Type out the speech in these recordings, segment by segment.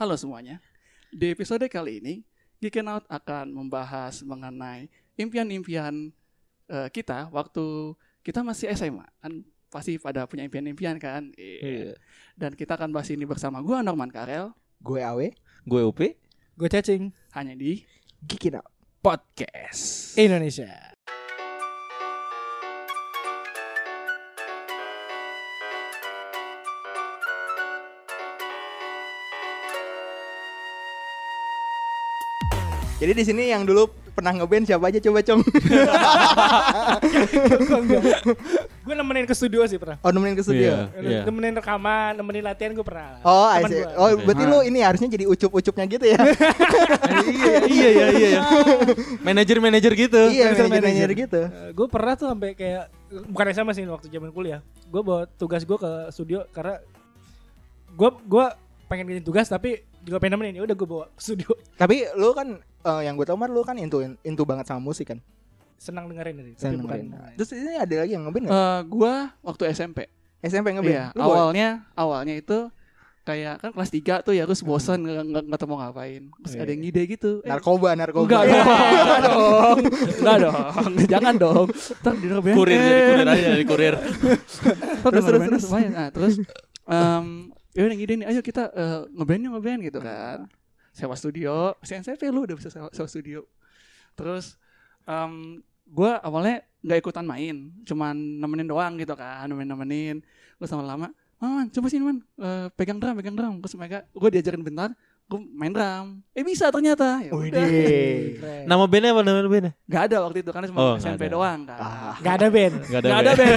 Halo semuanya. Di episode kali ini, Geekin Out akan membahas mengenai impian-impian eh, kita waktu kita masih SMA. Kan pasti pada punya impian-impian kan? Iya. Dan kita akan bahas ini bersama gua Norman Karel Gue Awe, Gue UP. Gue cacing hanya di Geekin Out. Podcast. Indonesia. Jadi di sini yang dulu pernah ngeband siapa aja coba cong? gue nemenin ke studio sih pernah. Oh nemenin ke studio. Iya, iya. Nemenin rekaman, nemenin latihan gue pernah. Oh, I see. gua. oh berarti lu ini harusnya jadi ucup-ucupnya gitu ya? iya, iya, iya, iya. Manajer-manajer gitu. iya, Manager, manajer-manager manager. gitu. gue pernah tuh sampai kayak bukan SMA sih waktu zaman kuliah. Gue bawa tugas gue ke studio karena gue gua pengen bikin tugas tapi juga pengen nemenin ya udah gue bawa ke studio Tapi lu kan eh, yang gue tau Mar lu kan into into banget sama musik kan? senang dengerin sih tapi Seneng bukan dengerin. Terus ini ada lagi yang ngeband nggak? eh, gua waktu SMP. SMP ngeband? Iya, Lu bawa- awalnya awalnya itu kayak kan kelas 3 tuh ya terus bosan nggak nggak nggak tahu mau ngapain. Terus Iya. ada yang ngide gitu. Eh, narkoba, narkoba. Enggak dong, enggak dong, enggak dong, jangan dong. Ntar di band. Kurir jadi kurir aja jadi kurir. Terus Terus, terus, terus. Nah, terus em ya udah ngide nih, ayo kita eh, ngeband yuk ngeband gitu kan. Sewa studio, si SMP lu udah bisa sewa, sewa studio. Terus em gue awalnya nggak ikutan main, cuman nemenin doang gitu kan, nemenin nemenin. Terus lama-lama, man, coba sini man, Eh, pegang drum, pegang drum. Terus mereka, gue diajarin bentar, gue main drum. Eh bisa ternyata. Ya. Keren. Nama bandnya apa nama bandnya? Gak ada waktu itu karena cuma Oh, SMP ada. doang kan. Ah, Gak ada band Gak Gak ada band.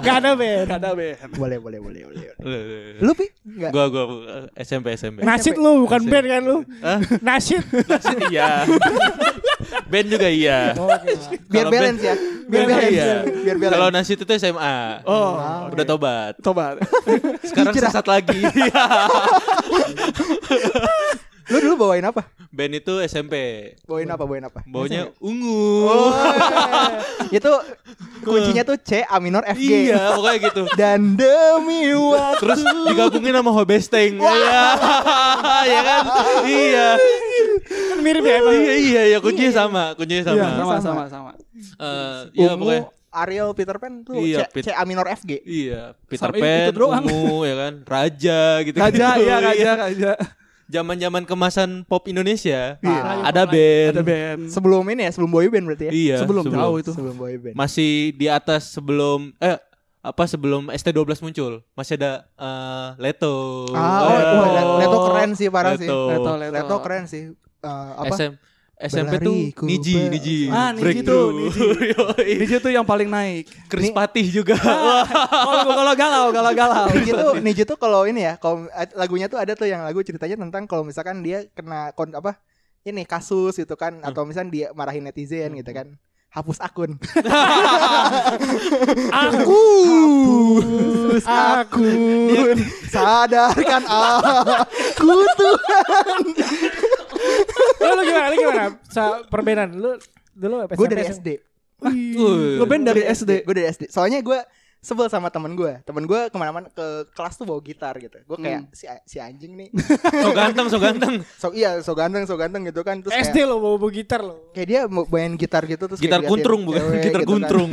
Gak ada band Gak ada band. boleh, boleh, boleh, boleh. Lu pi? Enggak. Gua gua SMP SMP. Nasid lu bukan Nasid. band kan lu Hah? Nasid Nasid iya. band juga iya. Biar Kalau balance ya. Biar balance. iya. Biar balance. Kalau Nasid itu SMA. Oh, Udah tobat. tobat. Sekarang sesat lagi. Lu dulu bawain apa? band itu SMP. Bawain apa? Bawain apa? Baunya ungu. Oh, itu kuncinya tuh C A minor F G. Iya, pokoknya gitu. Dan demi waktu. Terus digabungin sama Hobesteng. Iya. Iya kan? Iya. Kan mirip ya emang Iya iya iya kuncinya sama, kuncinya sama. Iya, sama sama. sama sama. Eh, iya Ungu, pokoknya Ariel Peter Pan tuh Iya, C, Pit- C A minor F G. iya Peter itu Pan, ungu ya kan, raja gitu. Raja, iya raja, raja. Zaman-zaman kemasan pop Indonesia. Iya. Ada band. Ada band. Sebelum ini ya, sebelum boy band berarti ya. Iya, Sebelum jauh itu. Sebelum boy band. Masih di atas sebelum eh apa sebelum ST12 muncul. Masih ada eh, Leto. Ah, oh, wah, Leto- Leto keren sih parah sih. Leto. Leto, Leto. Leto keren sih. Eh, apa? SM, SMP tuh Berlari ku Niji, ber- Niji. Ah, Niji tuh, Niji. Yoi. Niji tuh yang paling naik. Chris Patih juga. Kalau kalau galau, kalau galau. Niji tuh, Niji tuh kalau ini ya, kalau lagunya tuh ada tuh yang lagu ceritanya tentang kalau misalkan dia kena kon apa? Ini kasus gitu kan atau misalkan dia marahin netizen gitu kan. Hapus akun. Aku Hapus akun. Sadarkan aku Tuhan. Lu lu gimana? Lu gimana? Sa perbedaan lu dulu apa? Gue dari? SD. Wih. Ngeband dari SD. Gue dari SD. Soalnya gue sebel sama temen gue. Temen gue ke mana-mana ke kelas tuh bawa gitar gitu. Gue kayak Hmm. si si anjing nih. So ganteng, so ganteng. So iya, so ganteng, so ganteng gitu kan. Terus SD kayak, lo bawa bawa gitar lo. kayak dia mau main gitar gitu terus Gitar kayak kuntrung diliatin bukan cewek gitar gitu kan. guntrung.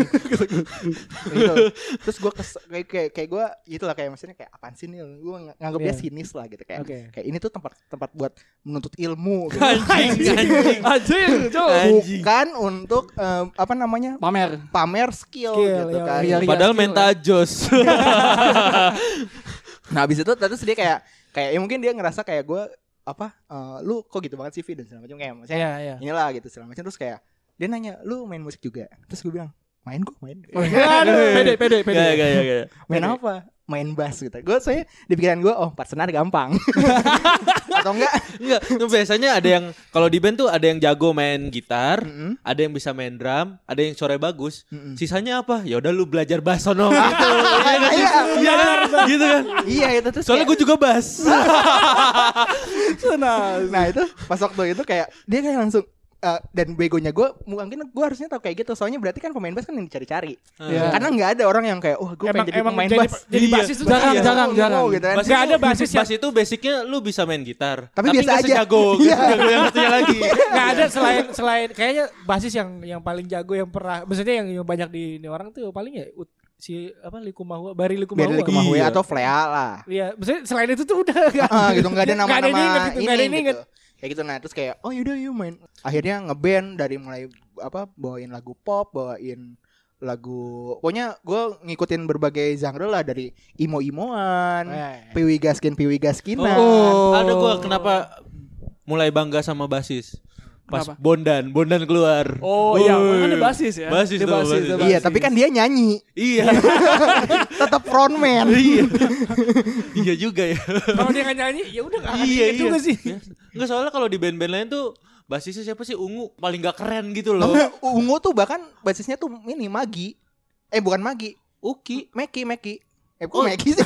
gitu. Terus gue kayak kayak, kayak gue gitu lah kayak maksudnya kayak apaan sih nih? Gue nganggap dia Iya. sinis lah gitu kayak. Oke. Kayak ini tuh tempat tempat buat menuntut ilmu gitu. Anjing, anjing. Anjing. Anjing. Bukan untuk em, apa namanya? Pamer. pamer skill, Skill, gitu iya, kan. iya. Padahal skill, menta jos. Nah, habis itu terus dia kayak kayak ya mungkin dia ngerasa kayak gue apa eh, lu kok gitu banget sih dan segala macam kayak maksudnya Iya, iya. inilah gitu segala macam terus kayak dia nanya lu main musik juga terus gue bilang main gue main Pede, pede, pede. Gak, gak, gak. main apa main bass gitu gue saya di pikiran gue oh part senar gampang atau enggak Enggak, tuh biasanya ada yang kalau di band tuh ada yang jago main gitar, Mm-mm. ada yang bisa main drum, ada yang suara bagus. Mm-mm. Sisanya apa? Ya udah lu belajar bass sono gitu. Iya kan? Iya. Iya kan? Gitu kan? iya itu terus Soalnya gue juga bass. nah itu pas waktu itu kayak dia kayak langsung eh, dan begonya gue mungkin gue harusnya tahu kayak gitu soalnya berarti kan pemain bass kan yang dicari-cari Iya. karena nggak ada orang yang kayak wah gue pengen jadi pemain jadi, bass jadi Iya. basis tuh Jarang, iya. jarang, Mau, jarang. mau gitu kan. Nggak itu- ada basis bass itu basicnya lu bisa main gitar, Tapi biasa nggak aja. sejago, Iya. sejago yang satunya lagi. nggak ada selain selain kayaknya basis yang yang paling jago yang pernah maksudnya yang, yang banyak di ini orang tuh paling ya si apa Likumahua Bari Likumahua Biar Likumahua Iya. atau Flea lah Iya, maksudnya selain itu tuh udah gak, Ah, gitu nggak ada nama-nama gitu, ini, ada yang gitu. Kayak gitu nah terus kayak oh yaudah yuk main akhirnya ngeband dari mulai apa bawain lagu pop bawain lagu pokoknya gue ngikutin berbagai genre lah dari imo imoan Eh. piwi gaskin piwi gaskinan Oh. Ada gua kenapa mulai bangga sama basis. Pas Kenapa? Bondan, Bondan keluar. Oh iya, kan dia basis ya. Basis Dia tuh, basis. dia iya tapi kan dia nyanyi Iya. tetap frontman iya. iya juga ya. Kalau dia nggak nyanyi, ya udah nggak iya, diinget juga sih. Enggak soalnya kalau di band-band lain tuh basisnya siapa sih? Ungu paling gak keren gitu loh. Enggak, ungu tuh bahkan basisnya tuh ini magi eh bukan magi Uki, Meki Meki eh kok Oh. Meki sih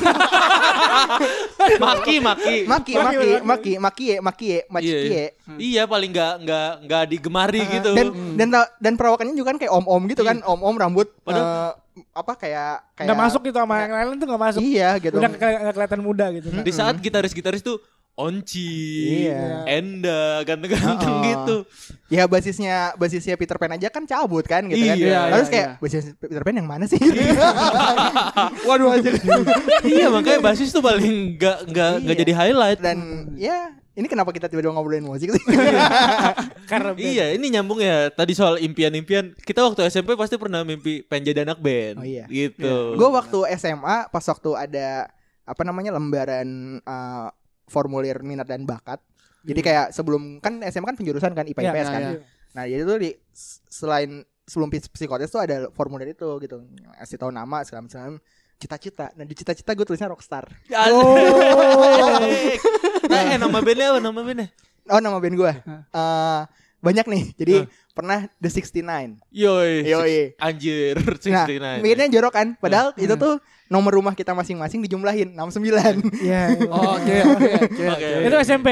Maki, Maki. Maki Maki, Maki Maki. Maki Maki ya Maki ya Maki Iya, iya. ya Iya, paling gak nggak nggak digemari gitu. dan dan ta- dan perawakannya juga kan kayak om-om gitu kan om-om rambut Padahal- eh, apa kayak kayak Nggak masuk gitu sama yang lain tuh nggak masuk. iya gitu Udah kelihatan muda gitu. di saat gitaris-gitaris tuh Onci, Iya. Enda, ganteng-ganteng Oh. gitu. ya basisnya basisnya Peter Pan aja kan cabut kan gitu kan Iya, terus iya, kayak iya. basis Peter Pan yang mana sih waduh aja iya, makanya basis tuh paling nggak nggak nggak Iya. jadi highlight. dan ya ini kenapa kita tiba-tiba ngobrolin musik sih Karena Iya, ini nyambung ya. Tadi soal impian-impian. Kita waktu SMP pasti pernah mimpi pengen jadi anak band. Oh, iya. Gitu. gue waktu SMA pas waktu ada apa namanya lembaran eh, formulir minat dan bakat jadi kayak sebelum kan SMA kan penjurusan kan IPA IPS iya, kan iya. nah jadi tuh di selain sebelum psikotes tuh ada formulir itu gitu kasih tahu nama segala macam cita-cita nah di cita-cita gue tulisnya rockstar Oh. Nah, eh, nama bandnya apa? Nama bandnya? oh nama band gue Hah. Eh, banyak nih jadi Hah. Pernah The 69 Yoi. Yoi. Anjir, nah 69. mikirnya jorok kan padahal itu tuh nomor rumah kita masing-masing dijumlahin 69 Iya. Oh, Oke, oke. Itu SMP.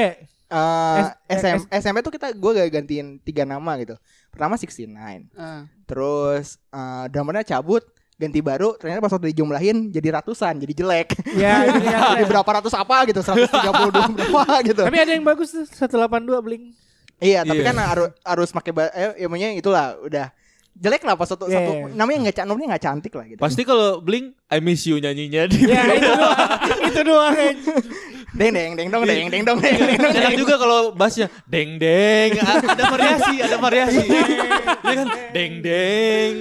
Eh, S- SM, S- SMP tuh kita gue gak gantiin tiga nama gitu. Pertama 69. Ah. Terus eh drummernya cabut, ganti baru. Ternyata pas waktu dijumlahin jadi ratusan, jadi jelek. Iya, itu ya. Jadi berapa ratus apa gitu, 132 berapa gitu. Tapi ada yang bagus tuh 182 Blink. Iya, tapi Iya. kan harus harus pakai ba- eh ya maksudnya itulah udah jelek lah pas satu Iya, satu iya. namanya nggak ca- namanya nggak cantik lah gitu. Pasti kalau Blink I miss you nyanyinya di Ya itu doang. itu doang. Deng deng deng dong deng deng dong deng deng dong. Enak juga kalau bassnya deng deng ada variasi ada variasi ya kan deng deng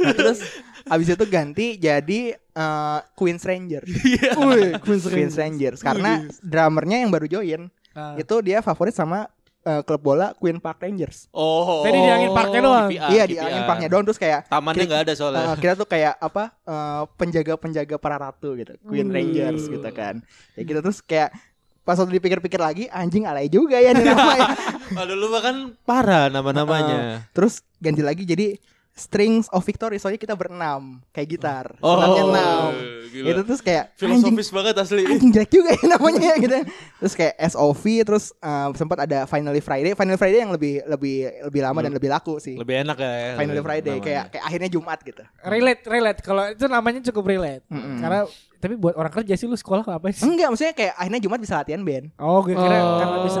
Nah, terus abis itu ganti jadi eh, Queen Stranger. Wih, Queen Queen Strangers karena drummernya yang baru join Ah. itu dia favorit sama eh, klub bola Queen Park Rangers. oh Tadi di angin parknya doang. KPR, iya di KPR. angin parknya doang terus kayak tamannya nggak ada soalnya eh, kita tuh kayak apa eh, penjaga-penjaga para ratu gitu, Queen Hmm. Rangers gitu kan. Ya gitu terus kayak pas waktu dipikir-pikir lagi anjing alay juga ya nih nama ya. Aduh lu kan parah nama-namanya Terus ganti lagi jadi Strings of Victory soalnya kita berenam kayak gitar. Oh, Senarnya enam. gila. Itu terus kayak anjing filosofis banget asli anjing jelek juga ya namanya gitu. Terus kayak SOV terus eh, sempat ada Finally Friday. Finally Friday yang lebih lebih lebih lama dan lebih laku sih. lebih enak ya Finally lebih Friday namanya. kayak kayak akhirnya Jumat gitu. Relate, relate. Kalau itu namanya cukup relate. Mm-mm. Karena tapi buat orang kerja sih lu sekolah ngapain sih? Enggak, maksudnya kayak akhirnya Jumat bisa latihan band. Oh, gue kira Oh, karena bisa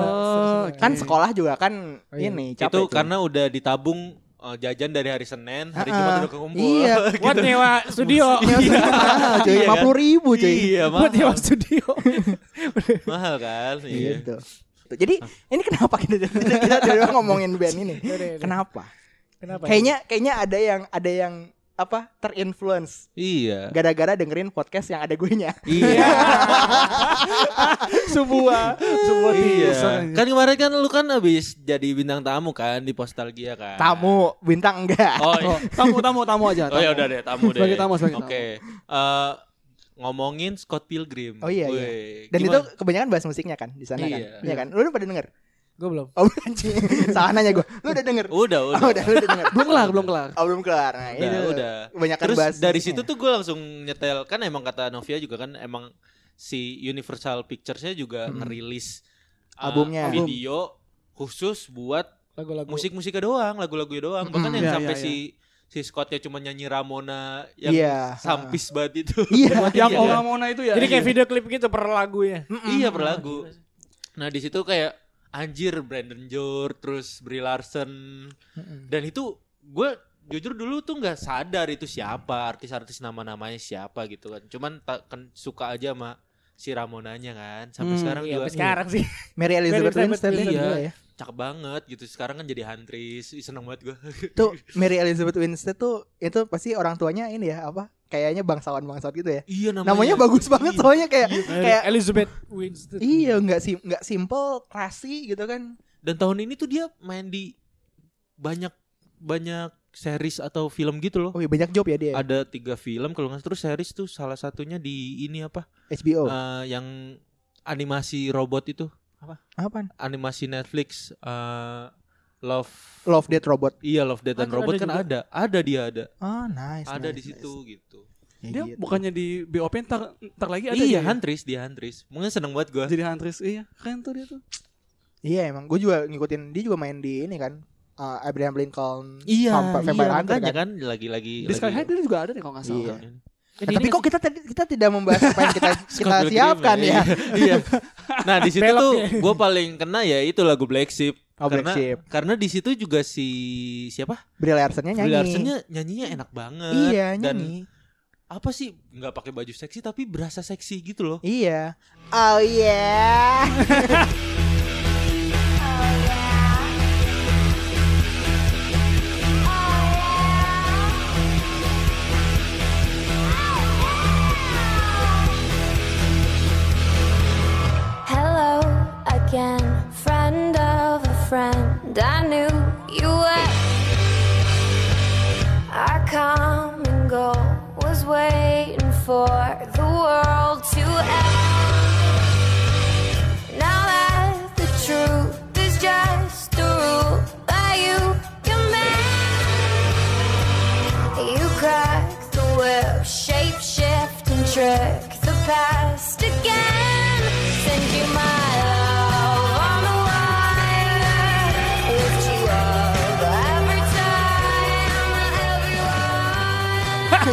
oke. Kan sekolah juga kan Oh, iya. ini itu capek. cuy. karena udah ditabung eh, jajan dari hari Senin hari Ah, Jumat ah. udah kekumpul Iya. buat nyewa studio. Iya, mahal cuy, Iya kan? 50 ribu cuy. iya buat nyewa mahal studio. mahal kan iya Gitu. Jadi ini kenapa kita kita, kita tiba-tiba ngomongin band ini? Kenapa? Kenapa? Kayaknya kayaknya ada yang ada yang apa terinfluence iya gara-gara dengerin podcast yang ada gue nya. iya sebuah sebuah iya kan kemarin kan lu kan habis jadi bintang tamu kan di Postalgia kan Tamu bintang enggak? oh iya. Oh, tamu tamu tamu aja. Oh ya tamu. udah deh tamu deh. Sebagai tamu, sebagai Oke. Eh, ngomongin Scott Pilgrim. Oh iya, iya. Dan gimana? itu kebanyakan bahas musiknya kan di sana kan. Iya. Iya kan? Lu udah pada denger? Gue belum. Oh anjing. Salah nanya gue. Lu udah denger? udah udah. Oh, udah, lu udah denger. Belum kelar, belum kelar. Oh, belum kelar. Nah, Udah, itu udah. Kebanyakan Terus bahas dari situ tuh gue langsung nyetel kan emang kata Novia juga kan emang si Universal Pictures-nya juga ngerilis uh, Albumnya. video khusus buat lagu-lagu. musik-musiknya doang, lagu-lagunya doang. Bahkan Mm-mm. yang Iya, sampai iya, si si Scottnya cuma nyanyi Ramona yang Iya. sampis banget itu. Iya. Yang Iya. Ola Mona itu ya. Jadi kayak Iya. video klip gitu per lagunya. iya per lagu. Nah di situ kayak anjir Brandon Jor terus Brie Larson dan itu gue jujur dulu tuh nggak sadar itu siapa artis-artis nama-namanya siapa gitu kan. Cuman tak kan suka aja sama si Ramonanya kan. Sampai Hmm, sekarang Iya, juga sampai sekarang sih. Mary Elizabeth Winstead iya. ya. cakep banget gitu. Sekarang kan jadi hantris. Ih, Seneng banget gue. Tuh Mary Elizabeth Winstead tuh itu pasti orang tuanya ini ya apa? Kayaknya bangsawan-bangsawan gitu ya. iya Namanya, bagus banget Iya. soalnya kayak kayak Elizabeth Winstead. iya nggak sim nggak simple, classy gitu kan. Dan tahun ini tuh dia main di banyak banyak series atau film gitu loh. Oh iya banyak job ya dia. Ada tiga film kalau nggak terus series tuh salah satunya di ini apa? HBO. Eh, yang animasi robot itu Apaan? animasi Netflix eh, Love Love Death Robot. iya Love Death and Ada- Robot ada kan juga. ada ada dia ada Oh nice. ada nice, di situ nice. gitu Ya Dia gitu. bukannya di BOP ntar, ntar lagi ada iya dia ya? Hantris dia Hantris mungkin seneng banget gue Jadi Hantris. Iya, keren tuh dia tuh. Iya emang gue juga ngikutin dia juga main di ini kan uh, Abraham Lincoln iya Vampire, iya Hunter kan. kan lagi-lagi Di Sky High dia juga ada deh kalau nggak salah. Iya. Jadi Nah, tapi kok kita tadi kita tidak membahas apa yang kita kita siapkan ya. iya nah di situ tuh gue paling kena ya itu lagu Black Sheep Oh, Black karena Sheep. karena di situ juga si siapa Brie Larsonnya nyanyi. Brie Larsonnya nyanyinya enak banget Iya dan nyanyi. apa sih nggak pakai baju seksi tapi berasa seksi gitu loh Iya. Oh yeah. friend. I knew you were. Our common goal was waiting for the world to end. Now that the truth is just a rule that you command, you crack the whip, shape shift and trick the past again.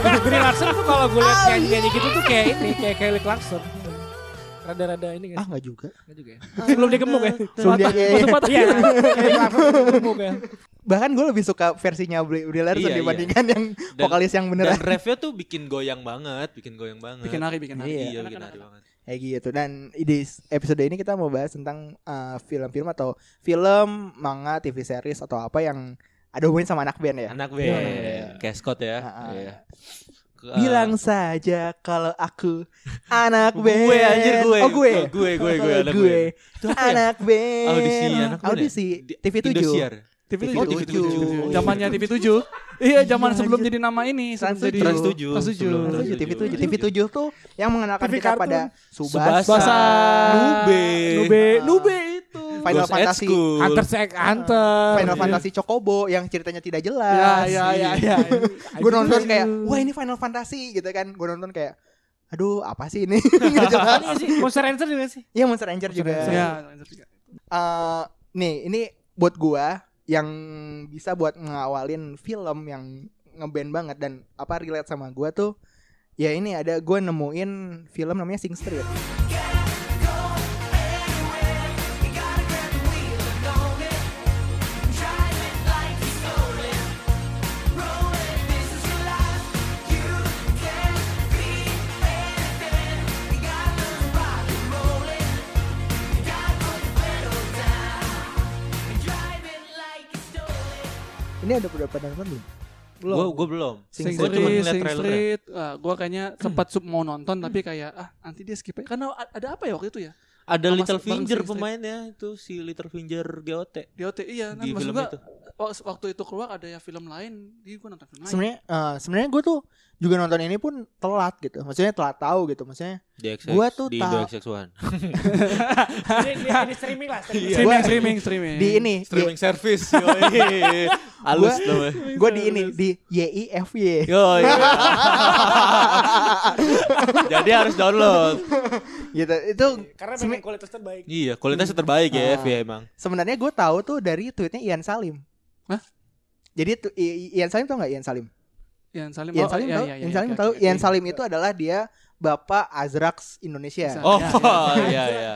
Brie Larson tuh kalau gue liat nyanyi-nyanyi gitu tuh kayak ini, kayak Kelly Clarkson. Rada-rada ini Ah kan. nggak juga. Enggak juga ya. Sebelum dia gemuk ya. Sebelum dia- iya, iya. Iya. Clarkson gemuk ya. Bahkan gue lebih suka versinya Brie, Larson Iya, iya. dibandingkan yang Dan- vokalis yang dan beneran. refnya tuh bikin goyang banget bikin goyang banget Bikin hari, bikin hari. Iya. iya bikin hari banget Kayak gitu dan di episode ini kita mau bahas tentang uh, film-film atau film, manga, TV series atau apa yang ada hubungan sama anak band ya. anak band Iya. kayak Scott ya Ah, ah. Iya. Ke- Bilang saja kalau aku anak band. gue anjir gue Oh gue. Oh, gue gue gue anak gue. band. Itu apa ya? Anak band. audisi anak band ya? Audisi Di- TV 7. Indosiar. TV Oh, 7. TV 7. Zamannya TV 7. Iya, zaman Iya, sebelum anjir. jadi nama ini, sebelum Trans jadi 7. Trans 7. Trans 7. Sebelum Trans Trans 7, TV 7. 7. TV 7 tuh yang mengenalkan TV kita kartun. pada Subasa. Subasa, Nube. Nube, Nube itu. Final Ghost Fantasy. Hunter X Hunter. Final Iya. Fantasy Chocobo yang ceritanya tidak jelas. ya, ya, ya. Gue nonton kayak, wah ini Final Fantasy gitu kan. Gue nonton kayak, aduh apa sih ini? Nggak jelas. Iya sih, Monster Rancher juga sih. Iya Monster Ranger juga. Ya, Eh, nih ini buat gua yang bisa buat ngawalin film yang ngeband banget dan apa relate sama gua tuh ya ini ada gua nemuin film namanya Sing Street. Ini ada berapa nonton belum? Gue gue belum. Sing Sing Gue cuma Street, Sing. Street. Ah, gua kayaknya sempat sub mau nonton tapi kayak ah nanti dia skip aja. Karena ada apa ya waktu itu ya? Ada Little Finger pemainnya itu si Little Finger GOT. Di OT iya, nah, Di maksud film gua itu. Wak- waktu itu keluar ada ya film lain, jadi gua nonton film lain. Sebenarnya eh, sebenarnya gua tuh juga nonton ini pun telat gitu. Maksudnya telat tahu gitu. Maksudnya Di Gua tuh di tahu- Indo XX1. Ini, ini, ini streaming lah. Streaming. streaming, Gua- streaming, streaming. di ini Streaming service. yoi. Halus Gua- namanya. gue di ini di YIFY. Yo, iya. Jadi harus download. gitu itu Karena pengen kualitas terbaik. Iya, kualitasnya terbaik ya Ah. FB emang. sebenarnya gue tahu tuh dari tweetnya Ian Salim Hah? jadi tu- I- Ian Salim tau nggak Ian Salim Ian Salim. Ian oh, Salim iya, tahu iya, iya, Ian iya, Salim oke, tahu oke, Ian. Salim itu adalah dia bapak Azrax Indonesia. Oh, Ya, iya iya.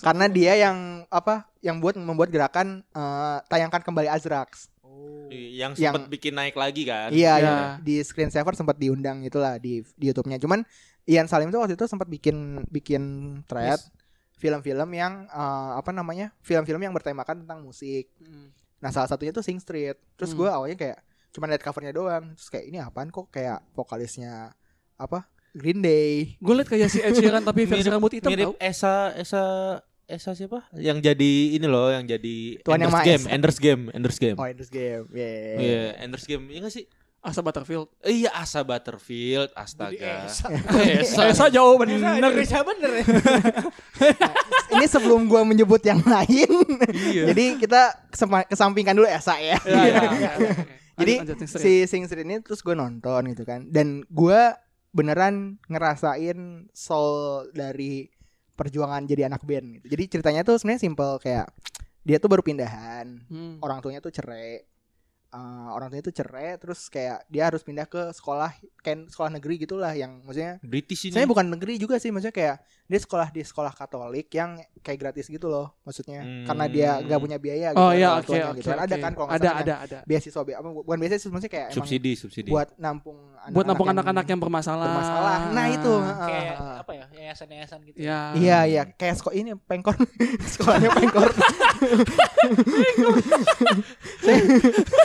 Karena dia yang apa yang buat membuat gerakan eh, tayangkan kembali Azrax Oh. Yang sempat bikin naik lagi kan. Iya, Ya. iya. di screen saver sempat diundang itulah di di YouTube-nya. Cuman Ian Salim tuh waktu itu sempat bikin bikin thread film-film yang eh, apa namanya? Film-film yang bertemakan tentang musik. Hmm. Nah, salah satunya tuh Sing Street. Terus Hmm. gue awalnya kayak cuma lihat covernya doang. Terus kayak ini apaan kok kayak vokalisnya apa? Green Day. Gue liat kayak si Ed Sheeran tapi versi Mirip- rambut hitam Mirip tau. Esa Esa Esa siapa? Yang jadi ini loh, yang jadi Tuan Yang Ender's Maha Game. Ender's Game, Ender's Game. Oh, Ender's Game. Yeah. Iya, Ender's Game. Iya gak sih? Asa Butterfield. Iya, Asa Butterfield, astaga. Esa. Esa, Esa jauh Esa bener. Indonesia bener ya. ini sebelum gua menyebut yang lain. Iya. Jadi kita kesampingkan dulu Esa ya. Iya, iya, iya, iya. Jadi Lanjut, lanjut, si Sing Street ini terus gue nonton gitu kan dan gue beneran ngerasain soul dari perjuangan jadi anak band gitu. Jadi ceritanya tuh sebenarnya simple kayak dia tuh baru pindahan, Hmm. orang tuanya tuh cerai. Eh, orang tuanya tuh cerai terus kayak dia harus pindah ke sekolah kayak sekolah negeri gitulah yang maksudnya British ini. saya bukan negeri juga sih maksudnya kayak dia sekolah di sekolah Katolik yang kayak gratis gitu loh maksudnya karena dia Hmm. nggak punya biaya gitu Oh kan, iya, oke, tuanya oke. gitu kan. ada oke. kan kalau ada, ada, ada. beasiswa be- apa bukan beasiswa maksudnya kayak emang subsidi, subsidi. buat nampung Buat nampung yang anak-anak yang bermasalah. bermasalah. Nah itu. Kayak heeh. apa ya? Yayasan-yayasan gitu. Ya. Iya iya kayak sekolah ini pengkor sekolahnya pengkor.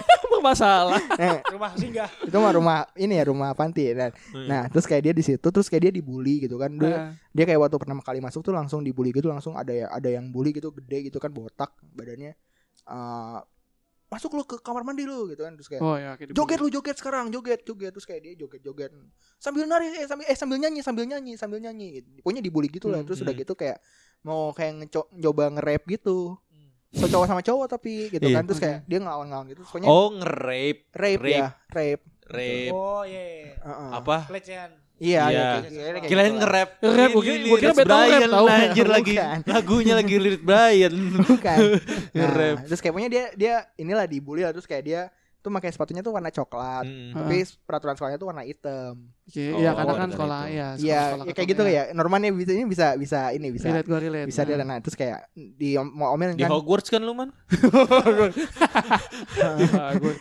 bermasalah. Eh, Rumah singgah. itu mah rumah ini ya rumah panti dan Hmm. nah terus kayak dia di situ terus kayak dia dibully gitu kan dia, Nah, dia kayak waktu pertama kali masuk tuh langsung dibully gitu langsung ada ya ada yang bully gitu gede gitu kan botak badannya Eh, masuk lu ke kamar mandi lu gitu kan terus kayak Oh ya, kayak joget lu joget sekarang joget joget terus kayak dia joget joget sambil nari eh sambil eh sambil nyanyi sambil nyanyi sambil nyanyi gitu. pokoknya dibully gitu lah Hmm, terus udah hmm. gitu kayak mau kayak ngeco- nyoba nge-rap gitu so cowok sama cowok tapi gitu Iya. kan terus kayak dia ngelawan-ngelawan gitu terus pokoknya Oh, nge-rape, rape, rape. ya rape rape. Oh iya. iya. Heeh. Apa? Pelecehan. iya Iya. iya Kirain gitu lah. nge-rap. Nge-rap, Ini gua kira- lirik gua kira battle rap, tau. anjir lagi. Lagunya lagi lirik Brian. bukan nah, Nge-rap. terus kayak pokoknya dia dia inilah dibully lah terus kayak dia tuh pakai sepatunya tuh warna coklat Hmm. tapi peraturan sekolahnya tuh warna hitam Oke, Oh, Iya, karena ada kan sekolah itu. ya. iya ya kayak gitu ya normalnya bisa ini bisa bisa ini bisa Relate gue relate. bisa dia nah terus kayak di mau omelin Di kan Hogwarts kan lu man?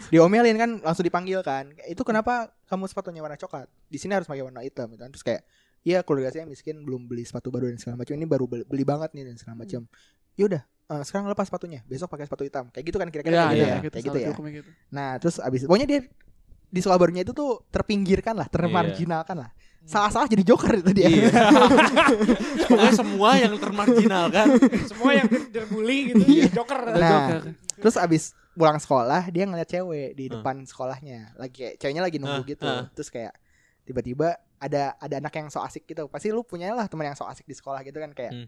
diomelin kan langsung dipanggil kan itu kenapa kamu sepatunya warna coklat di sini harus pakai warna hitam gitu kan terus kayak ya keluarga saya miskin belum beli sepatu baru dan segala macam ini baru beli, beli banget nih dan segala macam yaudah eh, sekarang lepas sepatunya besok pakai sepatu hitam kayak gitu kan kira-kira Iya, kayak gitu iya, ya gitu, kayak gitu ya gitu. nah terus abis pokoknya dia di sekolah barunya itu tuh terpinggirkan lah termarginalkan lah salah-salah jadi joker itu dia Iya. Pokoknya semua yang termarginalkan. Semua yang terbully gitu. Iya. Joker. Nah, Joker. Terus abis pulang sekolah dia ngeliat cewek di depan sekolahnya lagi kayak ceweknya lagi nunggu Ah, gitu ah. terus kayak tiba-tiba ada ada anak yang so asik gitu pasti lu punya lah teman yang so asik di sekolah gitu kan kayak Hmm.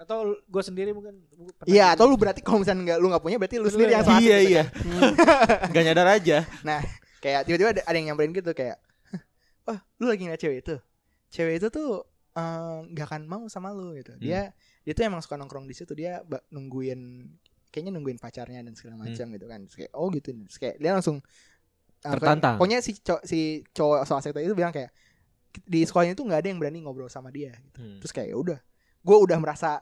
Atau gue sendiri mungkin. iya gitu. atau lu berarti kalau misalnya nggak lu nggak punya berarti lu Lu sendiri ya. yang asik Iya gitu iya. kan. Gak nyadar aja. kayak tiba-tiba ada, ada yang nyamperin gitu kayak wah lu lagi ngeliat cewek itu cewek itu tuh eh, nggak akan mau sama lu gitu Hmm. dia dia tuh emang suka nongkrong di situ dia nungguin kayaknya nungguin pacarnya dan segala Hmm. macam gitu kan Terus kayak oh gitu Terus kayak dia langsung eh, Tertantang. pokoknya si cowok si cowok soal itu bilang kayak di sekolahnya tuh nggak ada yang berani ngobrol sama dia gitu. Hmm. terus kayak ya udah gue udah merasa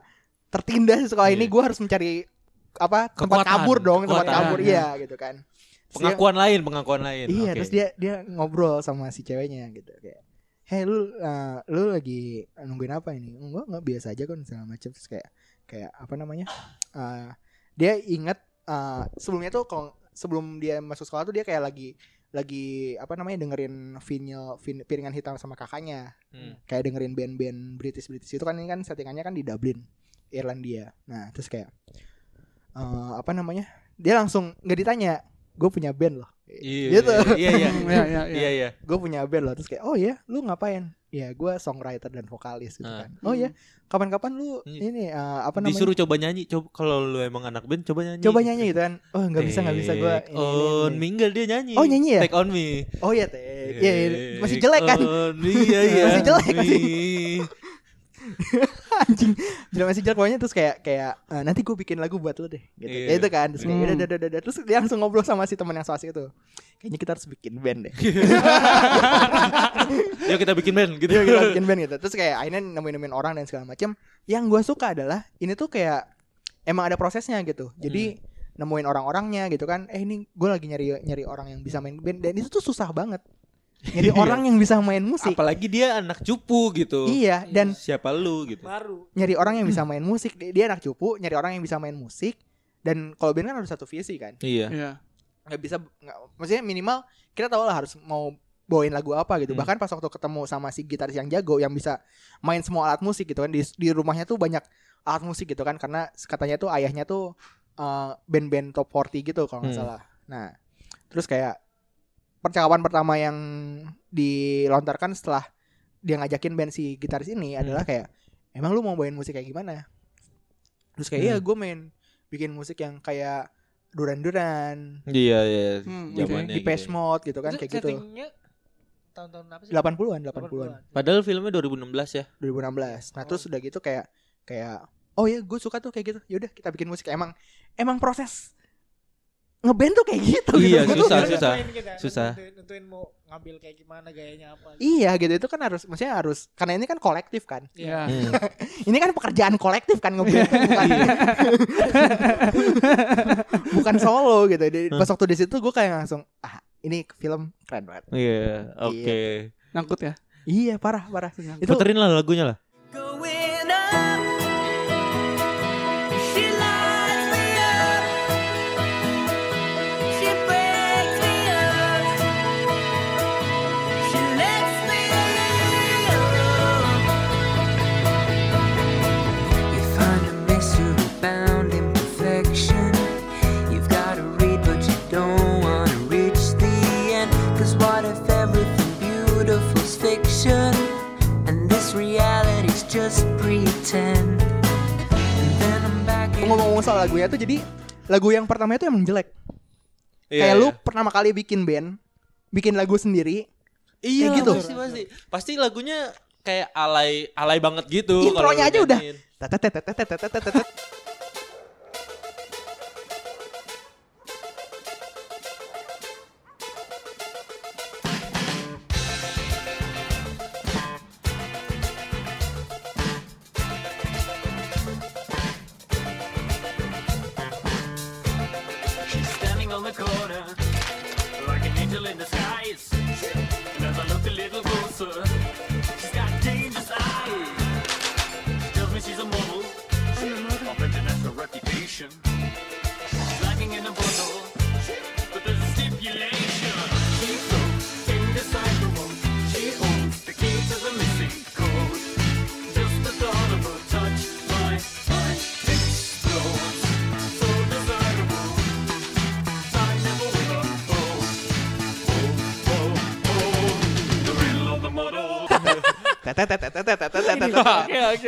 tertindas sekolah ini Iya. gue harus mencari apa tempat Kekuatan, kabur dong tempat kekuatan. kabur Iya. iya gitu kan Terus dia- Pengakuan lain, pengakuan lain. Iya, Oke. terus dia dia ngobrol sama si ceweknya gitu kayak, "Hey, lu uh, lu lagi nungguin apa ini?" Enggak, enggak biasa aja kan segala macam terus kayak kayak apa namanya? Uh, dia inget uh, sebelumnya tuh kalau sebelum dia masuk sekolah tuh dia kayak lagi lagi apa namanya dengerin vinyl vin- piringan hitam sama kakaknya Hmm. kayak dengerin band-band British British itu kan ini kan settingannya kan di Dublin Irlandia nah terus kayak eh, apa namanya dia langsung nggak ditanya gue punya band loh Iya, gitu Iya, iya, iya. Iya, iya. gue punya band loh terus kayak oh ya lu ngapain ya gue songwriter dan vokalis gitu Ah. kan oh ya kapan-kapan lu Iya. ini eh, apa namanya Disuruh coba nyanyi. Coba kalau lu emang anak band coba nyanyi. coba nyanyi gitu kan oh nggak bisa nggak bisa gue Take on me enggak dia nyanyi. Oh, nyanyi ya? Take on me. oh ya teh iya iya. masih jelek kan Take on me, iya, iya. Masih jelek, Me. masih. anjing. Jelek masih jelek pokoknya. Terus kayak kayak "Eh, nanti gue bikin lagu buat lo deh. Gitu. Iya. Kayak gitu kan. Terus kayak Hmm. "Udah, udah, udah, udah." terus dia langsung ngobrol sama si teman yang so asik itu. Kayaknya kita harus bikin band deh. Yuk kita bikin band gitu. Iya, kita bikin band gitu. Terus kayak akhirnya nemuin nemuin orang dan segala macam yang gue suka adalah ini tuh kayak emang ada prosesnya gitu. Jadi nemuin orang-orangnya gitu kan. Eh ini gue lagi nyari nyari orang yang bisa main band. Dan itu tuh susah banget nyari Iya. orang yang bisa main musik Apalagi dia anak cupu gitu. iya dan Siapa lu gitu. Baru. nyari orang yang bisa main musik dia, dia anak cupu nyari orang yang bisa main musik dan kalau band kan harus satu visi kan Iya. Iya. nggak bisa nggak, maksudnya minimal kita tahu lah harus mau bawain lagu apa gitu Hmm. bahkan pas waktu ketemu sama si gitaris yang jago yang bisa main semua alat musik gitu kan di, di rumahnya tuh banyak alat musik gitu kan karena katanya tuh ayahnya tuh eh, band-band top 40 gitu kalau nggak Hmm. salah nah terus kayak percakapan pertama yang dilontarkan setelah dia ngajakin band si gitaris ini Hmm. adalah kayak emang lu mau bawain musik kayak gimana terus kayak iya Hmm. gue main bikin musik yang kayak Duran-Duran Iya, iya. Hmm, Zamannya di gitu. Mode gitu kan Itu kayak gitu tahun-tahun apa sih? 80-an 80-an Padahal filmnya 2016 ya. 2016 nah Oh. terus udah gitu kayak kayak oh ya gue suka tuh kayak gitu yaudah kita bikin musik emang emang proses ngeband tuh kayak gitu Iya, gitu. Gua tuh- susah, susah. kita, Susah. Nentuin, nentuin mau ngambil kayak gimana gayanya apa. iya gitu itu kan harus maksudnya harus karena ini kan kolektif kan Iya. Hmm. ini kan pekerjaan kolektif kan ngeband kan, bukan bukan solo gitu Di- pas waktu di situ gue kayak langsung ah ini film keren banget Iya, oke. Nyangkut ya. iya parah parah itu Puterin lah lagunya lah. ngomong-ngomong soal lagunya tuh jadi lagu yang pertama itu emang jelek. Yeah, kayak yeah. lu iya. pertama kali bikin band bikin lagu sendiri iya gitu. pasti pasti. Pasti lagunya kayak alay alay banget gitu intronya aja udah.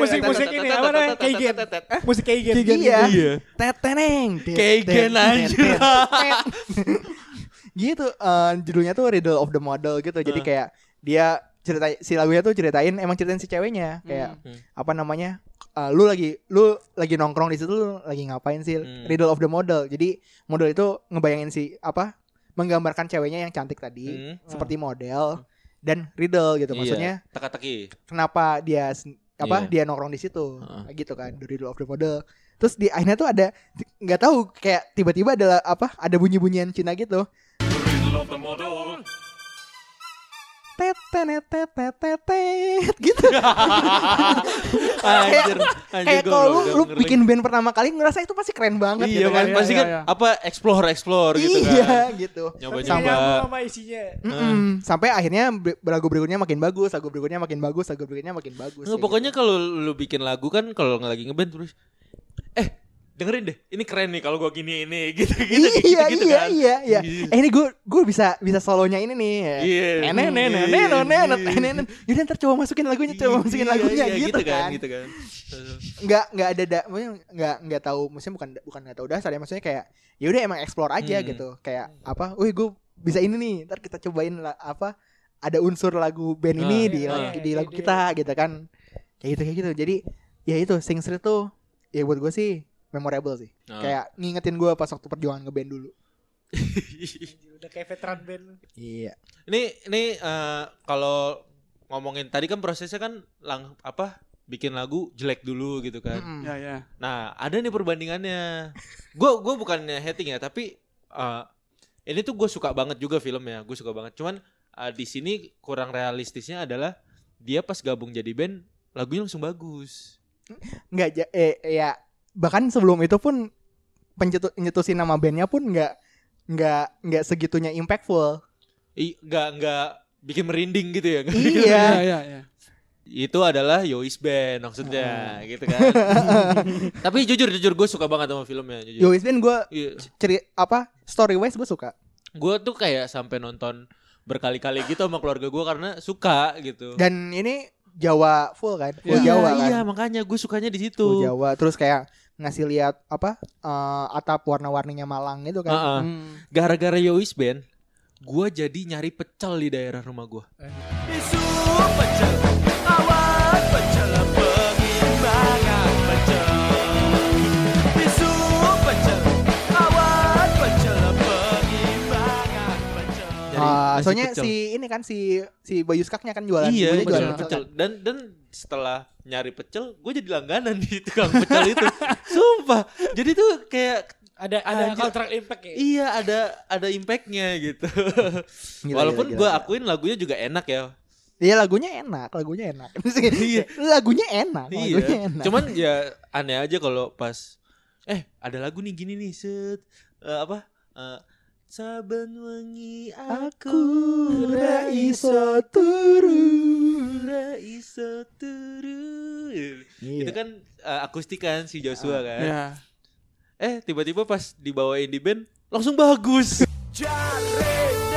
Musik musik ini apa namanya? Keigen. Musik Keigen. Iya. Teteneng. Keigen anjir. Gitu judulnya tuh Riddle of the Model gitu. Jadi kayak dia cerita si lagunya tuh ceritain emang ceritain si ceweknya kayak apa namanya uh, lu lagi lu lagi nongkrong di situ lu lagi ngapain sih hmm. riddle of the model jadi model itu ngebayangin si apa menggambarkan ceweknya yang cantik tadi hmm. seperti model hmm dan riddle gitu. Iya. Maksudnya Teka-teki. kenapa dia apa Iya. dia nongkrong di situ Heeh. Kayak gitu kan the riddle of the model terus di akhirnya tuh ada nggak tahu kayak tiba-tiba ada apa ada bunyi-bunyian Cina gitu The riddle of the model. Tetenet tetetet gitu Anjir. Anjir kayak kalau lu, lu bikin band pertama kali ngerasa itu pasti keren banget Iya gitu kan, Iya, pasti iya, kan iya. apa explore explore gitu iya kan. gitu Tapi Nyoba-nyoba. sama isinya. Mm-mm. sampai akhirnya ber- lagu berikutnya makin bagus lagu berikutnya makin bagus lagu berikutnya makin bagus Nggak, kayak pokoknya kalau lu bikin lagu kan kalau nggak lagi ngeband terus eh dengerin deh ini keren nih kalau gua gini ini gitu gitu iya gitu, gitu iya kan. iya iya Iya. eh ini gue gue bisa bisa solonya ini nih Iya. Enen, enen, enen, enen, iya. enen. Yaudah ntar coba masukin lagunya, coba masukin Iya, lagunya iya, gitu, kan. gitu kan. Nggak nggak ada da, maksudnya nggak nggak tahu, maksudnya bukan bukan nggak tahu dasar ya, maksudnya kayak ya udah emang explore aja Hmm. gitu. Kayak apa? Wih, gue bisa ini nih. Ntar kita cobain lah apa ada unsur lagu band ini Ah, di lagu- di lagu kita gitu kan. Kayak gitu kayak gitu. Jadi ya itu Sing Street tuh ya buat gue sih memorable sih. Ah. Kayak ngingetin gue pas waktu perjuangan ngeband dulu. Udah kayak veteran band. Iya. Ini ini eh, kalau ngomongin tadi kan prosesnya kan lang apa bikin lagu jelek dulu gitu kan. Mm-mm. Ya ya. Nah, ada nih perbandingannya. Gue gue bukannya hating ya, tapi eh, ini tuh gue suka banget juga filmnya. Gue suka banget. Cuman eh, di sini kurang realistisnya adalah dia pas gabung jadi band lagunya langsung bagus. Nggak ja- eh ya bahkan sebelum itu pun pencetu nyetusin nama bandnya pun nggak nggak nggak segitunya impactful. I, nggak nggak bikin merinding gitu ya. nggak Iya. bikin- Ya ya ya. Itu adalah Yois Band maksudnya gitu kan. Tapi jujur jujur gue suka banget sama filmnya jujur. Yois band gue Iya. ceri apa story wise gue suka. Gue tuh kayak sampai nonton berkali-kali gitu sama keluarga gue karena suka gitu. Dan ini Jawa full kan, full iya, Jawa kan. iya makanya gue sukanya di situ. Full Jawa terus kayak ngasih lihat apa eh, atap warna-warninya Malang itu kan. Heeh. Hmm. Gara-gara Yois Band, gue jadi nyari pecel di daerah rumah gue. Isu pecel, awan pecel, pengimbangan pecel. Isu pecel, awan pecel, pengimbangan pecel. Nyari Ah, nasi soalnya pecel. si ini kan si si Bayu Skaknya kan jualan. iya ibunya pecel, jualan pecel. Dan dan setelah nyari pecel, gue jadi langganan di tukang pecel itu. Sumpah. Jadi tuh kayak Ada ada cultural impact ya. iya ada ada impactnya gitu. Gila, Walaupun gue akuin lagunya juga enak ya. Iya lagunya enak, lagunya enak. Iya. lagunya enak, lagunya Iya. enak. Cuman ya aneh aja kalau pas eh ada lagu nih gini nih set eh, apa eh, saben wengi aku ra iso turu. Ra iso turu. Iya. itu kan eh, akustik kan si Joshua kan. Ya. eh tiba-tiba pas dibawain di band langsung bagus. Jarene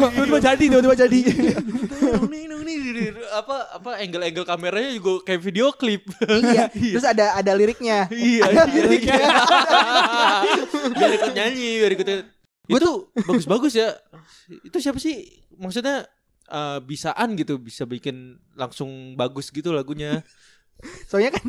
Tiba-tiba jadi, tiba-tiba jadi. apa apa angle-angle kameranya juga kayak video klip iya. Terus ada ada liriknya. iya Ada iya, liriknya. biar ikut nyanyi biar ikut itu bagus-bagus ya itu siapa sih maksudnya eh, bisaan gitu bisa bikin langsung bagus gitu lagunya Soalnya kan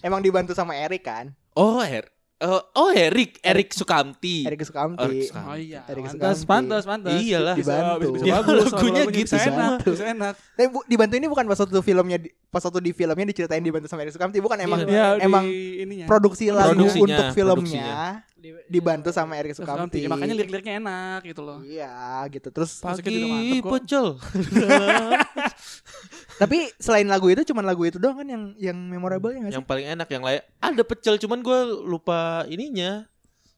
emang dibantu sama Erik kan. oh Her eh, oh Erik Erik Sukamti Erik Sukamti. Erik Sukamti. Oh iya. Erik Pantas, Sukamti. pantas, pantas. Iyalah. Dibantu. Bisa, bisa Ya, bagus. lagunya gitu bisa enak, bisa enak. Tapi bu, dibantu ini bukan pas waktu filmnya di- pas waktu di filmnya diceritain dibantu sama Erik Sukamti, bukan emang Iya, di emang ininya. produksi lagu untuk filmnya produksinya. Dibantu sama Erik Sukamti. Sukamti. Makanya lirik-liriknya enak gitu loh. Iya, gitu. Terus pagi kok. pecel tapi selain lagu itu cuman lagu itu doang kan yang yang memorable ya nggak sih? yang paling enak yang lain ada pecel cuman gue lupa ininya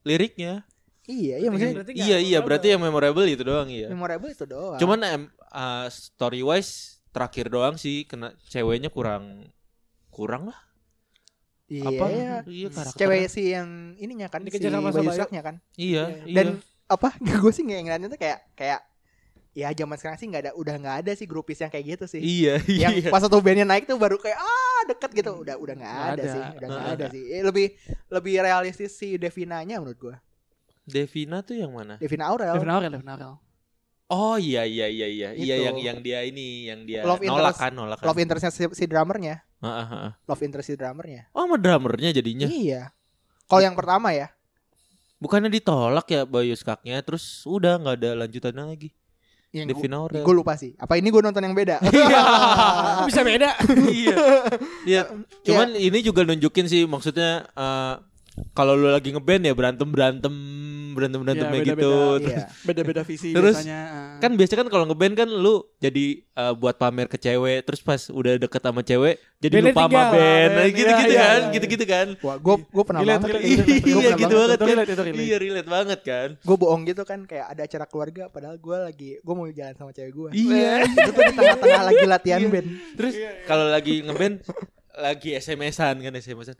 liriknya Iya, iya maksudnya Berarti iya iya memorable. berarti yang memorable itu doang iya memorable itu doang. Cuman em, uh, story wise terakhir doang sih kena ceweknya kurang kurang lah. Iya, apa? iya. Iya karakter. Cewek si yang ininya kan Dikejar si sama Bayu. Skaknya kan. Iya, iya. Dan apa? gue sih nggak ngeliatnya tuh kayak kayak ya zaman sekarang sih nggak ada udah nggak ada sih grupis yang kayak gitu sih. iya, iya. yang pas satu bandnya naik tuh baru kayak ah deket gitu udah udah nggak ada, ada. sih udah nggak Nggak ada sih Eh, lebih lebih realistis si Devinanya menurut gua Devina tuh yang mana? Devina Aurel Devin Aurel, Devin Aurel. Oh iya iya iya iya. Iya Itu. yang yang dia ini yang dia Love nolak interest. kan, nolak kan. love interestnya si, si drummernya Heeh, heeh. love interest si drummernya Oh, sama drummernya jadinya. iya kalau yang pertama ya Bukannya ditolak ya Bayu Skaknya terus udah nggak ada lanjutannya lagi. yang Devina Aurel. gue lupa sih apa ini gue nonton yang beda Kok bisa beda? iya. Iya. Cuman ini juga nunjukin sih maksudnya eh, kalau lu lagi ngeband ya berantem berantem berantem berantem Iya, gitu. beda-beda. Iya. Beda-beda visi Terus, biasanya. Kan biasa kan kalau ngeband kan lu jadi eh, buat pamer ke cewek, terus pas udah deket sama cewek jadi Bandnya lupa sama band, Nah, gitu-gitu iya, kan, iya. gitu-gitu kan. Wah, gue gue pernah Relate, banget gitu. Iya gitu banget. kan. Iya relate banget kan. Gue bohong gitu kan kayak ada acara keluarga padahal gue lagi gue mau jalan sama cewek gue. Iya. itu tuh di tengah-tengah lagi latihan band. Terus kalau lagi ngeband lagi SMS-an kan SMS-an.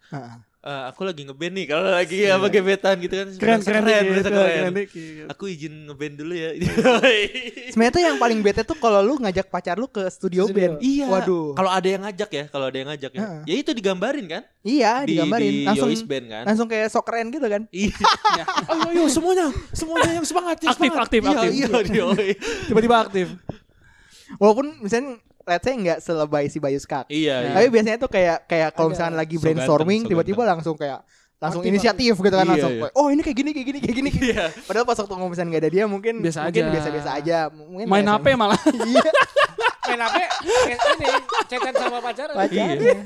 Eh, aku lagi ngeband nih kalau lagi apa gebetan gitu kan keren keren keren, berasa keren, keren. dikit. aku izin ngeband dulu ya Sebenarnya tuh yang paling bete tuh kalau lu ngajak pacar lu ke studio, Studio. band. iya Waduh. kalau ada yang ngajak ya kalau ada yang ngajak ya Heeh. ya itu digambarin kan Iya, di, digambarin. di langsung Yois band kan langsung kayak sok keren gitu kan. iya ayo ayo semuanya semuanya yang semangat yang Aktif, semangat. aktif, iya, aktif. iya, Yoi. Tiba-tiba aktif. Walaupun misalnya let's say nggak selebay si Bayu Skak. iya iya. Tapi biasanya tuh kayak kayak kalau misalnya lagi So brainstorming ganteng, so tiba-tiba ganteng. langsung kayak langsung Aktif, inisiatif gitu kan Iya, langsung iya. oh ini kayak gini kayak gini kayak gini. Iya. Padahal pas waktu ngomong misalnya nggak ada dia mungkin Biasa mungkin aja. biasa-biasa aja. Mungkin Main HP sama- malah. Iya. Main HP kayak ini chatan sama pacar. Pacar. Iya.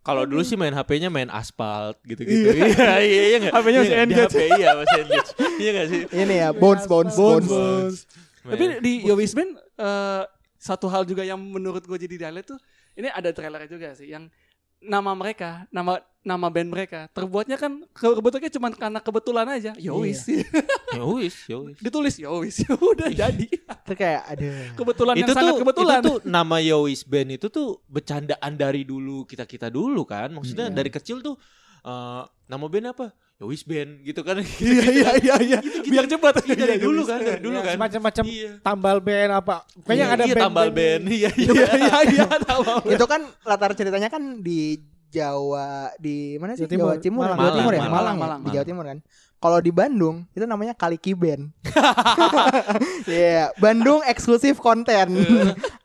Kalau dulu sih main HP-nya main aspal gitu-gitu. Iya, iya, iya enggak? HP-nya masih engage. HP, iya, masih engage. Iya enggak sih? Ini ya bones bones bones. Bones. Tapi di Yowis Band eh, satu hal juga yang menurut gue jadi highlight tuh ini ada trailernya juga sih yang nama mereka, nama nama band mereka terbuatnya kan ke- kebetulannya cuma karena kebetulan aja. Yowis. ya wis, ya wis. Ditulis Yowis. Ya udah jadi. Itu kayak ada. Kebetulan itu yang sangat tuh kebetulan. itu tuh nama Yowis Band itu tuh bercandaan dari dulu kita kita dulu kan maksudnya Iya. dari kecil tuh eh, nama band apa Yowis Band gitu kan Iya iya iya iya. Biar cepat. Iya, dari Iya, dulu Yowis kan dari dulu Ya, kan Semacam-macam Iya. tambal band apa. Kayaknya ada iya, band tambal band iya iya Iya iya iya tahu. Itu kan latar ceritanya kan di Jawa di mana sih? Jawa Timur. Jawa Timur, Malang. Jawa Timur ya, Malang, Malang, ya? Malang, di. Jawa Timur kan. Kalau di Bandung itu namanya Kaliki Band. Iya, Bandung eksklusif konten.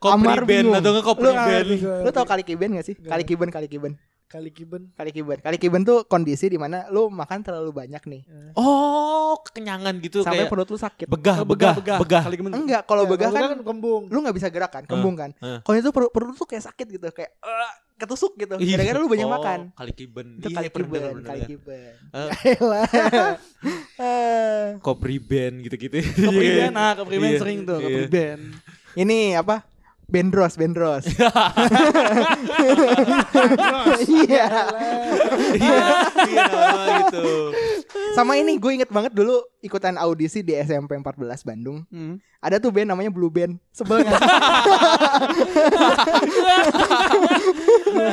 Kopri Amar Band atau nggak Kopri Lu, Band lu tau Kaliki Band gak sih? Kaliki Band, Kaliki Band. Kali kiben. Kaliki Band. Kaliki Band tuh kondisi di mana lu makan terlalu banyak nih. oh kekenyangan gitu Sampai kayak perut lu sakit. begah begah begah Kali gemen. Enggak, kalau Ya, begah kan kan kembung. lu nggak bisa gerak kan, kembung kan. Heeh. Kalau itu perut, perut tuh kayak sakit gitu, kayak eh, ketusuk gitu. Iya. Gara-gara lu banyak Oh, makan. kali kiben Itu iya Kaliki dengar. Band. Eh. Elah. Eh, Kopri Band gitu-gitu Kopri Band, nah Kopri Band Iya, sering tuh iya. Kopri Band. Ini apa? Bendros, Bendros. Iya. iya iya gitu Sama ini gue inget banget dulu ikutan audisi di SMP 14 Bandung. Hmm. Ada tuh band namanya Blue Band. Sebel gak?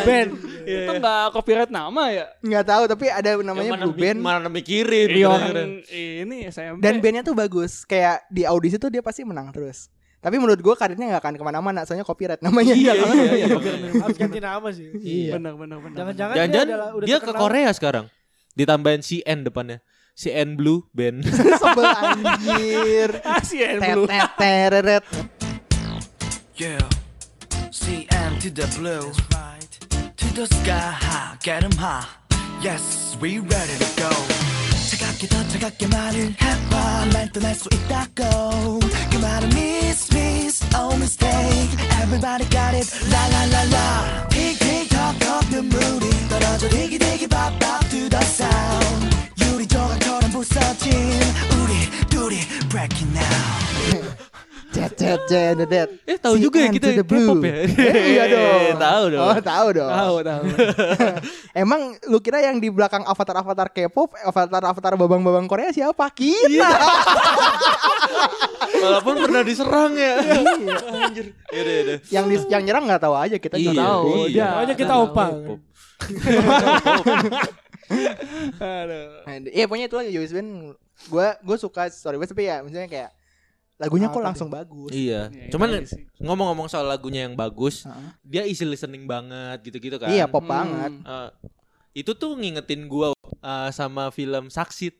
band. Itu enggak copyright nama ya? Nggak tahu tapi ada namanya Blue Band. mana mikirin Iya ini SMP. Dan bandnya tuh bagus. Kayak di audisi tuh dia pasti menang terus. Tapi menurut gue karirnya nggak akan ke mana-mana. Soalnya copyright namanya. iya kan? iya iya Harus ganti nama sih. Iya. benar benar benar. Jangan-jangan Jangan-jangan adalah- udah dia ke. Korea sekarang. Ditambahin CN depannya. CN Blue Band. Sebel anjir. Asia Tet belum. tet teret. Yeah, CM to the blue, to the sky, get 'em high. Yes, we ready to go. 차갑게 더 차갑게 말을 해봐 날 떠날 수 있다고 그 말은 miss miss oh mistake everybody got it la la Cet cet cet cet. Eh tahu juga ya kita the. K-pop ya. Eh, iya dong. tahu dong. Oh, tahu dong. Tahu tahu. Emang lu kira yang di belakang avatar-avatar K-pop, avatar-avatar babang-babang Korea siapa? Kita. Walaupun pernah diserang ya. Anjir. Yaudah yaudah. yang di, yang nyerang nggak tahu aja kita Iya, juga tahu. iya. Pokoknya kita tahu. opa. Aduh. Iya pokoknya itu aja Yowis Band Gue gue suka story West tapi ya misalnya kayak lagunya kok langsung bagus. Iya. Ya, Cuman iya ngomong-ngomong soal lagunya yang bagus, uh -huh. dia easy listening banget gitu-gitu kan. Iya, pop hmm. banget. Uh, itu tuh ngingetin gua uh, sama film Saksit.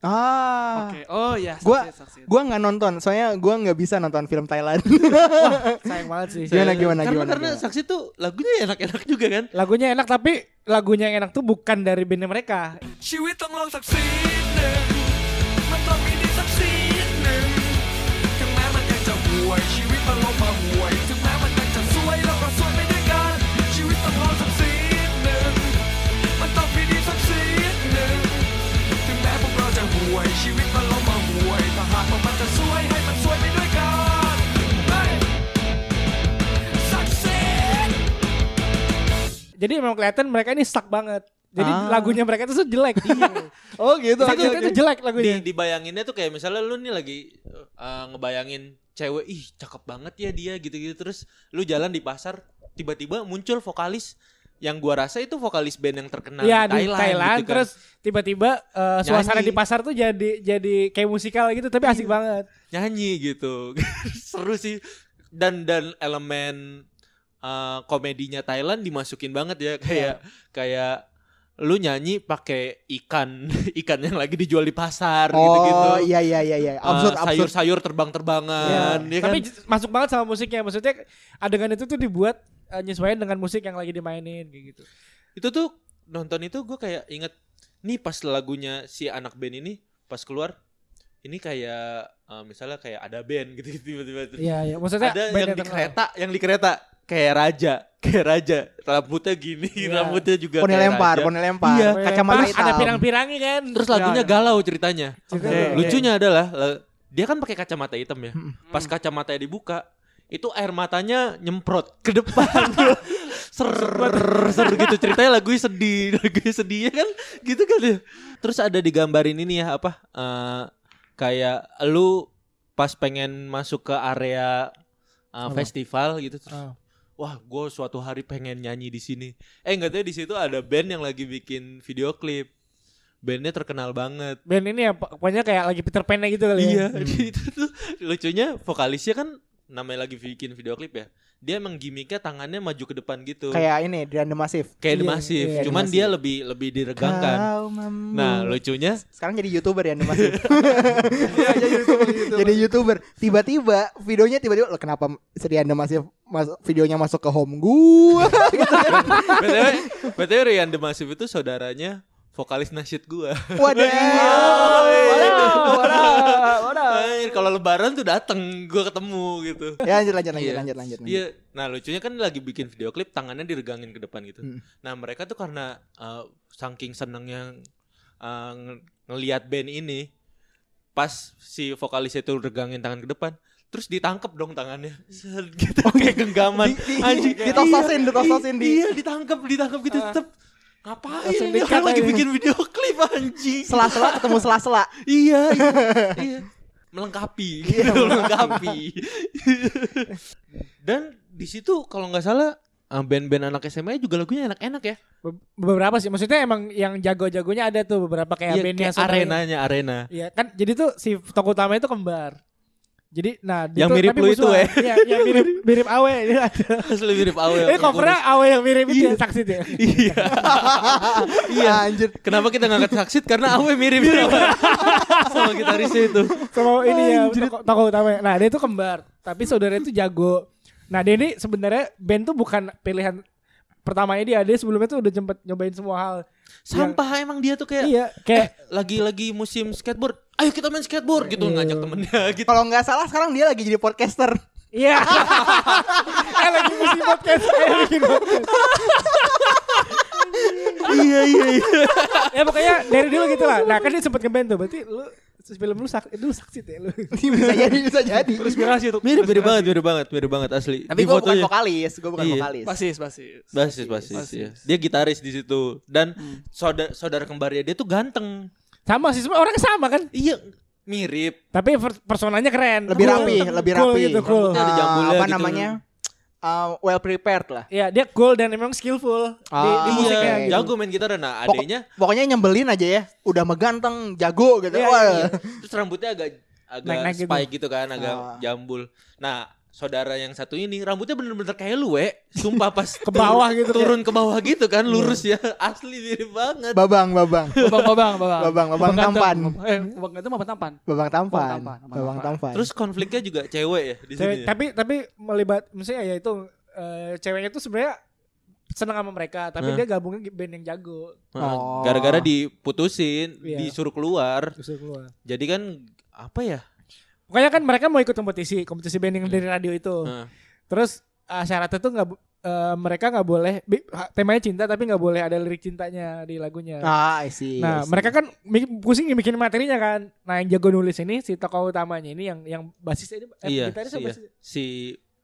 Ah. Oke. Okay. Oh ya. Saksit, gua gua nggak nonton, soalnya gua nggak bisa nonton film Thailand. Wah, sayang banget sih. Gimana gimana karena, gimana. Karena gimana. Saksit tuh lagunya enak-enak juga kan. Lagunya enak tapi lagunya yang enak tuh bukan dari band mereka. Saksit. Jadi memang kelihatan mereka ini stuck banget. Jadi Ah. lagunya mereka itu jelek. Oh gitu. Jadi itu jelek lagunya. di dibayanginnya tuh kayak misalnya lu nih lagi uh, ngebayangin cewek ih cakep banget ya dia gitu-gitu terus lu jalan di pasar tiba-tiba muncul vokalis yang gua rasa itu vokalis band yang terkenal Iya di di Thailand, Thailand, gitu kan. terus tiba-tiba eh, suasana Nyanyi. di pasar tuh jadi jadi kayak musikal gitu tapi asik banget. nyanyi gitu seru sih dan dan elemen uh, komedinya Thailand dimasukin banget ya kayak kayak lu nyanyi pakai ikan ikan yang lagi dijual di pasar gitu-gitu Oh iya iya iya iya. Uh, Absurd absurd. sayur-sayur terbang-terbangan ya kan? Tapi j- masuk banget sama musiknya. Maksudnya adegan itu tuh dibuat eh, nyesuaiin dengan musik yang lagi dimainin kayak gitu. itu tuh nonton itu gue kayak inget nih pas lagunya si anak band ini pas keluar ini kayak uh, misalnya kayak ada band gitu gitu tiba-tiba Iya, iya. Maksudnya ada band yang di kereta yang di kereta kayak raja kayak raja rambutnya gini Iya. rambutnya juga Poni kayak lempar, raja. poni lempar. Iya. Kacamata Terus hitam. ada pirang-pirangnya kan. terus lagunya galau ceritanya Oke. lucunya adalah la- dia kan pakai kacamata hitam ya pas kacamatanya dibuka itu air matanya nyemprot ke depan. Ser ser gitu. Ceritanya lagunya sedih lagunya sedih ya kan? Gitu kan ya. Terus ada digambarin ini ya apa eh, kayak lu pas pengen masuk ke area eh, festival gitu terus Ah. wah gue suatu hari pengen nyanyi di sini. Eh nggak tahu di situ ada band yang lagi bikin video klip. Bandnya terkenal banget. Band ini ya pokoknya kayak lagi Peter Pan gitu kali Iya, ya. itu tuh. Lucunya vokalisnya kan namanya lagi bikin video klip ya. Dia emang gimmicknya tangannya maju ke depan gitu. Kayak ini The Massive. kayak The Iya, Massive. iya, The Cuman Massive. dia lebih lebih diregangkan. Nah, lucunya sekarang jadi youtuber ya The Massive. jadi youtuber. Tiba-tiba videonya tiba-tiba lo kenapa Rian The Massive masuk videonya masuk ke home gua. BTW, BTW Rian The Massive itu saudaranya vokalis nasyid gua. Waduh. Anjir, Kalau lebaran tuh dateng gua ketemu gitu. Ya lanjut lanjut lanjut Iya. lanjut lanjut. lanjut. Iya, nah lucunya kan lagi bikin video klip tangannya diregangin ke depan gitu. Hmm. Nah mereka tuh karena uh, saking senengnya uh, nge- ngelihat band ini, pas si vokalis itu regangin tangan ke depan, terus ditangkep dong tangannya, gitu kayak genggaman, anjing, Ditososin, ditososin di iya ditangkep, ditangkep gitu, tetep ngapain Langsung ini orang lagi bikin video klip anjing, sela-sela ketemu sela-sela. iya, iya, iya. melengkapi, gitu, melengkapi. Dan di situ kalau nggak salah uh, band-band anak SMA juga lagunya enak-enak ya. Be- Beberapa sih maksudnya emang yang jago-jagonya ada tuh beberapa kayak Iya, bandnya kayak arenanya, arena. Iya kan jadi tuh si tokoh utama itu kembar. Jadi nah Yang mirip lu itu, eh. Iya, yang mirip mirip Awe dia ada. Asli mirip Awel. Ini covernya Awe yang mirip itu ya saksi ya. Iya. iya. Anjir. Kenapa kita ngangkat saksit? Karena Awe mirip sama, sama gitarisnya itu. Sama ini ya tokoh, utama. Nah, dia itu kembar, tapi saudaranya itu jago. Nah, dia ini sebenarnya band tuh bukan pilihan pertamanya dia. Dia sebelumnya tuh udah sempet nyobain semua hal. Sampah emang dia tuh kayak Iya, kayak lagi-lagi musim skateboard. Ayo kita main skateboard gitu ngajak temennya gitu. Kalau nggak salah sekarang dia lagi jadi podcaster. Iya. eh lagi musim podcast. Eh bikin podcast. iya iya iya. ya pokoknya dari dulu gitu lah. Nah kan dia sempet ngeband tuh. Berarti lu film lu sak itu saksit ya lu. bisa jadi bisa jadi. Inspirasi tuh. Mirip mirip banget, mirip banget, mirip banget asli. Tapi gue bukan vokalis, gue bukan Iya. vokalis. Basis, basis. Basis, basis, ya. Dia gitaris di situ dan saudara saudara kembarnya dia tuh ganteng. Sama sih semua orangnya sama kan. Iya, mirip. Tapi per- personanya keren. Lebih Cool. rapi, lebih Cool rapi. gitu, cool. Ada Ah, jambulnya apa gitu. namanya? Uh, well prepared lah. Iya, dia cool dan emang skillful di, di Ah, musiknya oke. gitu. jago main gitar. Nah, Pok- adanya pokoknya nyembelin aja ya. Udah meganteng, jago gitu. Iya, Wah. iya. terus rambutnya agak agak Naik-naik gitu. spike gitu. kan, agak Ah. jambul. Nah, saudara yang satu ini rambutnya bener-bener kayak lu, we. Sumpah pas ke bawah gitu, Turun ke bawah gitu kan, lurus ya. Asli mirip banget. Babang, babang. Babang, babang, babang. Babang, babang tampan. Eh, babang itu apa tampan? Babang tampan. Babang babang tampan. Terus konfliknya juga cewek ya di sini. ya? tapi tapi melibat maksudnya ya itu eh, ceweknya tuh sebenarnya seneng sama mereka, tapi Nah. dia gabungnya band yang jago. Oh. Gara-gara diputusin, Iya. disuruh keluar. Dia keluar. Jadi kan apa ya? Pokoknya kan mereka mau ikut kompetisi, kompetisi band yang dari radio itu. Heeh. Terus uh, syaratnya tuh nggak eh, mereka nggak boleh temanya cinta tapi nggak boleh ada lirik cintanya di lagunya. Ah, I see. Nah, I see. mereka kan pusing bikin materinya kan. Nah, yang jago nulis ini si tokoh utamanya ini yang yang basisnya ini eh, iya, si, iya. basis- si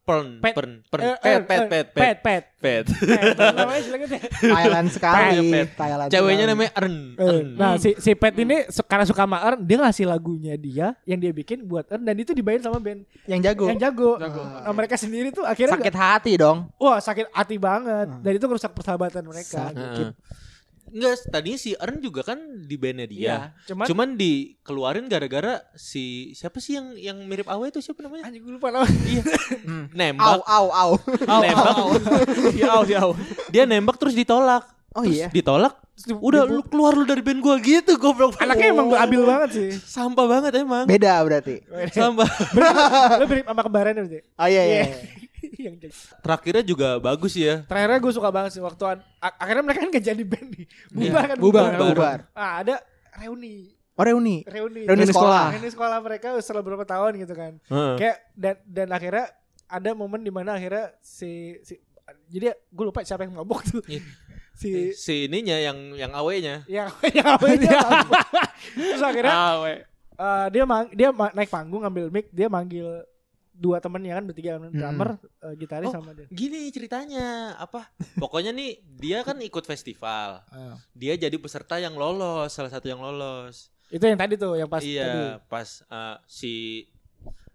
Pern, Pet. pern, pern, Eh, pet, eh, pet, eh, pet, pet, pet, pet. pet. Pet, namanya silakan deh. Thailand sekali. Pet. Thailand Ceweknya sekali. namanya Ern. Eh, Ern. Nah si si Pet ini su- karena suka sama Ern dia ngasih lagunya dia yang dia bikin buat Ern dan itu dibayar sama band yang jago. yang jago. Jago. Nah, mereka sendiri tuh akhirnya Sakit hati dong. nggak- wah sakit hati banget dan itu merusak persahabatan mereka. Heeh. Enggak, tadinya si Ern juga kan di bandnya dia. Iya, cuman Cuman dikeluarin gara-gara si siapa sih yang yang mirip Awe itu siapa namanya? anjing gue lupa nama. Iya. Au Nembak, au au. nembak. Iya, au, iya, au. Dia nembak terus ditolak. Oh Terus iya. Ditolak. Udah lu keluar lu dari band gua gitu goblok. Anaknya emang labil banget sih. sampah banget emang. Beda berarti. Sampah. Lo mirip sama kembaran berarti. Oh iya iya. yang jadi. Terakhirnya juga bagus ya. Terakhirnya gue suka banget sih waktu an- ak- akhirnya mereka kan gak jadi band nih. Bubar Iya, kan bubar, kan? bubar. Ah, ada reuni. Oh reuni. Reuni. Reuni sekolah. Reuni sekolah mereka setelah beberapa tahun gitu kan. Heeh. Kayak dan dan akhirnya ada momen di mana akhirnya si, si jadi gue lupa siapa yang mabok tuh. Iya. si Si ininya yang yang Awe-nya. yang yang itu terus akhirnya Awe. eh, dia mang, dia ma- naik panggung ngambil mic dia manggil dua temennya kan bertiga drummer eh, gitaris Oh. sama dia Gini ceritanya apa? Pokoknya nih dia kan ikut festival. Ah. Dia jadi peserta yang lolos, salah satu yang lolos. itu yang tadi tuh yang pas tadi iya, pas uh, si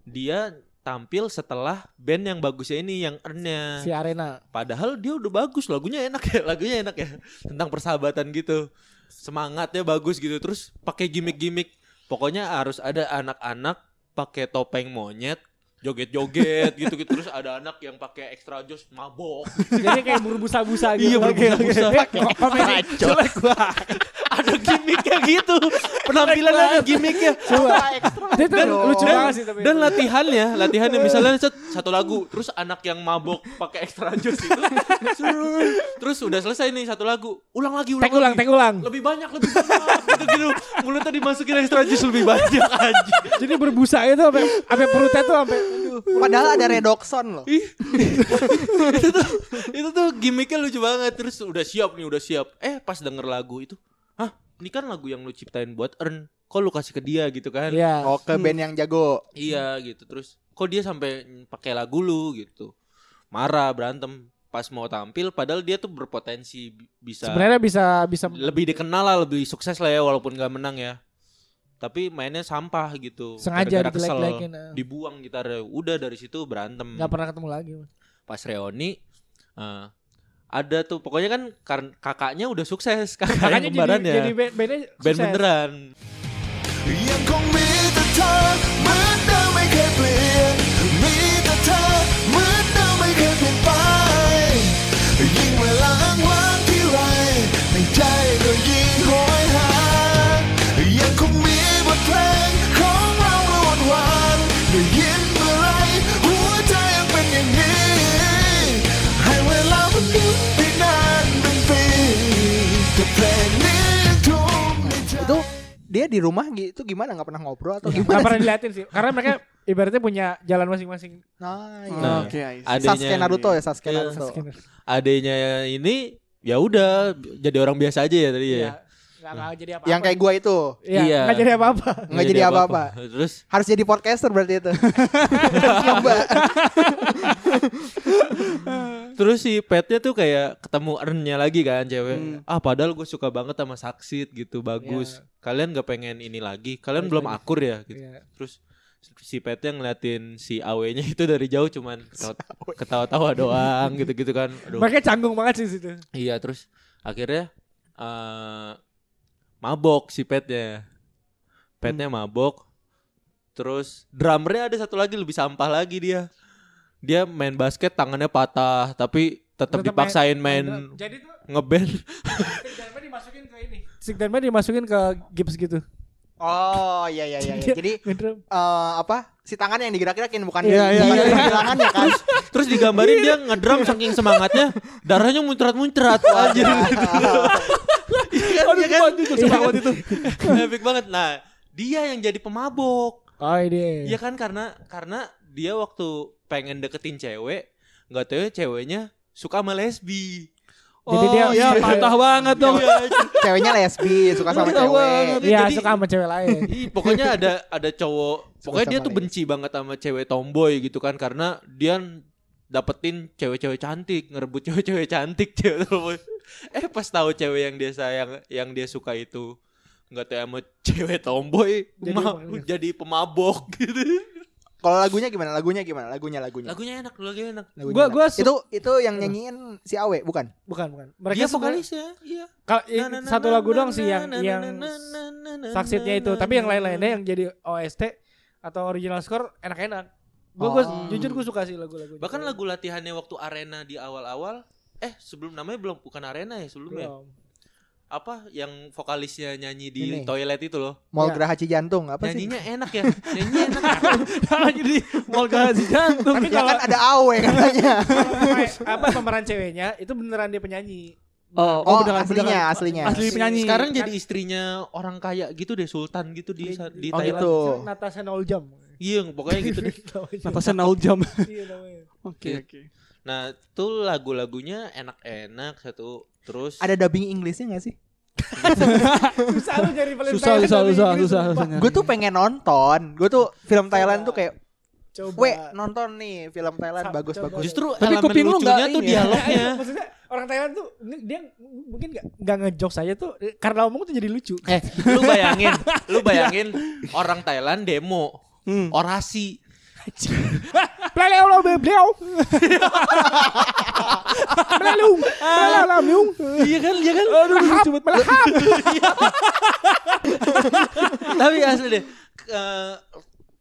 dia tampil setelah band yang bagusnya ini yang Earn-nya. si arena Padahal dia udah bagus, lagunya enak ya, lagunya enak ya. Tentang persahabatan gitu. Semangatnya bagus gitu. Terus pakai gimmick-gimmick. Pokoknya harus ada anak-anak pakai topeng monyet, joget-joget gitu-gitu. Terus ada anak yang pakai extra jos mabok. jadi kayak berbusa-busa gitu Iya, berbusa-busa. Oke, oke. Komedi. jelek gua ada gimmicknya gitu. Penampilan ada gimmicknya. coba itu tuh lucu banget sih tapi Dan latihannya, latihannya misalnya set, satu lagu, terus anak yang mabok pakai extra jus itu, terus udah selesai nih satu lagu, ulang lagi, ulang tek ulang tek ulang Lebih banyak, lebih banyak, gitu gitu. Mulutnya dimasukin extra jus lebih banyak aja. jadi berbusa itu sampai sampai perutnya tuh sampai. Padahal ada redoxon loh. itu tuh, itu tuh gimmicknya lucu banget. Terus udah siap nih, udah siap. Eh pas denger lagu itu, hah, ini kan lagu yang lu ciptain buat Earn. Kok lu kasih ke dia gitu kan? Iya. Oh ke band yang jago. Iya gitu terus kok dia sampai pakai lagu lu gitu marah berantem pas mau tampil padahal dia tuh berpotensi bi- bisa Sebenarnya bisa bisa lebih dikenal lah lebih sukses lah ya walaupun gak menang ya tapi mainnya sampah gitu Sengaja Gara-gara kesel, dijelek-jelekin, eh. dibuang gitarnya udah dari situ berantem nggak pernah ketemu lagi. pas reuni eh, ada tuh pokoknya kan kakaknya udah sukses kan? kakaknya, kakaknya jadi, ya. jadi band, band, band beneran. Yang kong dia di rumah gitu gimana nggak pernah ngobrol atau Nggak gimana? pernah diliatin sih. Karena mereka ibaratnya punya jalan masing-masing. Nah, iya. Nah, adanya Sasuke Naruto ya Sasuke Iya. Naruto. adanya ini ya udah jadi orang biasa aja ya tadi ya Iya. Nggak, nggak jadi apa-apa. Yang kayak gua itu Iya, Iya. nggak jadi apa-apa. nggak jadi apa-apa. Terus Harus jadi podcaster berarti itu. Coba. terus si petnya tuh kayak ketemu Ernnya lagi kan cewek. Hmm. Ah padahal gue suka banget sama Saksit gitu bagus. Kalian gak pengen ini lagi? Kalian Balik belum lagi. akur ya gitu. Iya. Terus si petnya ngeliatin si awenya itu dari jauh cuman ketawa- ketawa-tawa doang gitu-gitu kan. Aduh. Mereka canggung banget sih situ. Iya terus akhirnya eh mabok si petnya. Petnya Hmm. mabok. Terus drummernya ada satu lagi lebih sampah lagi dia. Dia main basket tangannya patah tapi tetap Tetep dipaksain main- main, main Jadi tuh ngeband. stick dimasukin ke ini. Stick dimasukin ke gips gitu. Oh iya iya iya. iya. Jadi Ngedrum. eh, apa? Si tangan yang digerak-gerakin bukan Iya, iya, bukan iya. yang tangannya kan. Terus digambarin dia ngedrum saking semangatnya darahnya muncrat-muncrat. Anjir. Iya kan, iya kan? Coba waktu itu. Epic banget. Nah, dia yang jadi pemabok. Oh ini. Iya kan karena karena dia waktu pengen deketin cewek, nggak tahu ya ceweknya suka sama lesbi. Jadi oh, dia- ya patah banget dong. Ceweknya lesbi, suka sama cewek. Iya Jadi- suka sama cewek lain. Ih, pokoknya ada ada cowok pokoknya dia tuh benci banget sama cewek tomboy gitu kan karena dia dapetin cewek-cewek cantik, ngerebut cewek-cewek cantik cewek Eh pas tahu cewek yang dia sayang, yang dia suka itu nggak tahu sama cewek tomboy, Jadi ma- jadi pemabok gitu. Kalau lagunya gimana? Lagunya gimana? Lagunya lagunya. Lagunya enak, lagunya enak. Lagunya Gua- enak. gua su- itu itu yang nyanyiin si Awe bukan? Bukan, bukan. Dia Mereka sebenarnya- vokalisnya, iya. Kalau Na, na, satu lagu na, doang sih yang yang saksitnya itu, tapi yang lain-lainnya yang jadi OST atau original score enak-enak. Gue gua Oh. jujur gue suka sih lagu-lagu. Bahkan lagu latihannya waktu arena di awal-awal, eh sebelum namanya belum bukan arena ya sebelumnya. belum. Apa yang vokalisnya nyanyi di Ini. toilet itu loh. Mall Ya. Geraha Cijantung apa sih? Nyanyinya enak ya. Nyanyinya enak. lagi di mall gaji jantung. Tapi Ya kalau kan ada Awe katanya. apa pemeran ceweknya itu beneran dia penyanyi. Oh, Oh, beneran- aslinya, beneran- aslinya. Asli penyanyi. Sekarang jadi istrinya orang kaya gitu deh, sultan gitu di di Oh, Thailand. gitu. Natasha Noljam. Iya, pokoknya gitu deh. Natasha nol jam. Iya namanya. Oke oke. Nah, tuh lagu-lagunya enak-enak satu. Terus Ada dubbing Inggrisnya gak sih? Susah lu nyari Valentine Susah susah susah susah. Gue tuh pengen nonton. Gue tuh film Thailand tuh kayak, Coba. "We, nonton nih film Thailand Sa- bagus coba. bagus." justru Tapi kuping lu lucunya nggak tuh ya? dialognya. Maksudnya orang Thailand tuh dia mungkin gak, gak ngejok saya tuh karena ngomong tuh jadi lucu. Eh, lu bayangin, lu bayangin orang Thailand demo, Hmm. orasi. Peleleu. Peleleu lo miung. Iya kan, iya kan? Aduh lucu banget melahap. Tapi asli deh,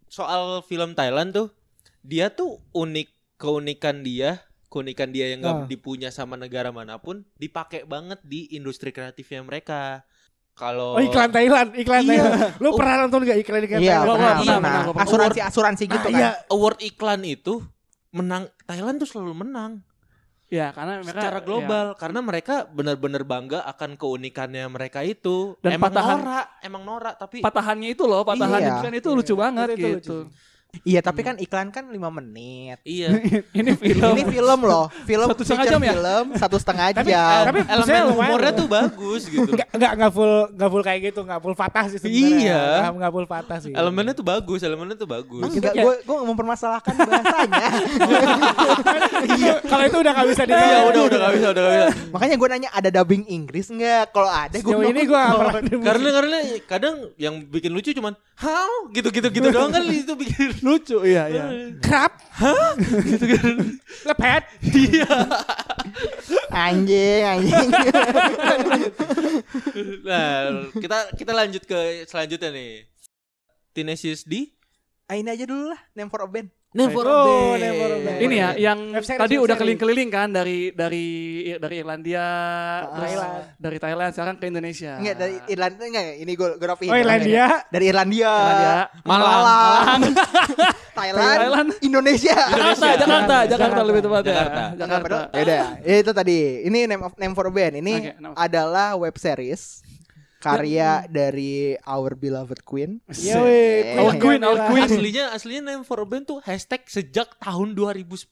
soal film Thailand tuh, dia tuh unik keunikan dia, keunikan dia yang Ah. nggak dipunya sama negara mana pun, dipakai banget di industri kreatifnya mereka. Kalau Oh iklan Thailand, iklan Iya. Thailand. Lu pernah nonton gak iklan iklan Iya, Thailand? Pernah, pernah, pernah, pernah. Asuransi asuransi gitu Nah, kan. iya, award iklan itu menang Thailand tuh selalu menang Ya karena mereka secara ya. global karena mereka benar-benar bangga akan keunikannya mereka itu. Dan emang patahan- norak, emang norak tapi patahannya itu loh, patahan Iya. iklan itu Iya, lucu banget itu- itu gitu. lucu. Iya, tapi kan iklan kan 5 menit. iya. Ini film. Ini film loh, film Satu setengah jam ya? film satu setengah Tapi- jam. tapi elemen humornya loh. tuh bagus gitu. Enggak enggak enggak full enggak full kayak gitu, enggak full fatah sih sebenarnya. Iya. Enggak, enggak full fatah sih. Elemennya tuh bagus, elemennya tuh bagus. Enggak, gue gue mempermasalahkan bahasanya. Kalau itu udah gak bisa Iya, ditanya. udah udah gak bisa, udah gak bisa. Makanya gue nanya ada dubbing Inggris enggak? Kalau ada gue Sejauh ini gue gak Karena karena kadang yang bikin lucu cuman how gitu-gitu gitu doang kan itu bikin lucu iya iya. krap. Hah? gitu kan. Lepet. Iya. anjing anjing. Nah, kita kita lanjut ke selanjutnya nih. Tenacious D Ah, ini aja dulu lah, name for a band. Never Oh, Never a. Ini ya yang Web tadi web udah keliling-keliling kan dari dari dari Irlandia, terus Thailand. dari Thailand sekarang ke Indonesia. Enggak dari Irlandia enggak ini gue gue rapiin. Oh Irlandia. Dari Irlandia. Irlandia. Malang. Malang. Thailand, Thailand. Indonesia. Jakarta, Jakarta, Jakarta lebih tepatnya. Jakarta. Jakarta. Ya udah, itu tadi. Ini name of name for band. Ini of- adalah web series karya dari Our Beloved Queen. Iya. Our Queen, our Queen. Aslinya aslinya name for a band tuh hashtag sejak tahun 2010.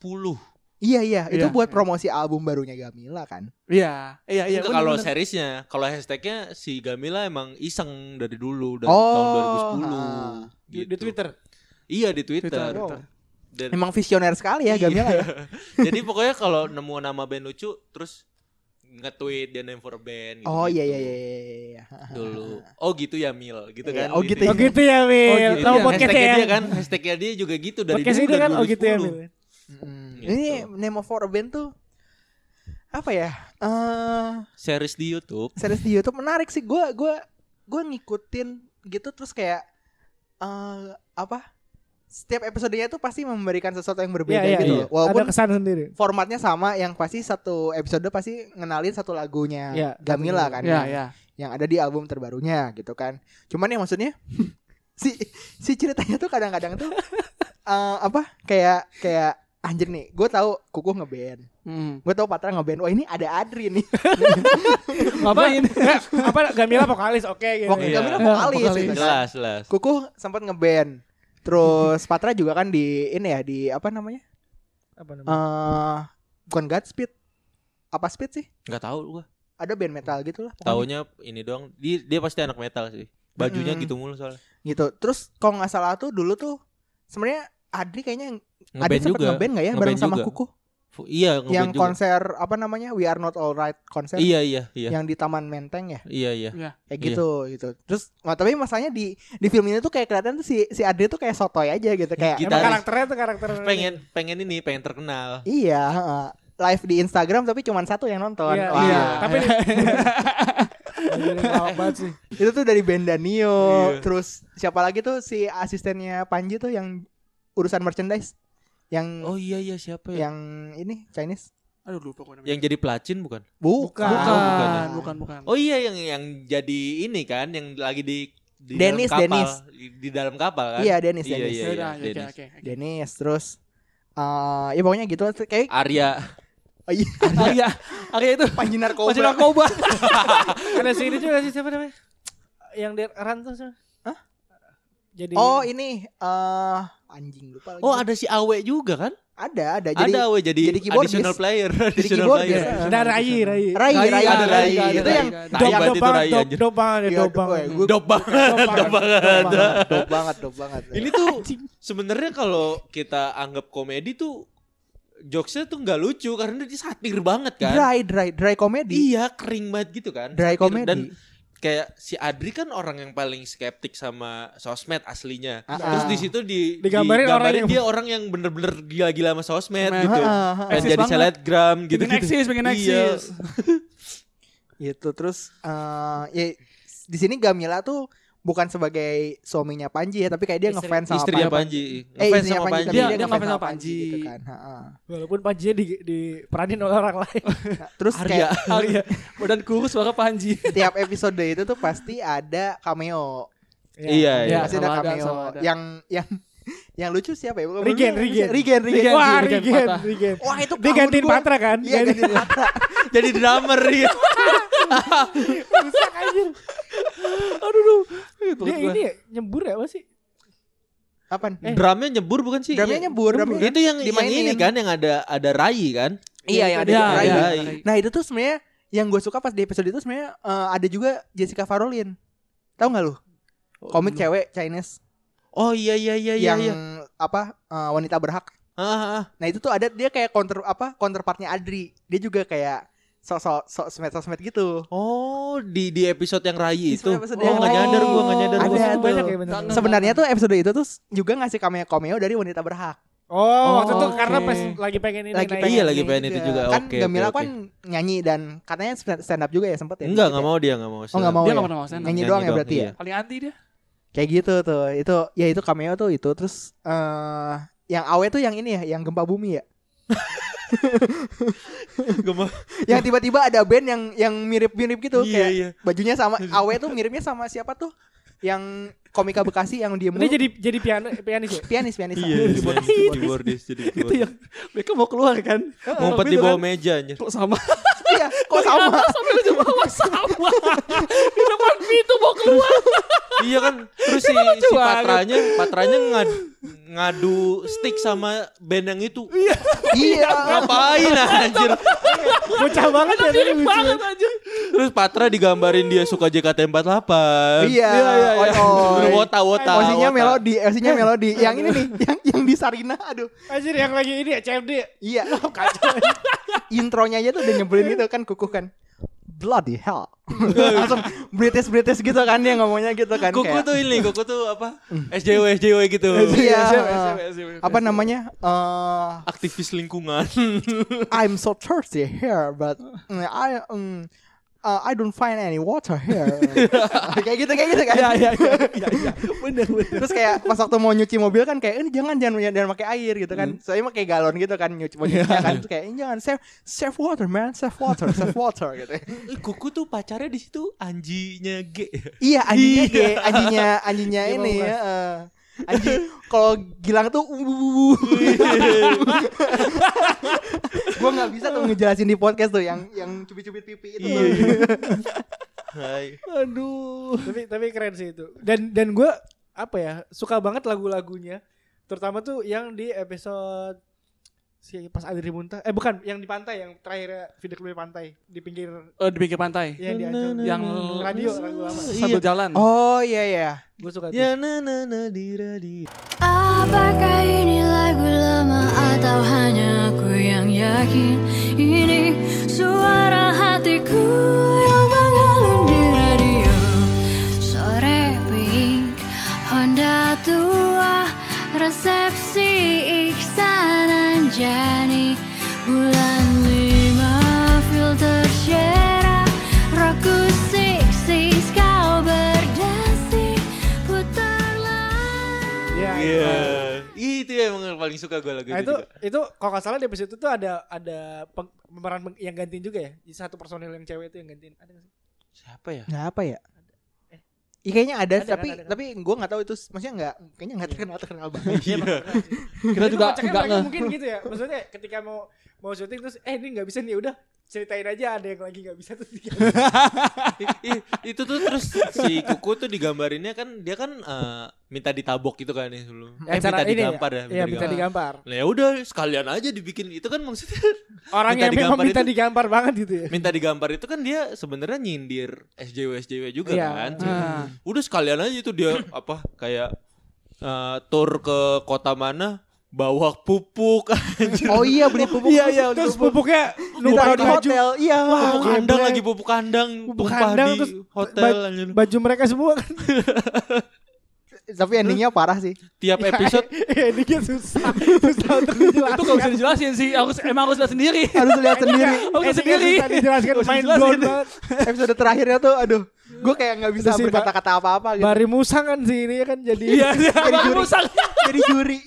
Iya iya, itu Iya. buat promosi album barunya Gamila kan. Iya, iya, iya. Itu kalau seriesnya, kalau hashtagnya si Gamila emang iseng dari dulu dari Oh, tahun 2010. ah. Di, Gitu. di Twitter. Iya di Twitter. Twitter, Oh. Twitter. Dan- Emang visioner sekali ya Iya. Gamila ya. Jadi pokoknya kalau nemu nama band lucu terus nge-tweet dia name for a band gitu. Oh iya iya iya iya, iya. Dulu. Oh gitu ya Mil, gitu Iya, kan. oh gitu Oh ya. gitu ya. Oh, gitu Tahu ya. podcastnya Hashtagnya ya. dia kan, hashtagnya dia juga gitu dari Podcast dulu kan oh gitu ya 2010. Wil. Hmm. Gitu. Ini name for a band tuh apa ya? Eh Series di YouTube. series di YouTube menarik sih. Gua gua gua ngikutin gitu terus kayak eh apa? Setiap episodenya tuh pasti memberikan sesuatu yang berbeda Iya iya. gitu. loh. Walaupun Ada kesan sendiri. formatnya sama yang pasti satu episode pasti ngenalin satu lagunya Iya, Gamila kan Iya, yang, iya. yang ada di album terbarunya gitu kan cuman ya maksudnya si si ceritanya tuh kadang-kadang tuh eh, apa kayak kayak anjir nih gue tahu kukuh ngeband Hmm. gue tahu Patra ngeband wah ini ada Adri nih Ngapain? Apa Gamila vokalis oke gitu. Waktu Iya. Gamila Iya, vokalis, vokalis. gitu kan. Jelas, jelas. kukuh sempat ngeband terus Patra juga kan di ini ya di apa namanya Apa namanya? eh bukan Godspeed apa Speed sih Enggak tahu gua. ada band metal gitu lah pokoknya. Taunya ini doang. Dia, dia pasti anak metal sih. Bajunya Mm-mm. gitu mulu soalnya. gitu terus kalau nggak salah tuh dulu tuh sebenarnya Adri kayaknya Adri sempat juga. ngeband nggak ya Ngeband bareng sama juga. Kuku Fu- Iya, yang juga. konser apa namanya We Are Not Alright konser Iya, iya, iya. yang di Taman Menteng ya Iya, iya. kayak Iya. gitu gitu terus nah, tapi masalahnya di di film ini tuh kayak kelihatan tuh si si Adri tuh kayak sotoy aja gitu kayak Kita- Emang Gitaris. karakternya tuh karakter Pengen pengen ini, pengen terkenal. iya heeh. live di Instagram tapi cuma satu yang nonton Iya, Wah, iya. Tapi sih. itu tuh dari band Danio Iya. terus siapa lagi tuh si asistennya Panji tuh yang urusan merchandise yang Oh iya iya siapa ya? yang ini Chinese Aduh lupa gue namanya. Yang jadi pelacin bukan? bukan bukan, Oh, bukan ya. bukan, bukan. Oh iya yang yang jadi ini kan yang lagi di di Dennis, dalam kapal, Dennis. Di, di dalam kapal kan? iya Dennis Iya, Dennis iya, Ya udah, ya, Dennis. oke. Dennis terus eh ya pokoknya gitu kayak Arya. oh, iya, Arya, Arya itu Panji narkoba masih narkoba. Si ini juga sih siapa namanya? Yang di Ran tuh siapa? Jadi oh ini eh anjing lupa lagi. Oh ada si Awe juga kan? ada ada jadi ada Awe jadi, jadi keyboardis. additional player, additional keyboardis. player. Eh, Ada Rai, Rai. Rai Rai, Rai ada Rai, itu yang Dop, banget dop banget, dop, banget, Iya, dop banget. Dop banget, Dop banget. dop banget dop banget Ini tuh sebenarnya kalau kita anggap komedi tuh jokesnya tuh nggak lucu karena dia satir banget kan. dry dry dry comedy Iya kering banget gitu kan. dry comedy Dan kayak si Adri kan orang yang paling skeptik sama sosmed aslinya. Ah, Terus ah. di situ di Digambarin orang yang- dia orang yang bener-bener gila-gila sama sosmed Nah, gitu. Ah, ah. Dan Eksis jadi selebgram gitu Pengen eksis, pengen eksis. gitu terus eh ya di sini Gamila tuh bukan sebagai suaminya Panji ya tapi kayak dia Istri- ngefans sama Istrinya Panji. Panji. Eh, Ngefans istrinya sama Panji, Panji. tapi Dia- dia, dia ngefans sama Panji Panji. gitu kan. ha-ha. Walaupun Panjinya di diperanin oleh orang lain. Nah, terus Arya. kayak Arya, badan kurus suara Panji. tiap episode itu tuh pasti ada cameo. Iya, iya. Ya, pasti ada ada, cameo. selalu ada. Yang yang yang lucu siapa ya? Rigen, Rigen. Rigen, Rigen. Wah, Rigen Rigen, patah. Rigen. Wah, itu Dia gantiin. Patra kan? Iya, gantiin Patra. Jadi drummer dia. Rusak anjir. Aduh, Dia gua. ini ya, nyembur ya apa sih? Apaan? Drumnya nyebur bukan sih? Drumnya Iya. nyebur, drumnya Itu yang, yang dimainin. ini kan yang ada ada Rai kan? Iya, yang ada Ya, Rai. ya, Rai. Nah, itu tuh sebenarnya yang gue suka pas di episode itu sebenarnya eh, ada juga Jessica Farolin. Tahu nggak lu? Komik cewek Chinese Oh iya iya iya iya. yang iya. apa eh, wanita berhak. Ah, ah, ah. Nah itu tuh ada dia kayak counter apa counterpartnya Adri. Dia juga kayak sok-sok sok sosmed sosmed gitu. Oh di di episode yang Rai itu. episode Oh, yang nggak Rai. nyadar gua nggak nyadar. Ada gua. Itu tuh. banyak ya bener. Sebenarnya tuh episode itu tuh juga ngasih cameo cameo dari wanita berhak. Oh, waktu itu karena pas lagi pengen ini Lagi pengen Iya, lagi pengen itu juga. Kan Oke, Gamila oke, kan nyanyi dan katanya stand up juga ya sempet ya. Enggak dikit nggak ya? mau dia nggak mau. Oh nggak mau Dia ya. nggak pernah mau stand up. Nyanyi Nyanyi doang ya berarti ya. iya. Paling anti dia. Kayak gitu tuh. Itu ya itu cameo tuh itu terus eh yang awe tuh yang ini ya, yang gempa bumi ya. Yang tiba-tiba ada band yang yang mirip-mirip gitu Iya, kayak iya. bajunya sama Awe tuh miripnya sama siapa tuh yang komika Bekasi yang dia Ini jadi jadi piano pianis ya? pianis pianis Iya, jadi keyboardis. jadi Itu yang mereka mau keluar kan. Ngumpet di bawah kan. meja anjir. Kok sama? Iya kok sama Sampai di bawah sama. Di depan pintu mau keluar. Iya kan terus si, lucu si banget. patranya patranya ngadu, ngadu stick sama band yang itu. iya Ngapain anjir? Bocah banget ya lucu. Banget aja. Terus Patra digambarin dia suka JKT48. iya Iya, iya, iya. oh, wota wota. Posisinya wota. melodi, posisinya melodi. Yang ini nih, yang yang di Sarina, aduh. Anjir yang lagi ini ya CFD. ya? Iya, kacau. Intronya aja tuh udah nyebelin gitu kan, kukuh kan. Bloody hell. Langsung British British gitu kan dia ngomongnya gitu kan. Kuku kayak- tuh ini, kuku tuh apa? SJW SJW gitu. Iya. SJW, SJW, SJW. apa namanya? eh Aktivis lingkungan. I'm so thirsty here, but mm, I um, uh, I don't find any water here. kayak gitu kayak gitu kan. Iya, iya, iya, iya, iya. Bener, bener. Terus kayak pas waktu mau nyuci mobil kan kayak ini jangan jangan jangan pakai air gitu kan. Soalnya pakai galon gitu kan nyuci mau nyucinya kan Terus kayak ini jangan save save water man, save water, save water gitu. Eh, Kuku tuh pacarnya di situ anjinya G. Iya anjingnya Iya. kayak anjingnya anjingnya Iya, ini ya. eh. Anjing kalau Gilang tuh uh, Gue nggak bisa tuh ngejelasin di podcast tuh yang yang cubit-cubit pipi itu. Iya. Hai. Aduh. tapi tapi keren sih itu. Dan dan gue apa ya suka banget lagu-lagunya. Terutama tuh yang di episode si pas Adri Muntah. Eh bukan, yang di pantai yang terakhir video klip di pantai di pinggir Oh, di pinggir pantai. yang di Ancol. Yang radio lagu lama. sambil jalan. Oh iya iya. Gue suka. Ya na na na di radio. Apakah ini lagu lama atau hanya aku yang yakin ini suara hatiku yang mengalun di radio Sore pink Honda tua Resepsi Anjani Bulan lima filter syera Roku siksis kau berdasi Putarlah Ya, Iya. Itu emang yang paling suka gue lagu Nah, itu itu juga. itu kalau nggak salah di episode itu tuh ada ada pemeran yang gantiin juga ya. Di satu personil yang cewek itu yang gantiin. Ada nggak sih? Siapa ya? Nah, apa ya? Iya kayaknya ada, Ada kan, tapi ada kan. tapi gue nggak tahu itu maksudnya nggak kayaknya nggak terkenal terkenal banget. Iya, sih. Kita juga nge. mungkin gitu ya. Maksudnya ketika mau mau syuting terus eh ini nggak bisa nih udah ceritain aja ada yang lagi nggak bisa tuh itu tuh terus si Kuku tuh digambarinnya kan dia kan eh, minta ditabok gitu kan ya dulu. Eh, minta ini digampar ya. Iya, minta digampar. Nah, ya udah sekalian aja dibikin itu kan maksudnya Orang Minta yang memang digampar minta itu- digampar banget gitu ya. minta digampar itu kan dia sebenarnya nyindir SJW SJW juga Iya. kan. Ah. Udah sekalian aja itu dia apa kayak eh, tour ke kota mana bawa pupuk anjir. Oh iya beli pupuk. Iya iya Terus pupuknya Ditaruh di baju, hotel. Iya. Pupuk kandang lagi pupuk kandang Pupuk kandang, di terus hotel ba- anjir. baju mereka semua kan. Tapi endingnya parah sih. Tiap episode ini kan susah. Susah untuk dijelasin. Itu gak bisa dijelasin sih. Harus emang harus lihat sendiri. Harus lihat sendiri. Harus lihat sendiri. Susah dijelaskan Harus main blown banget. Episode terakhirnya tuh aduh, gue kayak nggak bisa berkata-kata apa-apa gitu. Bari Musang kan sih ini kan jadi Iya, iya. Jadi Baru juri. musang. Jadi juri.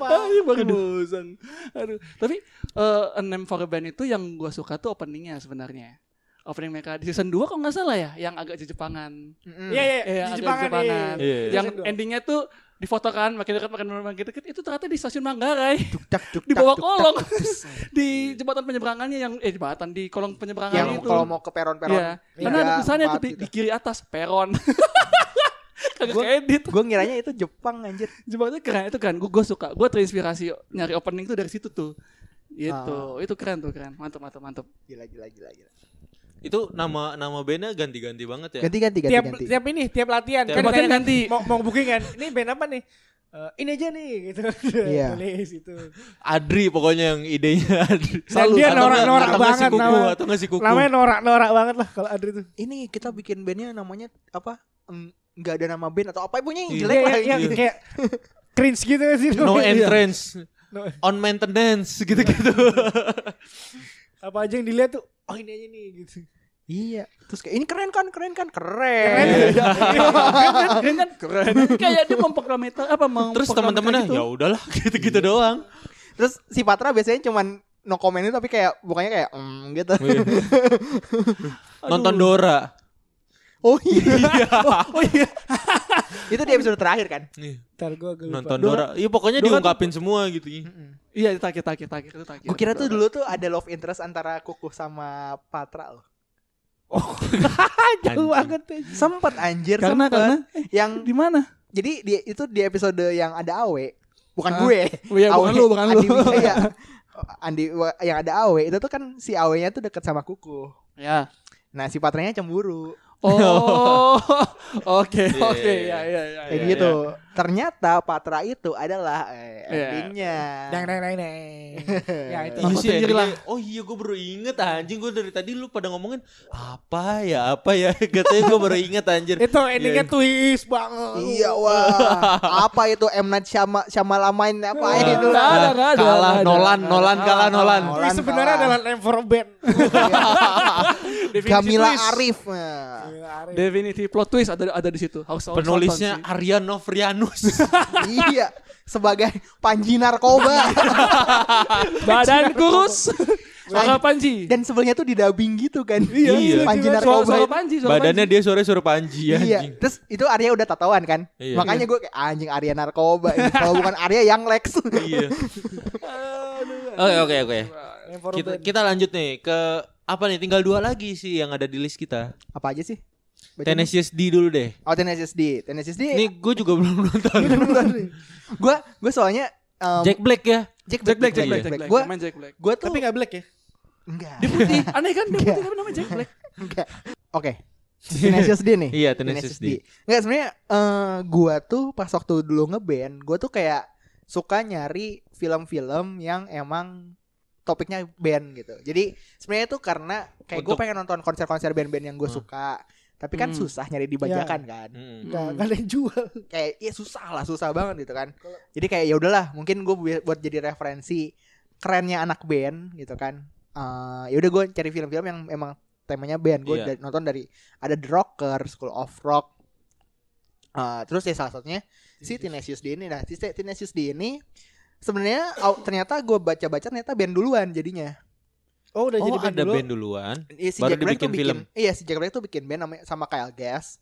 Aduh, baru musang. Aduh. Tapi eh A Name for a Band itu yang gue suka tuh openingnya sebenarnya. Opening mereka di season 2 kok nggak salah ya, yang agak Jepangan. Mm. Iya iya Iya, di agak Jepangan Jepangan. iya. Iya. Yang endingnya tuh difotokan makin dekat makin makin dekat itu ternyata di stasiun Manggarai Tuk-tak, tuk-tak, di bawah kolong di jembatan penyeberangannya yang eh jembatan di kolong penyeberangan Yang itu kalau mau ke peron-peron. Iya. Karena ada tulisannya tuh di, di kiri atas peron. Kagak Gua- keedit. Gue ngiranya itu Jepang anjir. Jembatan keren itu kan. Gue gue suka. Gue terinspirasi nyari opening tuh dari situ tuh. Gitu. Ah. Itu keren tuh keren. Mantap mantap mantap. Gila gila gila gila. itu nama nama bandnya ganti-ganti banget ya. Ganti ganti ganti Tiap ganti. tiap ini tiap latihan Tiap kan latihan ganti. Mau mau booking kan. Ini band apa nih? Eh, ini aja nih gitu. Iya. Tulis itu. Adri pokoknya yang idenya Adri. Dan dia norak-norak nggak si banget kuku, nama. atau nggak si kuku. Namanya norak-norak banget lah kalau Adri tuh. Ini kita bikin bandnya namanya apa? Nggak ada nama band atau apa pokoknya yang Iya. jelek Iya, lah. iya, gitu. kayak cringe gitu sih. no Iya. entrance, No. on maintenance gitu-gitu. Apa aja yang dilihat tuh, oh ini aja nih gitu. Iya. Terus kayak ini keren kan, keren kan, Keren. keren. keren kan? Keren kan? Keren. Kayak dia memproklameter apa Terus teman-temannya gitu. ya udahlah gitu-gitu doang. Terus si Patra biasanya cuman no comment itu tapi kayak bukannya kayak mm, gitu. Nonton Dora. Oh iya. oh, iya. itu di episode terakhir kan? Nih, Ntar gue agak lupa. nonton Dora. Iya pokoknya Dora diungkapin semua gitu. Iya, takir takir takir itu takir. Gue kira tuh dulu tuh ada love interest antara Kukuh sama Patra loh. Jauh Anjing. banget tuh. Sempet anjir karena sempet. karena yang di mana? jadi di itu di episode yang ada Awe bukan Hah? gue. Oh iya, bukan Awe, lu, bukan lu. Andi Wijaya. Andi yang ada Awe itu tuh kan si Awe-nya tuh deket sama Kukuh. Ya. Nah si Patranya cemburu. Oh, oke Iya, oke iya, ya ya ya. Kayak ya, gitu. Ternyata Patra itu adalah eh, Iya. endingnya. Dang dang dang dang. ya itu. Iya sendiri lah. Oh iya gue baru inget anjing gue dari tadi lu pada ngomongin apa ya apa ya katanya gue baru inget anjir. Itu endingnya Iya. twist banget. Iya wah. apa itu M Night Syama Shyamalan apa itu? nggak ada, nggak ada, Kalah. Nolan, Nolan kalah, Nolan. Nolan sebenarnya adalah name for a band. Twist. Arif. Nah. Definisi plot twist ada ada di situ. Harus Penulisnya. Arya Novrianus. iya, sebagai panji narkoba. badan kurus. Suara Panji. Dan sebelnya tuh di dubbing gitu kan. Iya. Panji Suara, narkoba. suara Panji, suara Badannya Panji. dia sore suara Panji Iya. anjing. Terus itu Arya udah tatoan kan. Iya. Makanya gue kayak anjing Arya narkoba. Kalau bukan Arya yang Lex. Iya. Oke oke oke. Kita lanjut nih ke apa nih? Tinggal dua lagi sih yang ada di list kita. Apa aja sih? Tenacious D dulu deh. Oh Tenacious D. Tenacious D. Ini gue juga belum nonton. gue gue soalnya um, Jack Black ya. Jack Jack Black, Jack. Black, Jack Black. Gue Main Jack Black. gue tuh Tapi nggak black ya? enggak. Dia putih. Aneh kan dia putih tapi namanya Jack Black. Enggak. Oke. Tenacious D nih. Iya, Tenacious D. Enggak sebenarnya eh gua tuh pas waktu dulu ngeband, gua tuh kayak suka nyari film-film yang emang topiknya band gitu. Jadi sebenarnya itu karena kayak gue pengen nonton konser-konser band-band yang gue Hmm. suka. Tapi kan Hmm. susah nyari dibajakan kan. Hmm. Nggak nggak ada yang jual. Kayak ya susah lah, susah banget gitu kan. Jadi kayak ya udahlah, mungkin gue buat jadi referensi kerennya anak band gitu kan. Eh ya udah gue cari film-film yang emang temanya band. Gue Iya. nonton dari ada The Rocker, School of Rock. Eh, terus ya salah satunya si Tenacious D ini nah si Tenacious D ini sebenarnya au- ternyata gue baca-baca ternyata band duluan jadinya Oh udah Oh, jadi band ada dulu. band duluan. Iya, si Baru Jack Black tuh dibikin bikin film. iya si Jack Black tuh bikin band namanya sama Kyle Gass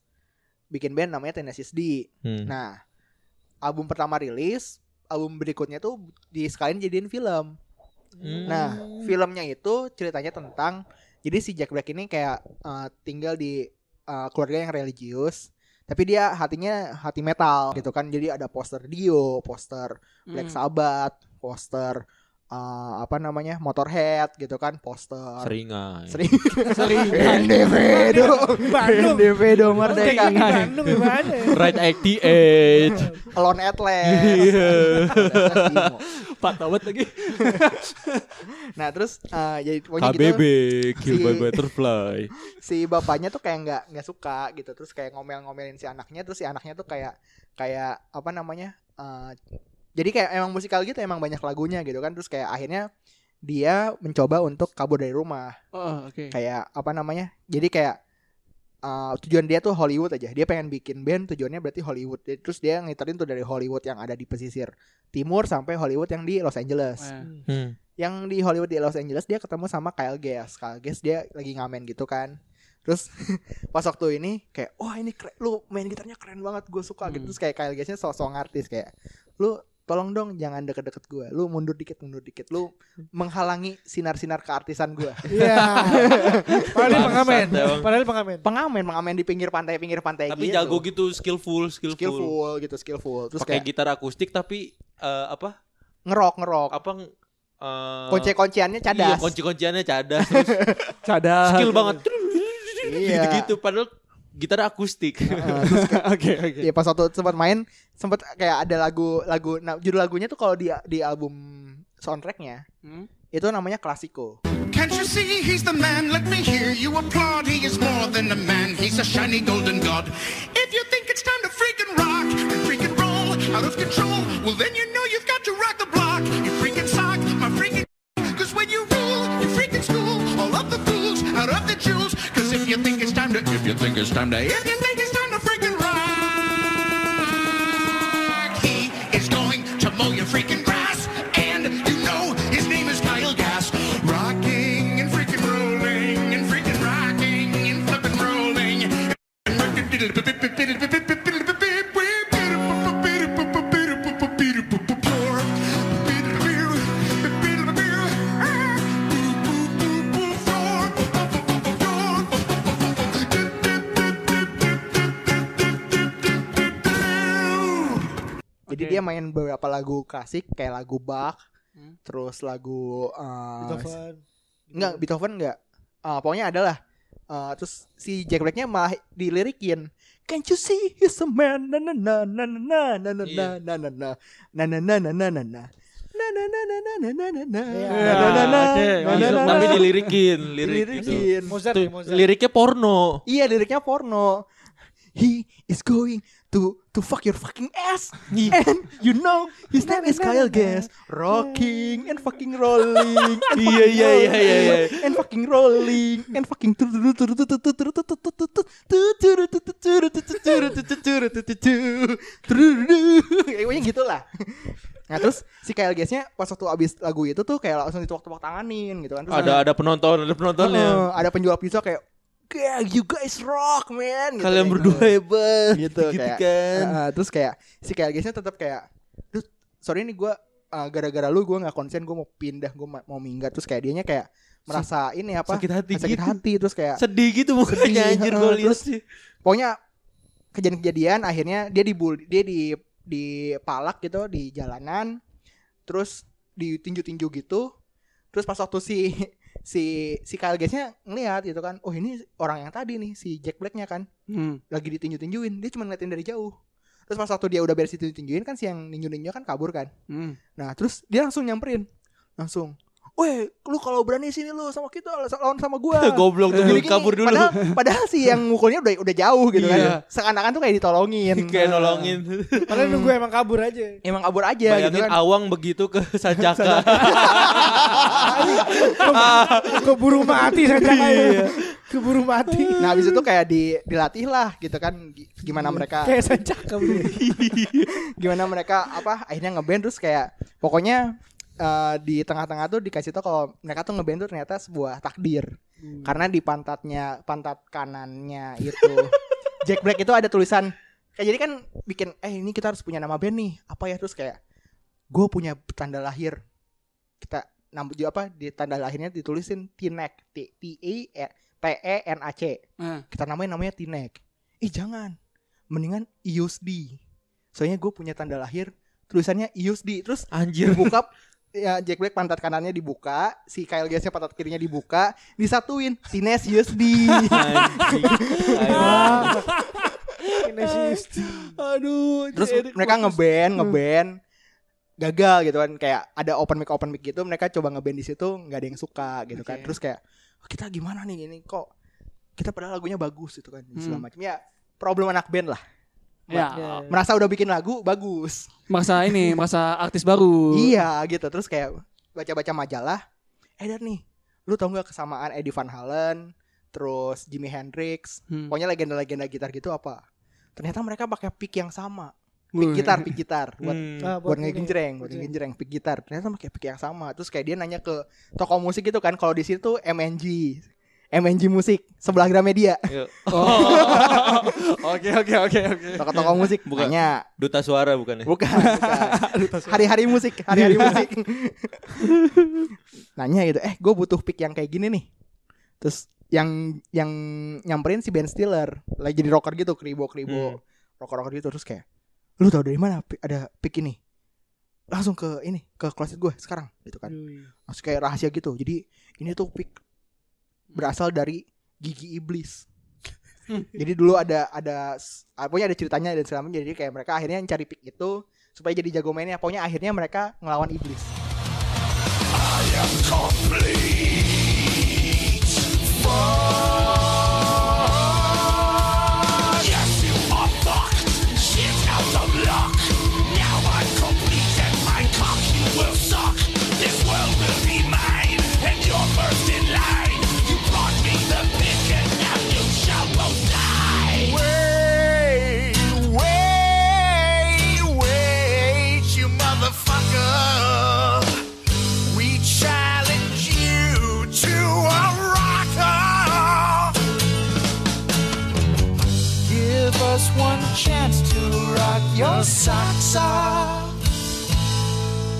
bikin band namanya Tenacious D Hmm. nah album pertama rilis album berikutnya tuh di sekalian jadiin film Hmm. Nah, filmnya itu ceritanya tentang jadi si Jack Black ini kayak eh, tinggal di eh, keluarga yang religius, tapi dia hatinya hati metal gitu kan. Jadi ada poster Dio, poster Black Hmm. Sabbath, poster eh, apa namanya Motorhead gitu kan, poster Seringai. sering Sering. Individu, Kayak merdeka, Bandung gimana? Right 88. Alone Atlas. Iya. Imo. Pak Tawet lagi. Nah terus eh, jadi pokoknya gitu. KBB, Kill by Butterfly. si bapaknya tuh kayak nggak nggak suka gitu terus kayak ngomel-ngomelin si anaknya terus si anaknya tuh kayak kayak apa namanya eh, jadi kayak emang musikal gitu emang banyak lagunya gitu kan terus kayak akhirnya dia mencoba untuk kabur dari rumah Oh, oke. kayak apa namanya jadi kayak eh, tujuan dia tuh Hollywood aja dia pengen bikin band tujuannya berarti Hollywood Jadi- terus dia ngiterin tuh dari Hollywood yang ada di pesisir timur sampai Hollywood yang di Los Angeles Eh, Hmm. yang di Hollywood di Los Angeles dia ketemu sama Kyle Gass. Kyle Gass dia lagi ngamen gitu kan. Terus pas waktu ini kayak wah ini keren, lu main gitarnya keren banget gue suka gitu Hmm. terus kayak Kyle Gassnya sosok artis kayak lu tolong dong jangan deket-deket gue lu mundur dikit mundur dikit lu menghalangi sinar-sinar keartisan gue Iya. Padahal pengamen. emang. Padahal pengamen. pengamen pengamen di pinggir pantai pinggir pantai Tapi gitu. jago gitu, skillful, skillful. skillful gitu skillful terus Pakai kayak gitar akustik tapi eh, apa? ngerok ngerok Apa eh, kunci-kunciannya Iya, cadas kunci-kunciannya cadas. Terus Cadar. skill banget. Iya. Gitu-gitu padahal gitar akustik. Heeh, terus Oke, oke. Ya pas waktu sempat main sempat kayak ada lagu lagu nah, judul lagunya tuh kalau di di album soundtracknya Hmm? itu namanya klasiko. Can't you see he's the man? Let me hear you applaud. He is more than a man. He's a shiny golden god. If you think it's time to freaking rock and freaking roll out of control, well then you know if you think it's time to, if you think it's time to, if you think it's time to freaking rock, he is going to mow your freaking grass. And you know his name is Kyle Gass. Rocking and freaking rolling and freaking rocking and flipping rolling. Lagu klasik kayak lagu Bach, Hmm. terus lagu uh, Beethoven. enggak Beethoven enggak. Uh, pokoknya adalah uh, terus si Jack Blacknya malah dilirikin Can't you see he's a man na na na na na na na na Iya. na na na na na na na na na na na na na na na na na na na Iya. na na na na Oke, na masuk. na na tapi na. dilirikin, lirik itu. Dilirikin. Mozart Tuh, ya, Mozart. liriknya porno. Iya liriknya porno. He is going to to fuck your fucking ass. And you know his name is Kyle Gass. Rocking and fucking rolling. And Iya, fucking iya, iya, iya, iya. And fucking rolling. And fucking Kayaknya gitu lah. Nah terus si Kyle Gassnya pas waktu abis lagu itu tuh kayak langsung ditepok-tepok tanganin gitu kan. Terus Ada ada penonton, ada penontonnya. Heeh, ada penjual pizza kayak Yeah, you guys rock man gitu, Kalian kayak berdua gitu. hebat. gitu, gitu kayak, kan. Heeh, terus kayak si Kyle Gassnya tetap kayak Duh, sorry nih gue gara-gara lu gue nggak konsen gue mau pindah gue mau minggat terus kayak dianya kayak merasa ini apa sakit hati sakit gitu. hati terus kayak Sedih gitu mukanya Sedih, anjir gue lihat sih. pokoknya kejadian-kejadian akhirnya dia dibul dia di di palak gitu di jalanan terus ditinju-tinju gitu terus pas waktu si si si Kyle Gassnya ngeliat gitu kan oh ini orang yang tadi nih si Jack Blacknya kan Hmm. lagi ditinju-tinjuin dia cuma ngeliatin dari jauh Terus pas waktu dia udah beres itu tinggiin kan si yang ninju-ninju kan kabur kan. Hmm. Nah, terus dia langsung nyamperin. Langsung. Weh, lu kalau berani sini lu sama kita lawan sama gua. Goblok tuh Gini-gini. kabur dulu. Padahal, padahal si yang mukulnya udah udah jauh gitu Iya. kan. Seakan-akan tuh kayak ditolongin. Kayak nolongin. Padahal nunggu emang kabur aja. Emang kabur aja gitu Bayangin kan. awang begitu ke Sanjaka. Keburu mati saja kayak. Keburu mati. Nah, habis itu kayak di dilatih lah gitu kan Gi- gimana mereka Kayak bener. gimana mereka apa akhirnya ngeband terus kayak pokoknya eh, di tengah-tengah tuh dikasih tau kalau mereka tuh ngeband tuh ternyata sebuah takdir karena di pantatnya pantat kanannya itu Jack Black itu ada tulisan kayak jadi kan bikin eh ini kita harus punya nama band nih apa ya terus kayak gue punya tanda lahir kita nam apa di tanda lahirnya ditulisin Tinek T T E T E N A C Nah, kita namain namanya Tinek. Ih jangan, mendingan IUSD. Soalnya gue punya tanda lahir tulisannya IUSD. Terus Anjir. dibuka ya Jack Black pantat kanannya dibuka, si Kyle Gassnya pantat kirinya dibuka, disatuin Tines USD. Anjing. Ayo. Kinesius. aduh. Terus mereka ngeband, ngeband gagal gitu kan kayak ada open mic open mic gitu mereka coba ngeband di situ nggak ada yang suka gitu kan Oke. terus kayak "Oh, kita gimana nih ini kok kita padahal lagunya bagus gitu kan segala Hmm. macam ya problem anak band lah Ya, merasa udah bikin lagu bagus. Merasa ini, merasa artis baru. Iya gitu. Terus kayak baca-baca majalah. Edar nih lu tau nggak kesamaan Eddie Van Halen terus Jimi Hendrix Hmm. pokoknya legenda-legenda gitar gitu apa? Ternyata mereka pakai pick yang sama. Pick gitar pick gitar. Buat Hmm. Ah, buat ngegenjreng buat ngegenjreng pick gitar. Ternyata pakai pick yang sama. Terus kayak dia nanya ke toko musik gitu kan. Kalau di situ MNG MNG musik sebelah Gramedia Yuk. Oh. Oke, oke, oke, oke. toko-toko musik Bukan. nanya Duta suara bukan ya? Bukan, bukan. Hari-hari musik, hari-hari musik. Nanya gitu, eh gue butuh pick yang kayak gini nih. Terus yang yang nyamperin si Ben Stiller lagi jadi rocker gitu, kribo kribo, Hmm. rocker rocker gitu terus kayak, lu tau dari mana ada pick ini? Langsung ke ini, ke closet gue sekarang, gitu kan. Langsung kayak rahasia gitu. Jadi ini tuh pick berasal dari gigi iblis. jadi dulu ada ada ah, pokoknya ada ceritanya dan segala macam. jadi kayak mereka akhirnya cari pick itu supaya jadi jago mainnya pokoknya akhirnya mereka ngelawan iblis Wait, chance to rock your socks off.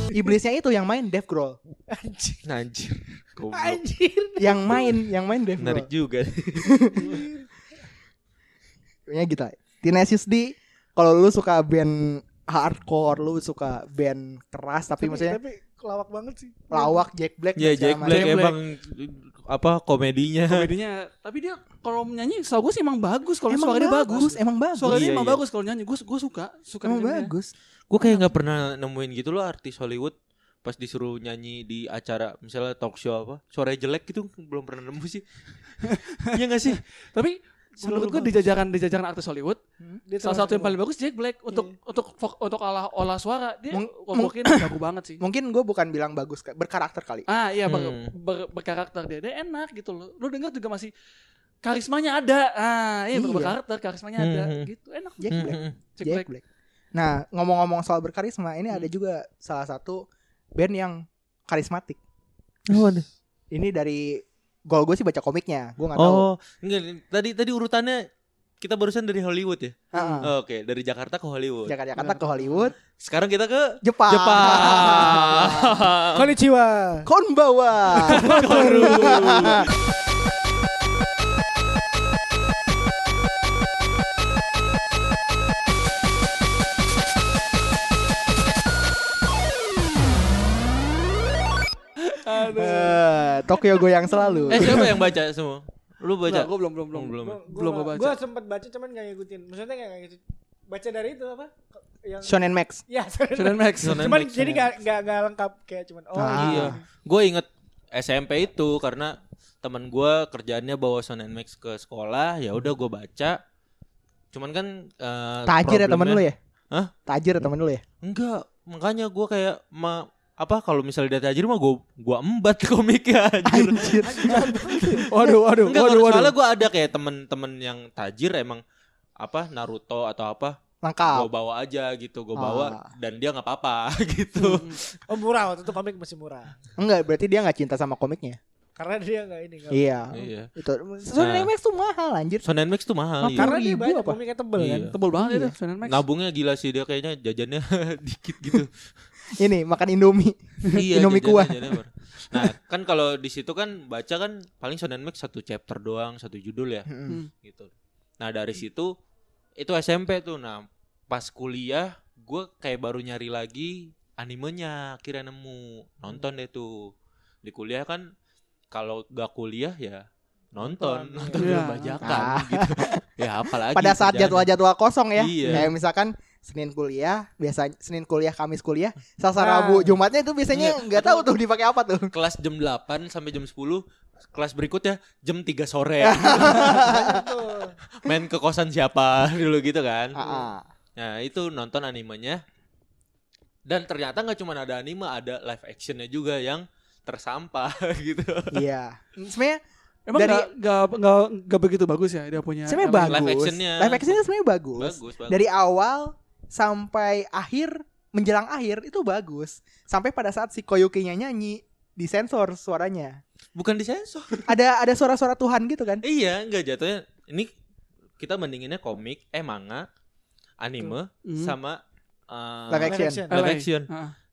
iblisnya itu yang main Dave Grohl Anjir. Goblok. Anjir. yang main yang main Dave Menarik Grohl juga. pokoknya gitu Tenacious D kalau lu suka band hardcore lu suka band keras tapi, maksudnya tapi kelawak banget sih. lawak Jack Black Ya segala Jack Black emang apa komedinya. Komedinya, tapi dia kalau nyanyi, setahu gue sih emang bagus. Kalau emang suara dia bagus. emang bagus Suara dia Iya, emang iya. bagus kalau nyanyi. Gue gue suka, suka emang bagus Gue kayak nggak pernah nemuin gitu loh artis Hollywood pas disuruh nyanyi di acara misalnya talk show apa suaranya jelek gitu belum pernah nemu sih Iya gak sih Tapi menurut gue di jajaran di jajaran artis Hollywood, Dia salah satu yang paling bagus Jack Black untuk Iya. untuk vok- untuk olah olah suara dia Mung- mungkin jago banget sih. mungkin gue bukan bilang bagus berkarakter kali Ah iya ber- Hmm. ber- berkarakter dia, dia enak gitu loh. Lu dengar juga masih karismanya ada. Ah iya, Iya. berkarakter karismanya ada Hmm. gitu enak. Jack Hmm, Black hmm, Jack, Jack Black. Black. Nah, ngomong-ngomong soal berkarisma, ini ada juga salah satu band yang karismatik. hmm. Ini dari gol gue sih baca komiknya, gue nggak tahu. Oh, enggak tadi tadi urutannya kita barusan dari Hollywood ya. Heeh. Oh, Oke, dari Jakarta ke Hollywood. Jakarta Jakarta ke Hollywood, Sekarang kita ke Jepang. Jepang. Konnichiwa. Konbawa. Eh, Tokyo goyang selalu. eh siapa yang baca semua? Lu baca? Enggak, gue belum belum belum Oh, belum. belum gue baca. Gue sempat baca cuman gak ngikutin. Maksudnya gak ngikutin. baca dari itu apa? Yang Shonen Max. Ya, Shonen Max. Shonen Cuman Max, jadi nggak nggak nggak lengkap kayak cuman oh Ah. Iya. Gue inget SMP itu karena teman gue kerjaannya bawa Shonen Max ke sekolah, ya udah gue baca. Cuman kan eh, Tajir ya temen lu ya? Hah? Tajir ya temen lu ya? Enggak, makanya gue kayak ma apa kalau misalnya dia tajir mah gue gua embat komiknya anjir. Waduh, waduh, Enggak, waduh, waduh. soalnya gue ada kayak temen-temen yang tajir emang apa Naruto atau apa gue Lengkap. bawa aja gitu gue bawa Ah. dan dia nggak apa-apa gitu oh murah waktu itu komik masih murah. Enggak, berarti dia nggak cinta sama komiknya. Karena dia nggak ini nggak Iya. iya Itu Shonen Nah. Max tuh mahal anjir. Shonen Max tuh mahal iya. Karena dia 10.000 banyak apa? komiknya tebel kan. Iya. Tebel banget Iya. itu Shonen Max. nabungnya gila sih dia kayaknya jajannya dikit gitu Ini makan Indomie. iya Indomie kuah. nah kan kalau di situ kan baca kan paling Shonen Max satu chapter doang satu judul ya Mm-mm. gitu nah dari situ itu SMP tuh nah pas kuliah gue kayak baru nyari lagi animenya akhirnya nemu nonton deh tuh di kuliah kan kalau gak kuliah ya nonton Nonton, nonton iya. film bajakan Ah. gitu ya apalagi Pada saat jadwal-jadwal kosong ya. Iya. Kayak misalkan Senin kuliah, biasa Senin kuliah, Kamis kuliah, Selasa Nah. Rabu, Jumatnya itu biasanya Iya. nggak tahu tuh dipakai apa tuh. kelas jam 8 sampai jam 10 kelas berikutnya jam 3 sore main ke kosan siapa dulu gitu kan Ah, ah. Nah itu nonton animenya dan ternyata nggak cuma ada anime, ada live actionnya juga yang tersampah gitu. Iya. Sebenarnya Emang Dari- nggak nggak nggak nggak begitu bagus ya dia punya. sebenarnya bagus. Live actionnya. Live actionnya sebenarnya bagus. Bagus, bagus. Dari awal sampai akhir menjelang akhir itu bagus. Sampai pada saat si Koyuki-nya nyanyi disensor suaranya. Bukan disensor. Ada ada suara-suara Tuhan gitu kan? iya, nggak jatuhnya. Ini kita bandinginnya komik, eh manga, anime, Hmm. sama uh, Live action. action. live action.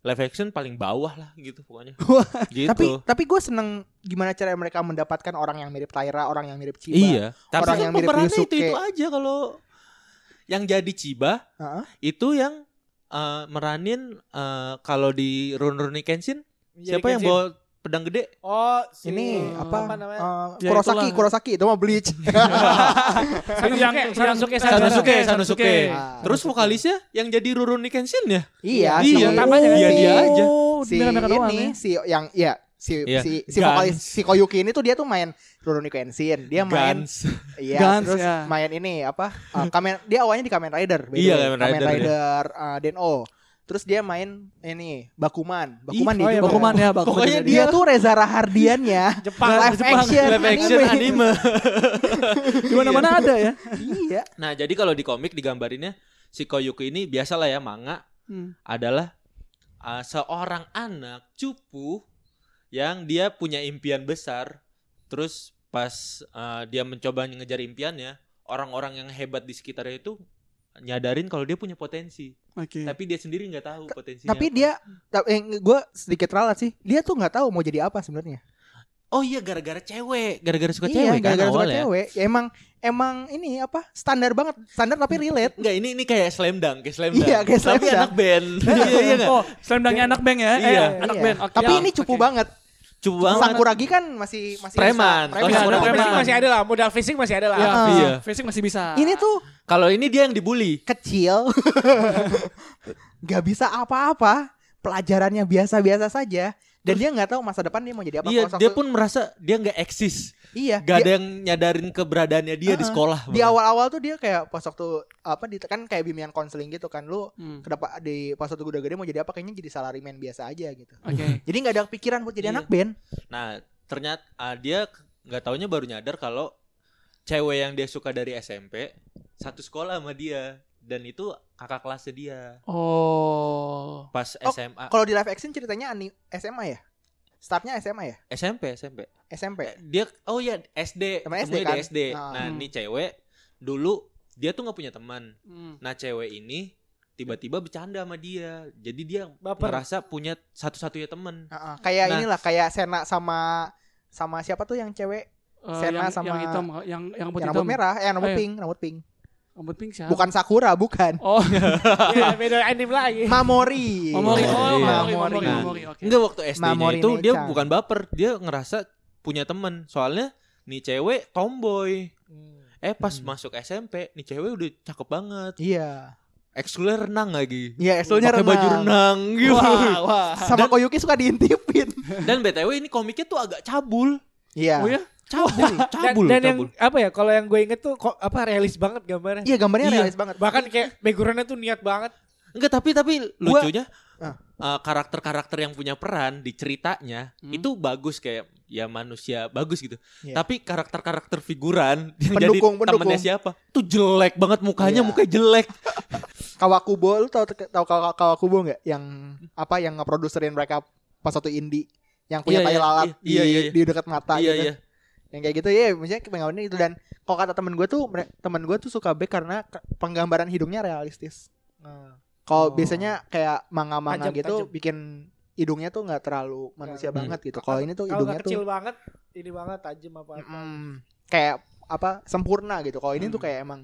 Live action paling bawah lah gitu pokoknya. Gitu. Tapi tapi gue seneng gimana cara mereka mendapatkan orang yang mirip Taira, orang yang mirip Chiba. iya. Tapi Orang yang mirip Ryusuke. itu itu aja kalau yang jadi Chiba Heeh. itu yang uh, meranin uh, kalau di Rurouni Kenshin Jadi siapa yang Kenshin. bawa pedang gede? Oh, si Ini apa? namanya? Eh, Ya, Kurosaki, itulah. Kurosaki itu mah Bleach. Yang yang Sanosuke, Sanosuke, Sanosuke. Ah. Terus vokalisnya yang jadi Rurouni Kenshin ya? iya, Iya, si, Utamanya Iya, si- dia aja. Si doang ini ya. si yang ya si Iya. si si Guns. vokalis si Koyuki ini tuh dia tuh main Rurouni Kenshin. Dia main Guns. iya Guns, terus ya. main ini apa? uh, Kamen dia awalnya di Kamen Rider. Iya. Kamen Rider, Rider uh, Den-O. Terus dia main ini Bakuman. Bakuman Ih, dia oh iya. Bakuman ya, Bakuman. Pokoknya juga dia tuh Reza Rahardiannya Jepang, live Jepang. action Live action anime. di mana-mana ada ya. iya Nah, jadi kalau di komik digambarinnya si Koyuki ini biasalah ya manga Hmm. adalah uh, seorang anak cupu yang dia punya impian besar. Terus pas uh, dia mencoba ngejar impiannya, orang-orang yang hebat di sekitarnya itu nyadarin kalau dia punya potensi, Oke. tapi dia sendiri nggak tahu potensinya. tapi apa. dia eh, gue sedikit ralat sih dia tuh nggak tahu mau jadi apa sebenarnya oh iya gara-gara cewek, gara-gara suka iya cewek kan gara-gara suka awalnya. cewek ya, emang emang ini apa standar banget standar tapi relate Enggak, ini ini kayak slam dunk, kayak slam dunk. Iya, kayak slam Tapi dunk. anak band. iya, iya enggak? Oh, slam dunk-nya anak band ya? Iya. Eh, anak Iya. band. Oke. tapi ini cupu oke. banget Banget. Sakuragi kan masih masih Preman. bisa. Sakuragi ada Fisik preman. masih ada lah, modal fisik masih ada lah. Ya, Ah. Iya. Fisik masih bisa. ini tuh Kalau ini dia yang dibully. kecil nggak bisa apa-apa pelajarannya biasa-biasa saja dan dia nggak tahu masa depan dia mau jadi apa Iya, dia pun merasa dia nggak eksis. iya Gak dia- ada yang nyadarin keberadaannya dia di Ah, sekolah. di awal-awal tuh dia kayak pas waktu apa di kan kayak bimbingan konseling gitu kan lu Hmm. kenapa di pas waktu udah gede mau jadi apa kayaknya jadi salaryman biasa aja gitu Oke. jadi nggak ada pikiran buat jadi Iya. anak band Nah, ternyata ah, dia nggak taunya baru nyadar kalau cewek yang dia suka dari SMP satu sekolah sama dia dan itu kakak kelasnya dia Oh. pas Oh, SMA kalau di live action ceritanya ani SMA ya startnya SMA ya SMP SMP SMP dia oh ya SD Teman SD kan? di SD Ah. nah Hmm. ini cewek dulu dia tuh nggak punya teman Hmm. nah cewek ini tiba-tiba bercanda sama dia jadi dia Baper. merasa punya satu-satunya teman Heeh, kayak Nah. inilah kayak Sena sama sama siapa tuh yang cewek Eh, Sena yang, sama- yang hitam, yang yang rambut yang hitam. rambut merah eh rambut Oh, iya. pink rambut pink Rambut pink siapa? bukan Sakura bukan Oh, Iya, beda anime lagi. Mamori Mamori. Oh, Iya. Mamori, Mamori. Mamori, Nah, Mamori. Oke. Enggak waktu SD-nya Mamori itu dia bukan baper, dia ngerasa punya teman. Soalnya nih cewek tomboy. Hmm. Eh pas Hmm. masuk SMP, nih cewek udah cakep banget. iya ekskulnya renang lagi. Iya, ekskulnya Pakai baju renang. renang gitu. Wah, wah. Sama Koyuki suka diintipin. Dan BTW ini komiknya tuh agak cabul. Iya. Oh ya? Cabul, Dan, cabul, dan yang cabul. apa ya? Kalau yang gue inget tuh kok apa realis banget gambarnya. Iya, gambarnya Iya. realis banget. Bahkan kayak backgroundnya tuh niat banget. Enggak, tapi tapi lucunya Ah. eh, karakter-karakter yang punya peran di ceritanya Hmm. itu bagus kayak ya manusia bagus gitu. Iya. Tapi karakter-karakter figuran yang Pendukung, jadi temennya pendukung. siapa? Tuh jelek banget mukanya, Iya. mukanya jelek. Kawakubo lu tau tau Kawa- Kawakubo nggak yang apa yang ngeproduserin mereka pas satu indie yang punya Iya, tai iya, lalat iya, di, iya, iya. di dekat mata iya, gitu. iya. Yang kayak gitu ya, maksudnya penggambarannya itu dan kalau kata temen gue tuh temen gue tuh suka back karena penggambaran hidungnya realistis. Kalau Oh. biasanya kayak manga-manga gitu tajam. bikin hidungnya tuh nggak terlalu manusia Hmm. banget gitu. Kalau ini tuh hidungnya kecil tuh banget, ini banget tajam apa apa. mm, kayak apa sempurna gitu. Kalau ini tuh Hmm. kayak emang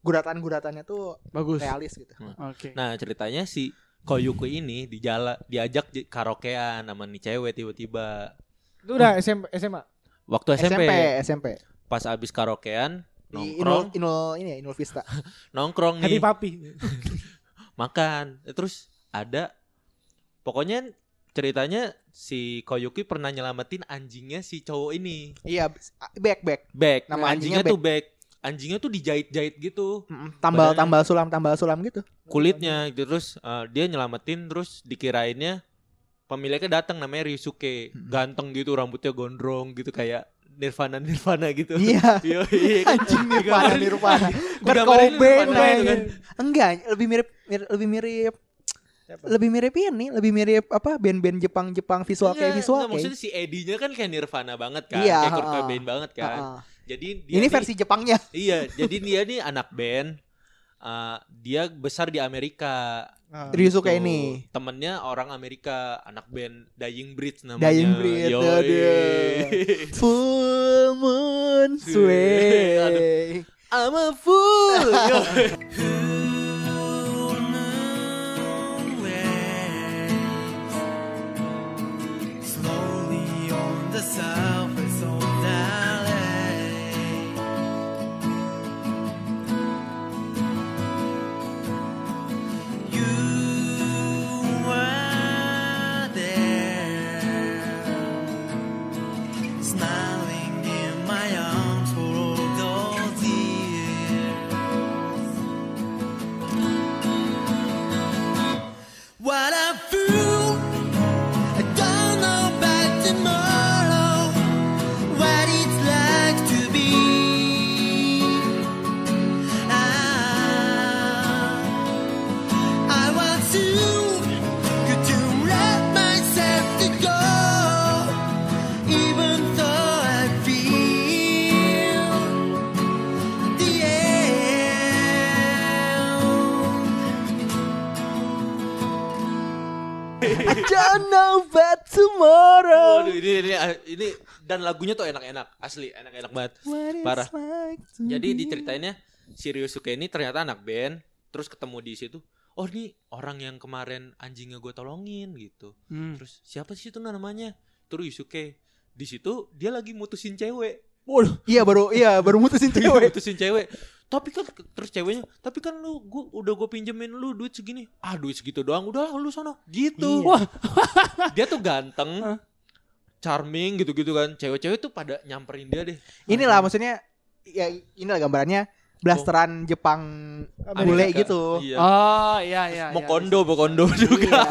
guratan-guratannya tuh Bagus. realis gitu. Oke. Nah, ceritanya si Koyuku ini di jala, diajak karaokean sama nih cewek tiba-tiba. Itu udah SMP SMA. Waktu SMP, SMP, SMP. pas abis karaokean Di nongkrong, Inul, Inul ini ya, Inul Vista. nongkrong Happy nih, Papi. makan. Terus ada pokoknya ceritanya si Koyuki pernah nyelamatin anjingnya si cowok ini. iya, back back. Back. Nama anjingnya, anjingnya tuh back. Anjingnya tuh dijahit-jahit gitu. Mm, Tambal Badannya. tambal sulam tambal sulam gitu. kulitnya gitu terus eh, dia nyelamatin terus dikirainnya pemiliknya datang namanya Ryusuke ganteng gitu rambutnya gondrong gitu kayak Nirvana Nirvana gitu Iya. iya iya kan? Anjing Nirvana Nirvana. Kurt Digambarin Cobain gitu kan. Enggak, lebih mirip, mirip lebih mirip lebih mirip ini, lebih mirip apa band-band Jepang-Jepang visual kayak Iya, visual nggak, kayak. maksudnya si Eddie-nya kan kayak Nirvana banget kan Iya, kayak Kurt. Cobain banget kan Ha-ha. jadi dia Ini nih- versi Jepangnya. iya jadi dia nih anak band Eh, dia besar di Amerika. Ryusuke Tuh, ini. temennya orang Amerika anak band Dying Breed namanya. Dying Breed. Full moon sway. I'm a fool don't know about tomorrow. Waduh, ini, ini ini dan lagunya tuh enak-enak, asli enak-enak banget. Parah. like Jadi diceritainnya si Ryusuke ini ternyata anak band, terus ketemu di situ. Oh ini orang yang kemarin anjingnya gue tolongin gitu. Hmm. Terus siapa sih itu namanya? Itu Ryusuke. Di situ dia lagi mutusin cewek. Waduh. Iya baru iya baru mutusin Dia cewek. mutusin cewek. Tapi kan terus ceweknya, tapi kan lu gua udah gue pinjemin lu duit segini. Ah duit segitu doang, udah lu sono. Gitu. Iya. Wah. dia tuh ganteng, charming gitu-gitu kan. Cewek-cewek tuh pada nyamperin dia deh. Inilah maksudnya ya inilah gambarannya blasteran Jepang bule Amerika. gitu. Iya. Oh, iya iya. mau iya. kondo, mau kondo juga.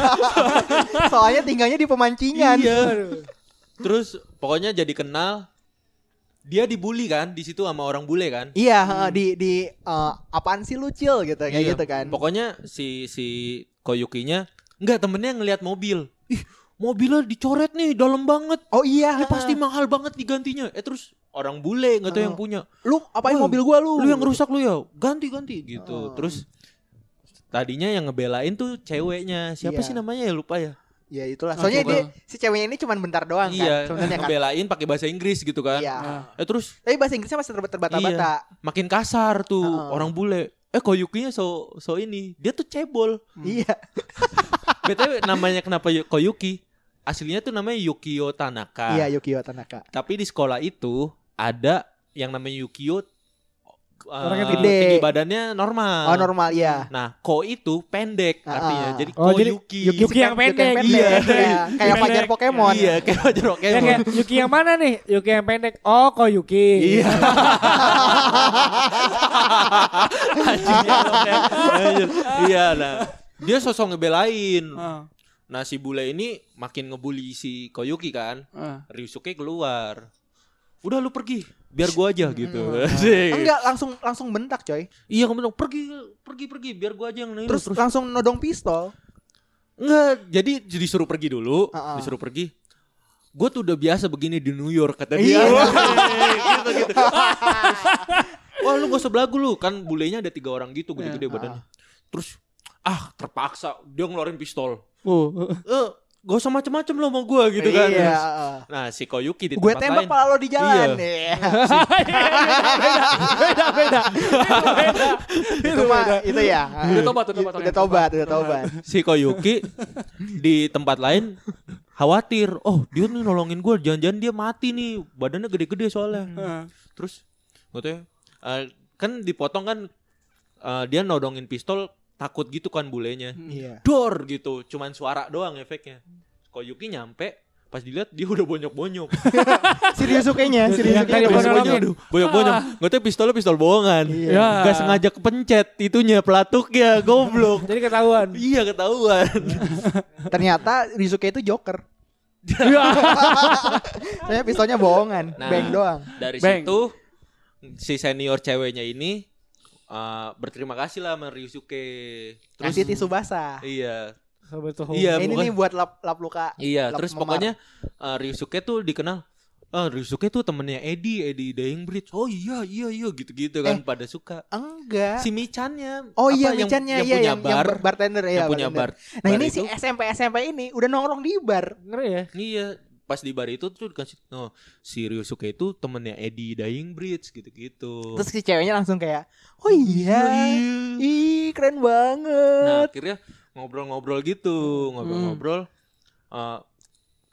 Soalnya tinggalnya di pemancingan. Iya. Terus pokoknya jadi kenal. Dia dibully kan di situ sama orang bule kan. Iya, heeh, di di eh, apaan sih lucil gitu kayak Iya. gitu kan. Pokoknya si si Koyukinya enggak temennya ngelihat mobil. Ih, mobilnya dicoret nih dalam banget. Oh iya, Ini pasti mahal banget digantinya. Eh terus orang bule nggak tahu yang Oh. punya. lu apain Wah, mobil gua lu? Lu yang rusak lu ya. Ganti-ganti gitu. Oh. Terus tadinya yang ngebelain tuh ceweknya. Siapa Iya. sih namanya ya lupa ya. Ya itulah. Oke, Soalnya dia si ceweknya ini cuma bentar doang iya, kan. Kan. ngebelain pakai bahasa Inggris gitu kan. Iya. Nah. Eh terus Tapi bahasa Inggrisnya masih terbat- terbata-bata. makin kasar tuh Heeh. orang bule. Eh Koyukinya so so ini, dia tuh cebol. Iya. BTW namanya kenapa Yu- Koyuki? Aslinya tuh namanya Yukio Tanaka. Iya Yukio Tanaka. Tapi di sekolah itu ada yang namanya Yukio uh, Orangnya gede. tinggi badannya normal. Oh normal ya. Nah, Ko itu pendek Ah, artinya. ah. Jadi Ko Oh, jadi Yuki. Yuki yang pendek. Iya. Iya, kayak Pendek. Fajar Pokemon. Iya, kayak Fajar Ya Pokemon. kayak Yuki yang mana nih? Yuki yang pendek. Oh, kok Yuki. Iya. Anjing, ya, oke. Anjir. Iya, nah. Dia sosok ngebelain. Ah, Nah, si bule ini makin ngebully si Koyuki kan. ah. Ryusuke keluar. Udah lu pergi, biar gua aja gitu. Asik. Enggak langsung langsung bentak coy. Iya, kamu bilang pergi, pergi, pergi, biar gua aja yang ini. Terus, langsung nodong pistol. Enggak, jadi disuruh pergi dulu, Ah, ah. disuruh pergi. Gue tuh udah biasa begini di New York kata Iya. dia. gitu gitu. Wah lu gak usah belagu lu kan bulenya ada tiga orang gitu gede-gede Iya. badannya. Terus ah terpaksa dia ngeluarin pistol. Oh, Eh gak usah macem-macem lo sama gue gitu kan. Iya. Nah si Koyuki di Gue tempat tembak lain. pala lo di jalan. Iya. Iya. beda, beda. itu mah itu ya. Udah tobat, udah tobat. Udah tobat, udah tobat. si Koyuki di tempat lain khawatir. Oh dia nih nolongin gue, jangan-jangan dia mati nih. Badannya gede-gede soalnya. Ah. Terus katanya eh, kan dipotong kan eh, dia nodongin pistol takut gitu kan bulenya. Iya. Dor gitu, cuman suara doang efeknya. Koyuki nyampe pas dilihat dia udah bonyok-bonyok. Serius kayaknya, serius kayaknya. Bonyok-bonyok. Bonyok-bonyok. Gak tau pistolnya pistol bohongan. Ya. Gak sengaja kepencet itunya pelatuknya goblok. Jadi ketahuan. iya ketahuan. Ternyata Rizuke itu Joker. Iya. Saya pistolnya bohongan, Nah. bang doang. Dari Bang. situ si senior ceweknya ini eh, berterima kasih lah sama Ryusuke. Terus Kasih tisu basah. iya. Iya, ini pokoknya- nih buat lap lap luka. Iya, lap terus memar. pokoknya uh, Ryusuke tuh dikenal Ah, Ryusuke tuh temennya Eddie, Eddie Dying Bridge. Oh iya, iya, iya, gitu-gitu kan Eh. pada suka. enggak. Si Michannya. Oh iya, yang, Michannya yang iya punya yang, bar, yang bar- bartender ya. yang punya bar. bartender. Nah bar ini itu, si SMP SMP ini udah nongkrong di bar. Ngeri ya. Iya, pas di bar itu tuh dikasih oh, si Ryusuke itu temennya Eddie Dying Bridge gitu-gitu. Terus si ceweknya langsung kayak, oh iya, ih keren Nah, banget. akhirnya ngobrol-ngobrol gitu, ngobrol-ngobrol. eh,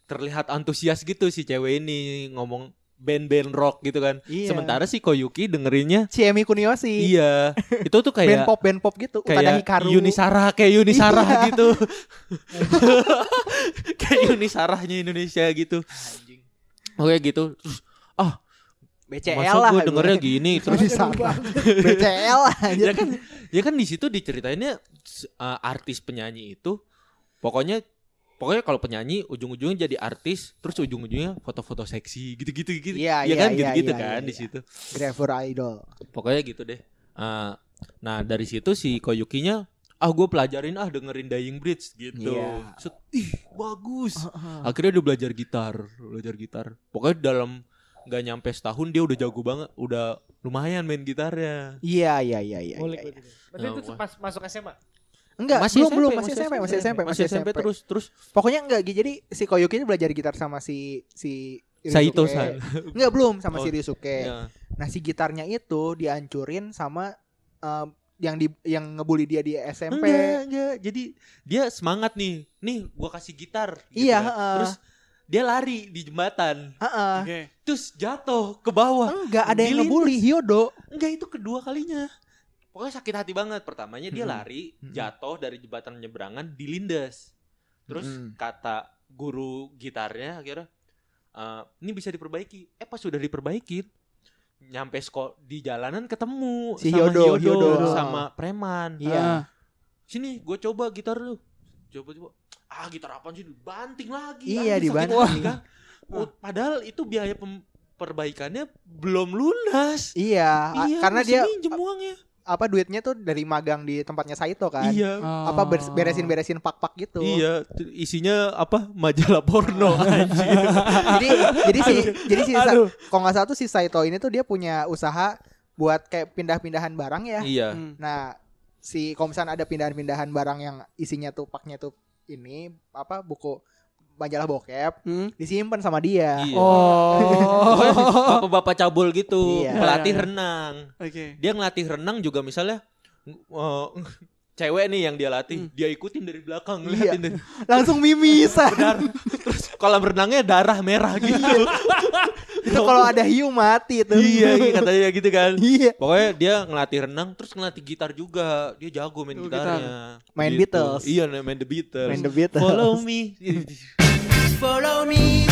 terlihat antusias gitu si cewek ini ngomong band-band rock gitu kan. Iya. Sementara si Koyuki dengerinnya Si Emi Kunioshi. iya. Itu tuh Band kayak pop band pop gitu. Utada kayak Hikaru. Yunisara kayak Yunisara Iya. gitu. kayak Yunisaranya Indonesia gitu. Oke gitu. Terus ah, BCL masa lah. gue dengernya gini terus. BCL aja. ya kan ya kan di situ diceritainnya uh, artis penyanyi itu pokoknya pokoknya kalau penyanyi ujung-ujungnya jadi artis terus ujung-ujungnya foto-foto seksi gitu-gitu gitu Iya, ya iya, kan iya, gitu-gitu iya, kan iya, di iya. situ Driver Idol. pokoknya gitu deh Uh, nah dari situ si Koyukinya ah gue pelajarin ah dengerin Dying Bridge gitu Iya. Set, ih bagus akhirnya dia belajar gitar belajar gitar pokoknya dalam nggak nyampe setahun dia udah jago banget udah lumayan main gitarnya Iya, iya, iya, iya. Boleh. iya, iya. Berarti Oh, itu wah. pas masuk SMA. Enggak, Masih belum, SMP, belum, masih SMP, masih SMP, masih SMP terus terus Pokoknya enggak, jadi si Koyuki ini belajar gitar sama si si Saito san Enggak, belum sama Oh, si Ryusuke. Ya. Nah, si gitarnya itu dihancurin sama em, yang di yang ngebully dia di SMP. Enggak, enggak. Jadi dia semangat nih. Nih, gua kasih gitar. Iya, kan. heeh. Terus dia lari di jembatan. Heeh. Oke. Terus jatuh ke bawah. Enggak ada yang ngebully Hyodo. Enggak, itu kedua kalinya. Pokoknya sakit hati banget. Pertamanya dia lari, Mm-mm. jatuh dari jembatan penyeberangan, dilindas. Terus Mm-mm. kata guru gitarnya akhirnya, "Eh, ini bisa diperbaiki. Eh pas sudah diperbaiki, nyampe sekolah di jalanan ketemu Si sama Hyodo, Hyodo, Hyodo. sama preman. Iya. Ah. sini gue coba gitar lu coba coba ah gitar apa sih banting lagi Iya, sakit dibanting. hati kan Oh, padahal itu biaya pem- perbaikannya belum lunas Iya, iya karena dia minjem uangnya apa duitnya tuh dari magang di tempatnya Saito kan. iya Apa beres- beresin-beresin pak-pak gitu. iya isinya apa majalah porno anjir jadi jadi si jadi si kalau nggak salah tuh si Saito ini tuh dia punya usaha buat kayak pindah-pindahan barang ya. iya Hmm. Nah, si misalnya ada pindahan-pindahan barang yang isinya tuh paknya tuh ini apa buku majalah bokep Hmm. disimpan sama dia. iya Oh. Bapak-bapak cabul gitu Iya. pelatih Iya, iya. renang Oke. dia ngelatih renang juga misalnya eh, cewek nih yang dia latih, dia ikutin dari belakang ngeliatin dari Langsung mimisan. benar. Terus kolam renangnya darah merah gitu. itu kalau ada hiu mati tuh. iya, iya, katanya gitu kan. Iya. Pokoknya dia ngelatih renang terus ngelatih gitar juga. Dia jago main Oh, gitarnya. Main Gitu. Beatles. Iya, main The Beatles. Main The Beatles. Follow me. Follow me,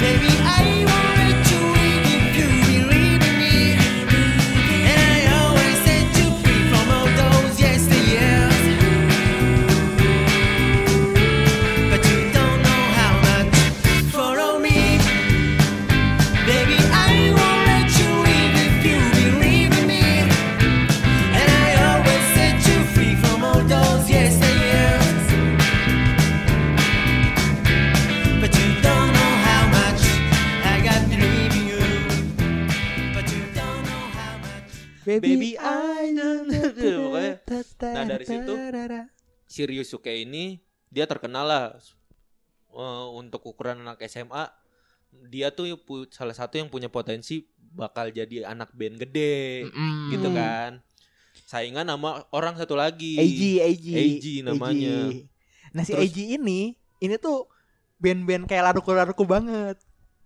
baby. I won't much. Baby, I don't. Pokoknya, nah, dari situ, si Ryusuke ini dia terkenal lah eh, untuk ukuran anak SMA. Dia tuh salah satu yang punya potensi bakal jadi anak band gede, gitu kan. Saingan sama orang satu lagi. AG, AG. AG namanya. AG. Nah si Terus- AG ini, ini tuh band-band kayak laruku-laruku banget.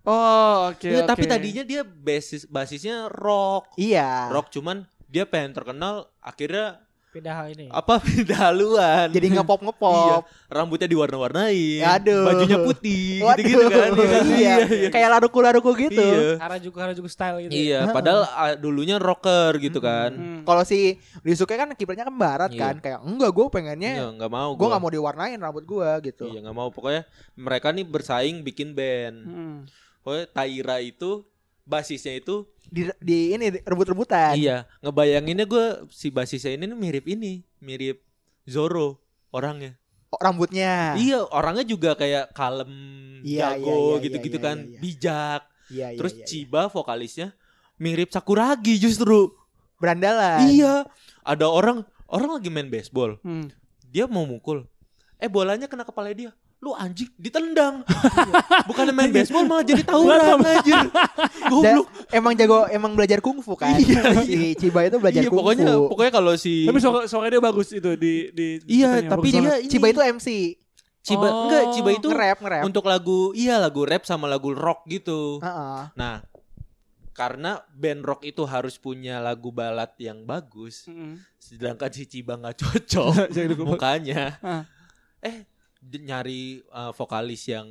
Oh, oke. Iya, tapi oke. tadinya dia basis basisnya rock. Iya. Rock cuman dia pengen terkenal akhirnya Pindah ini. apa pindah haluan. Jadi ngepop Iya, ngepop. rambutnya diwarna-warnain. Aduh. Bajunya putih Waduh. gitu-gitu kan. Iya, iya. Kayak laruku-laruku gitu. Iya. Harajuku Harajuku style gitu. Iya, padahal ah, dulunya rocker gitu kan. Hmm. Kalau si Ryusuke kan kiprahnya kan barat Iya. kan, kayak enggak gue pengennya Iya, nggak mau gue gua. nggak mau diwarnain rambut gue gitu. Iya, nggak mau pokoknya mereka nih bersaing bikin band. Hmm. Pokoknya Taira itu basisnya itu Di, di ini rebut-rebutan. iya, ngebayanginnya gue si basisnya ini mirip ini, mirip Zoro orangnya. Oh, rambutnya. Iya, orangnya juga kayak kalem, Iya, iya, jago iya, gitu-gitu iya, kan, iya, iya. bijak. Iya, iya, Terus iya, iya. Chiba vokalisnya mirip Sakuragi justru. berandalan. Iya, ada orang orang lagi main baseball, Hmm. dia mau mukul, eh bolanya kena kepala dia. Lu anjing ditendang. Bukan main baseball malah jadi tawuran anjir. Da- Goblok. emang jago emang belajar kungfu kan. Iya, si Chiba itu belajar Iya, kungfu. pokoknya pokoknya kalau si Tapi suara, suara dia bagus itu di di Iya, tapi dia ini Chiba itu MC. Ciba Oh, enggak Ciba itu nge-rap, nge-rap. untuk lagu iya lagu rap sama lagu rock gitu. Heeh. Nah, karena band rock itu harus punya lagu balad yang bagus, Hmm. sedangkan si Ciba nggak cocok mukanya. Eh, nyari uh, vokalis yang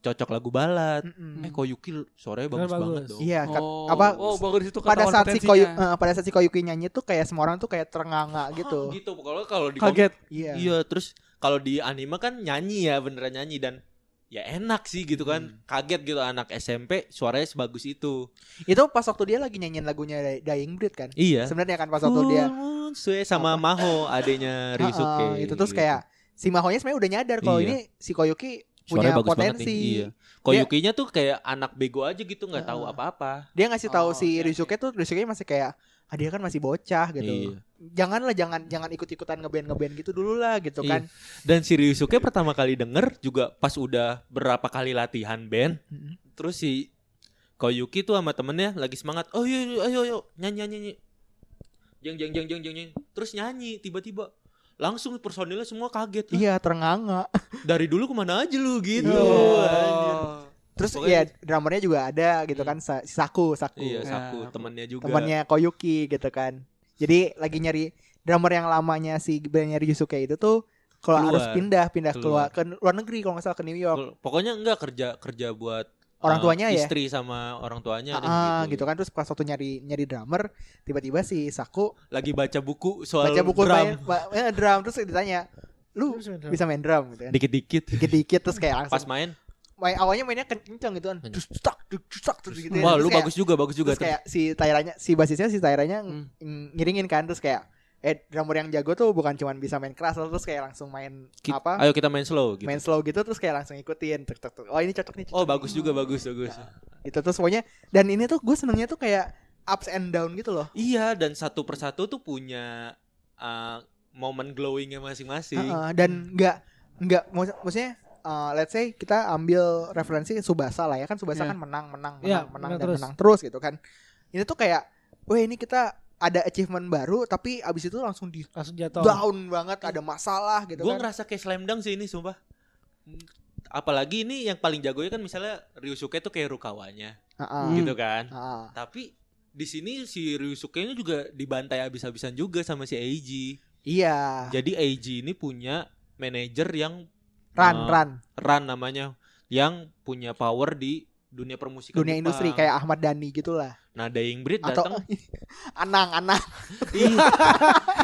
cocok lagu balad. Mm-mm. Eh, Koyuki suaranya Bener, bagus, banget bagus. dong. Iya, kat- Oh, apa Oh, baru di situ pada saat si. Koyu eh, pada saat si Koyuki nyanyi tuh kayak semua orang tuh kayak terenganga gitu. Ah, gitu. Kalau kalau di kaget. Iya. Iya, terus kalau di anime kan nyanyi ya, beneran nyanyi dan ya enak sih gitu kan. Hmm. Kaget gitu anak SMP suaranya sebagus itu. Itu pas waktu dia lagi nyanyiin lagunya Dy- Dying Breed kan. Iya. Sebenarnya kan pas waktu dia Sue sama Maho adanya Ryusuke. Heeh, itu terus gitu. kayak si Mahonya sebenarnya udah nyadar kalau Iya. ini si Koyuki punya Suaranya potensi. nih. Iya. Koyukinya tuh kayak anak bego aja gitu nggak tahu Heeh. apa-apa. Dia ngasih tahu Oh, si oke, Ryusuke tuh Ryusuke masih kayak ah dia kan masih bocah gitu. Iya. Janganlah jangan jangan ikut-ikutan ngeband ngeband gitu dulu lah gitu Iya. kan. Dan si Ryusuke pertama kali denger juga pas udah berapa kali latihan band. Mm-mm. Terus si Koyuki tuh sama temennya lagi semangat. Oh iya, iya, ayo ayo nyanyi nyanyi nyanyi. Jeng jeng jeng jeng jeng jeng. Terus nyanyi tiba-tiba langsung personilnya semua kaget. Hah, Iya terenganga. Dari dulu ke mana aja lu gitu. Iya. anjir. Terus Pokoknya- ya drummernya juga ada gitu kan Sa- si Saku Saku. Iya, Ya. Saku temannya juga. temannya Koyuki gitu kan. Jadi lagi nyari drummer yang lamanya si bandnya Ryusuke itu tuh kalau harus pindah pindah keluar Keluar. ke luar negeri kalau nggak salah ke New York. Pokoknya enggak kerja kerja buat Orang eh, tuanya ya? Istri sama orang tuanya Ah, gitu. gitu kan terus pas waktu nyari nyari drummer tiba-tiba si Saku Lagi baca buku soal baca buku drum. main- eh, drum terus ditanya lu Terus main drum. bisa main drum gitu kan. Dikit-dikit. Dikit-dikit terus kayak langsung Pas main, main awalnya mainnya kenceng gitu kan. Kenceng. Terus tak terus tak terus gitu. wah Terus lu kayak- bagus juga, bagus juga. Terus kayak si Tairanya si basisnya si Tairanya Hmm. ng- ngiringin kan terus kayak eh drummer yang jago tuh bukan cuman bisa main keras terus kayak langsung main Ki- apa Ayo kita main slow gitu. main slow gitu terus kayak langsung ikutin tek, tek, tek. oh ini cocok nih cocok Oh nih. bagus juga bagus bagus. itu terus pokoknya dan ini tuh gue senengnya tuh kayak ups and down gitu loh Iya dan satu persatu tuh punya uh, momen glowingnya masing-masing. Heeh, dan nggak nggak maksud- maksudnya uh, let's say kita ambil referensi Subasa lah ya kan Subasa Iya. kan menang menang menang Iya, menang menang dan terus. menang terus gitu kan ini tuh kayak wah ini kita ada achievement baru tapi abis itu langsung di langsung jatuh. down banget ada masalah gitu Gue kan. ngerasa kayak slam dunk sih ini sumpah. Apalagi ini yang paling jagonya kan misalnya Ryusuke tuh kayak Rukawanya Heeh. gitu kan. Heeh. Tapi di sini si Ryusuke ini juga dibantai habis-habisan juga sama si Eiji. Iya. Jadi Eiji ini punya manajer yang Run, eh, run. Ran namanya yang punya power di dunia permusikan Dunia Jepang. industri kayak Ahmad Dhani gitulah. Nah, Dying Breed datang Anang, Anang, Ih,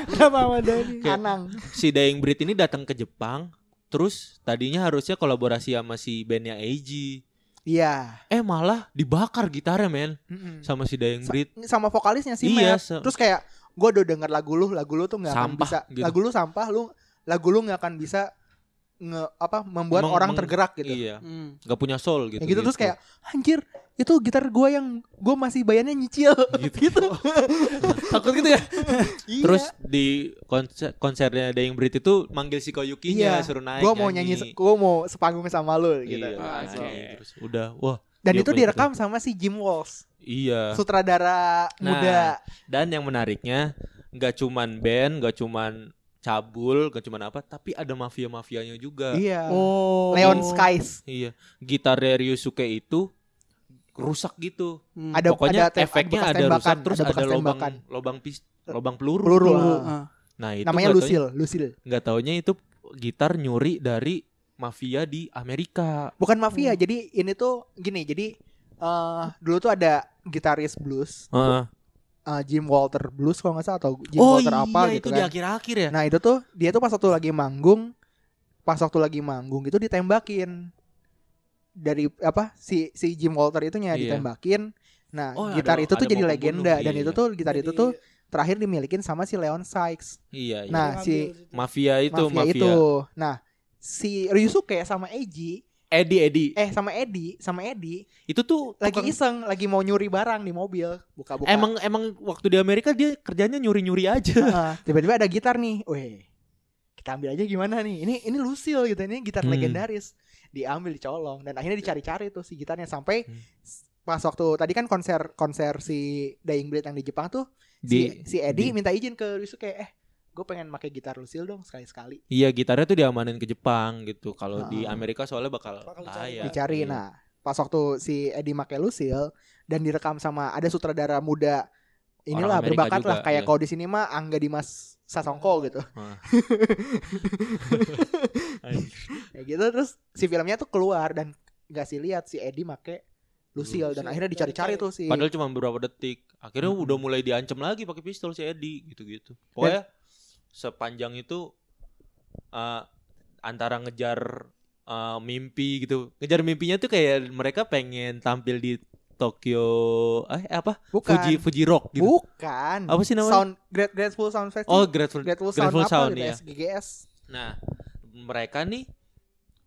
Kenapa sama Dani? Kayak- Anang. si Dying Breed ini datang ke Jepang, terus tadinya harusnya kolaborasi sama si bandnya Eiji. Iya. Eh malah dibakar gitarnya men Mm-mm. sama si Dying Sa- Breed. sama vokalisnya sih Iya, se- Terus kayak gue udah denger lagu lu, lagu lu tuh nggak akan bisa. gitu. Lagu lu sampah, lu lagu lu nggak akan bisa nge apa membuat Meng- orang meng- tergerak gitu. Iya, Hmm. nggak punya soul gitu. Ya gitu, terus kayak anjir itu gitar gue yang gue masih bayarnya nyicil gitu. Takut gitu ya. Iya. Terus di konser konsernya Dying Breed itu manggil si Koyuki-nya Iya. suruh naik. gue mau nyanyi, gue mau sepanggung sama lu gitu. Iya, Ah, naik. so. Terus udah, wah. Dan dia itu direkam sama si Jim Walsh, Iya. sutradara Nah, muda. Dan yang menariknya nggak cuman band, nggak cuman cabul, nggak cuman apa, tapi ada mafia-mafianya juga. Iya. Oh. Leon Skies. Iya. Gitar Ryusuke itu rusak gitu. Hmm. Ada Pokoknya ada efeknya ada tembakan, rusak terus ada ada, lubang tembakan. lubang pis lubang peluru. peluru. Peluru, ah. ah. Nah, itu Namanya Lucille, Lucille. nggak taunya itu gitar nyuri dari mafia di Amerika. Bukan Hmm. mafia, jadi ini tuh gini, jadi eh dulu tuh ada gitaris blues, Heeh. Eh, Jim Walter Blues kalau nggak salah atau Jim oh Walter iya apa gitu itu di kan. akhir-akhir ya. Nah itu tuh dia tuh pas waktu lagi manggung, pas waktu lagi manggung itu ditembakin dari apa si si Jim Walter itunya Iya. ditembakin. Nah Oh, gitar ada- itu tuh ada jadi legenda dan iya, itu tuh gitar itu Jadi- tuh terakhir dimilikin sama si Leon Sykes. Iya, iya. Nah si mafia itu mafia, mafia. itu. Nah si Ryusuke sama Eiji Eddie Eddie. eh sama Eddie sama Eddie Itu tuh lagi tukang- iseng lagi mau nyuri barang di mobil buka-buka Emang emang waktu di Amerika dia kerjanya nyuri-nyuri aja. Heeh, tiba-tiba ada gitar nih weh kita ambil aja gimana nih ini ini Lucille gitu ini gitar Hmm. legendaris diambil dicolong dan akhirnya dicari-cari tuh si gitarnya sampai Hmm. pas waktu tadi kan konser konser si Dying Breed yang di Jepang tuh Di si si Eddie di- minta izin ke Ryusuke eh gue pengen pakai gitar Lucille dong sekali-sekali Iya gitarnya tuh diamanin ke Jepang gitu. Kalau di Heeh. Amerika soalnya bakal Bakal bahaya. dicari Iya. nah pas waktu si Eddie pakai Lucille dan direkam sama ada sutradara muda inilah berbakat juga, lah kayak iya. kalau di sini mah Angga Dimas Sasongko gitu ya gitu terus si filmnya tuh keluar dan nggak sih lihat si Eddie make Lucille dan akhirnya dicari-cari tuh si Padahal cuma beberapa detik. Akhirnya Mm-mm. udah mulai diancam lagi pakai pistol si Eddie gitu-gitu. Pokoknya sepanjang itu eh, antara ngejar eh, mimpi gitu. Ngejar mimpinya tuh kayak mereka pengen tampil di Tokyo eh apa? bukan Fuji Fuji Rock gitu. bukan Apa sih namanya? Sound Great Grateful Sound Festival Oh, Grateful Grateful Sound Grateful apa Sound gitu ya. SGGS Nah, mereka nih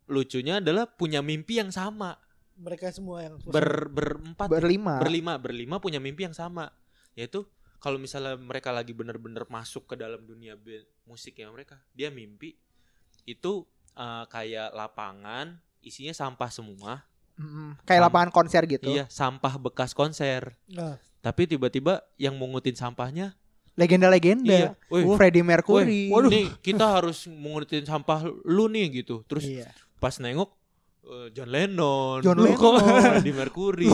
lucunya adalah punya mimpi yang sama. mereka semua yang Ber berempat berlima berlima berlima punya mimpi yang sama yaitu kalau misalnya mereka lagi bener-bener masuk ke dalam dunia band musiknya mereka dia mimpi itu eh, kayak lapangan isinya sampah semua. Mm-mm. kayak Sam- lapangan konser gitu? Iya sampah bekas konser. Nah, tapi tiba-tiba yang mungutin sampahnya legenda-legenda. Iya. Woi Freddie Mercury. Woi, nih kita harus mungutin sampah lu nih gitu. Terus Iya. pas nengok John Lennon John Lennon. Freddie Mercury.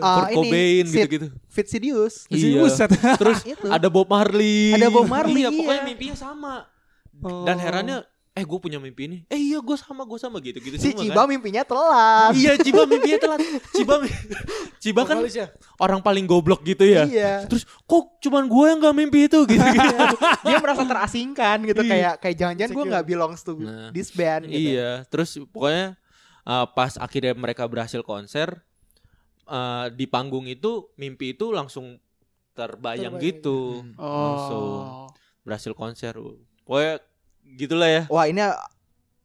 Ah, Kurt Cobain Sid gitu-gitu Fitzsidious Iya. Buset. Terus itu ada Bob Marley. Ada Bob Marley, Iya, pokoknya iya. mimpinya sama. Oh. Dan herannya, eh gue punya mimpi ini. Eh iya gue sama, gue sama gitu-gitu si semua Ciba kan. mimpinya telat Iya Ciba mimpinya telat. Ciba, Ciba kan ya? orang paling goblok gitu ya. iya Terus kok cuman gue yang gak mimpi itu gitu. dia merasa terasingkan gitu Iya. kayak kayak jangan-jangan gue nggak belongs to Nah, this band gitu. iya, terus pokoknya uh, pas akhirnya mereka berhasil konser uh, di panggung itu mimpi itu langsung terbayang, Terbayang. gitu. Langsung Oh. berhasil konser. Pokoknya gitulah ya. Wah ini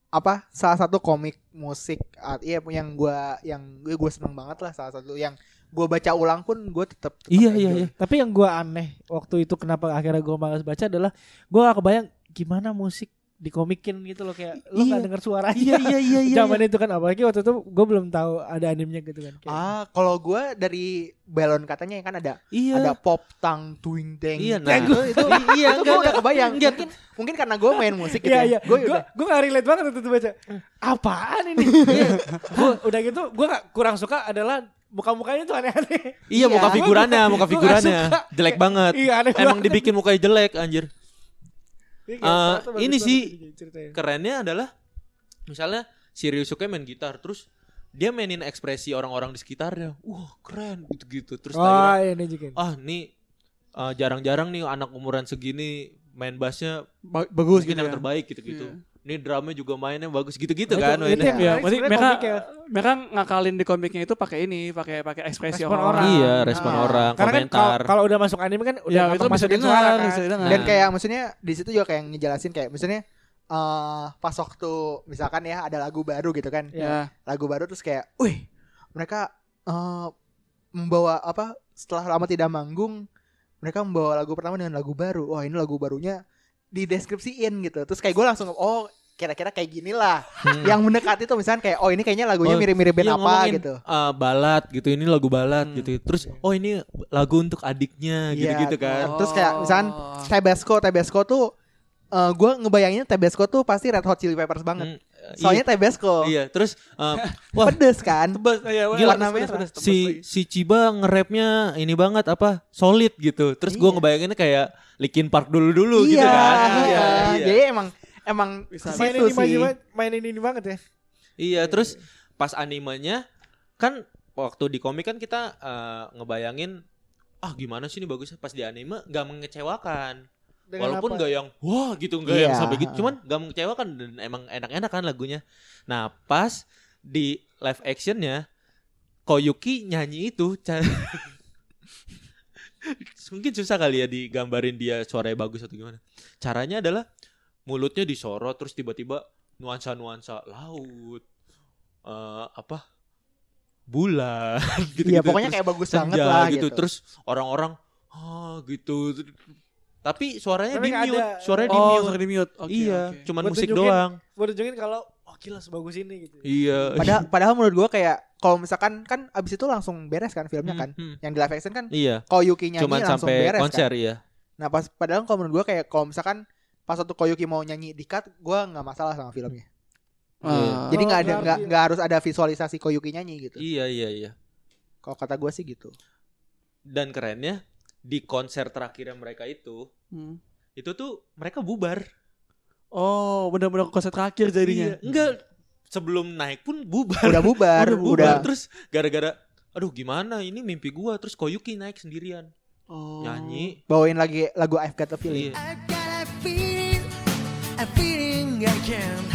apa salah satu komik musik iya yang gua yang gue gue seneng banget lah salah satu yang gue baca ulang pun gue tetap Iya, iya, iya. Tapi yang gua aneh waktu itu kenapa akhirnya gua malas baca adalah gua gak kebayang gimana musik dikomikin gitu loh kayak lu Iya. nggak denger suaranya. Iya iya iya iya. Zaman itu kan apalagi waktu itu gue belum tahu ada animenya gitu kan. Kayak, Ah, kalau gue dari balon katanya kan ada Iya. ada pop tang twing deng. Iya, nah, nah. itu itu, Iya, itu gue enggak, udah kebayang. enggak. Mungkin mungkin karena gue main musik gitu Iya ya. iya. Gue Gue udah gue gak relate banget waktu itu baca. Apaan ini? Gua, udah gitu gue gak kurang suka adalah muka-mukanya tuh aneh-aneh. Iya, muka Iya. figurannya, muka Gua figurannya. Jelek banget. Iya aneh Emang banget. dibikin mukanya jelek anjir. Iya, Eh, ternyata bagus ini sih ini ceritanya. Kerennya adalah misalnya si Ryusuke main gitar terus dia mainin ekspresi orang-orang di sekitarnya. Wah, keren gitu-gitu. Terus Oh Taira, ini juga. ah nih eh, jarang-jarang nih anak umuran segini main bassnya Ba- bagus mungkin gitu yang ya. terbaik gitu-gitu. Iya. Ini drumnya juga mainnya bagus gitu-gitu Nah, kan itu- mainnya. itu Iya, sebenarnya mereka komiknya. mereka ngakalin di komiknya itu pakai ini, pakai pakai ekspresi Respon orang. orang. Iya, respon Ah. orang, Karena kan komentar. kalau- kalau udah masuk anime kan udah Ya, itu masukin dengar, suara kan. bisa dengar. dan Nah. kayak maksudnya di situ juga kayak ngejelasin kayak misalnya eh pas waktu misalkan ya ada lagu baru gitu kan. Ya. Lagu baru terus kayak, "Wih, mereka eh membawa apa setelah lama tidak manggung mereka membawa lagu pertama dengan lagu baru. Wah, ini lagu barunya dideskripsiin gitu. Terus kayak gue langsung oh kira-kira kayak gini lah. Hmm. Yang mendekati tuh misalkan kayak oh ini kayaknya lagunya Oh, mirip-mirip band Iya, apa ngomongin, gitu. eh, balad gitu ini lagu balad Hmm. gitu terus oh ini lagu untuk adiknya Iya, gitu-gitu kan Terus kayak misalkan Oh. Tabasco, Tabasco tuh eh gue ngebayangin Tabasco tuh pasti Red Hot Chili Peppers banget. Hmm, eh, Soalnya Tabasco iya, iya terus eh, wah pedes kan. Tebas, ya, Gila, warna pedes, pedes, si si Ciba nge-rapnya ini banget apa solid gitu terus gua Iya. ngebayanginnya kayak Linkin Park dulu dulu iya, gitu kan iya, iya, iya. Jadi emang emang Bisa ke Mainin situ ini sih. banget, mainin ini banget ya. Iya, terus pas animenya kan waktu di komik kan kita eh, ngebayangin ah gimana sih ini bagusnya pas di anime nggak mengecewakan Dengan walaupun apa? nggak yang wah gitu nggak yang Iya. sampai gitu cuman nggak mengecewakan dan emang enak-enak kan lagunya nah pas di live actionnya Koyuki nyanyi itu mungkin susah kali ya digambarin dia suaranya bagus atau gimana caranya adalah mulutnya disorot terus tiba-tiba nuansa-nuansa laut eh, apa bulan gitu Iya, pokoknya kayak bagus banget lah gitu. terus orang-orang ah gitu tapi suaranya Tapi di mute ada- suaranya di Oh, mute sorry di mute. Oke, iya oke. cuman Buat musik tunjukin- doang Gue tunjukin kalau oh gila sebagus ini gitu. iya Padahal padahal menurut gue kayak kalau misalkan kan abis itu langsung beres kan filmnya Hmm, kan. hmm. Yang di live action kan iya Koyuki nyanyi cuman langsung sampai beres konser kan. iya Nah pas padahal kalau menurut gue kayak kalau misalkan pas waktu Koyuki mau nyanyi di cut, gue nggak masalah sama filmnya. Ah. Jadi Oh, nggak ada nggak nggak harus ada visualisasi Koyuki nyanyi gitu. iya iya iya Kalau kata gue sih gitu. dan kerennya di konser terakhirnya mereka itu Hmm. itu tuh mereka bubar Oh, benar-benar konser terakhir jadinya. Iya, enggak sebelum naik pun bubar Udah bubar, udah udah. bubar terus gara-gara aduh gimana ini mimpi gua terus Koyuki naik sendirian Oh. nyanyi bawain lagi lagu I've Got a Feeling. Iya. Feeling I can't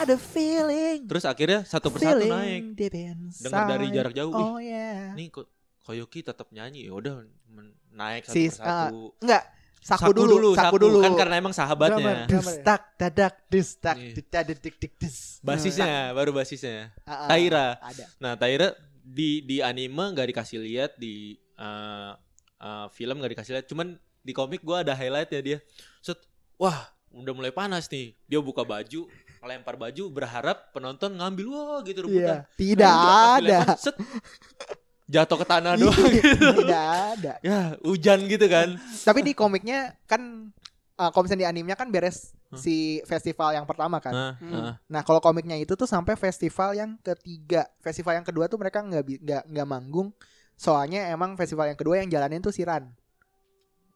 I've got a feeling. terus akhirnya satu persatu naik. Dengar dari jarak jauh, ih, Oh yeah. nih kok Koyuki tetap nyanyi ya udah naik satu Si persatu enggak saku, dulu, saku, dulu. kan karena emang sahabatnya Drummer. Dus tak dadak dus tak Iya. didadak dik dik dus. basisnya baru basisnya Ah, ah, Taira Ada. nah Taira di di anime nggak dikasih lihat di eh, eh, film nggak dikasih lihat cuman di komik gua ada highlightnya dia set wah udah mulai panas nih dia buka baju lempar baju berharap penonton ngambil wah gitu rebutan Iya. Tidak Nah, ada. dilempar, set, jatuh ke tanah doang Iya, gitu. Tidak ada. ya hujan gitu kan Tapi di komiknya kan uh, kalau misalnya di animenya kan beres Hah? si festival yang pertama kan. nah, Hmm. nah. Nah, kalau komiknya itu tuh sampai festival yang ketiga. Festival yang kedua tuh mereka nggak nggak nggak manggung. Soalnya emang festival yang kedua yang jalanin tuh si Ran.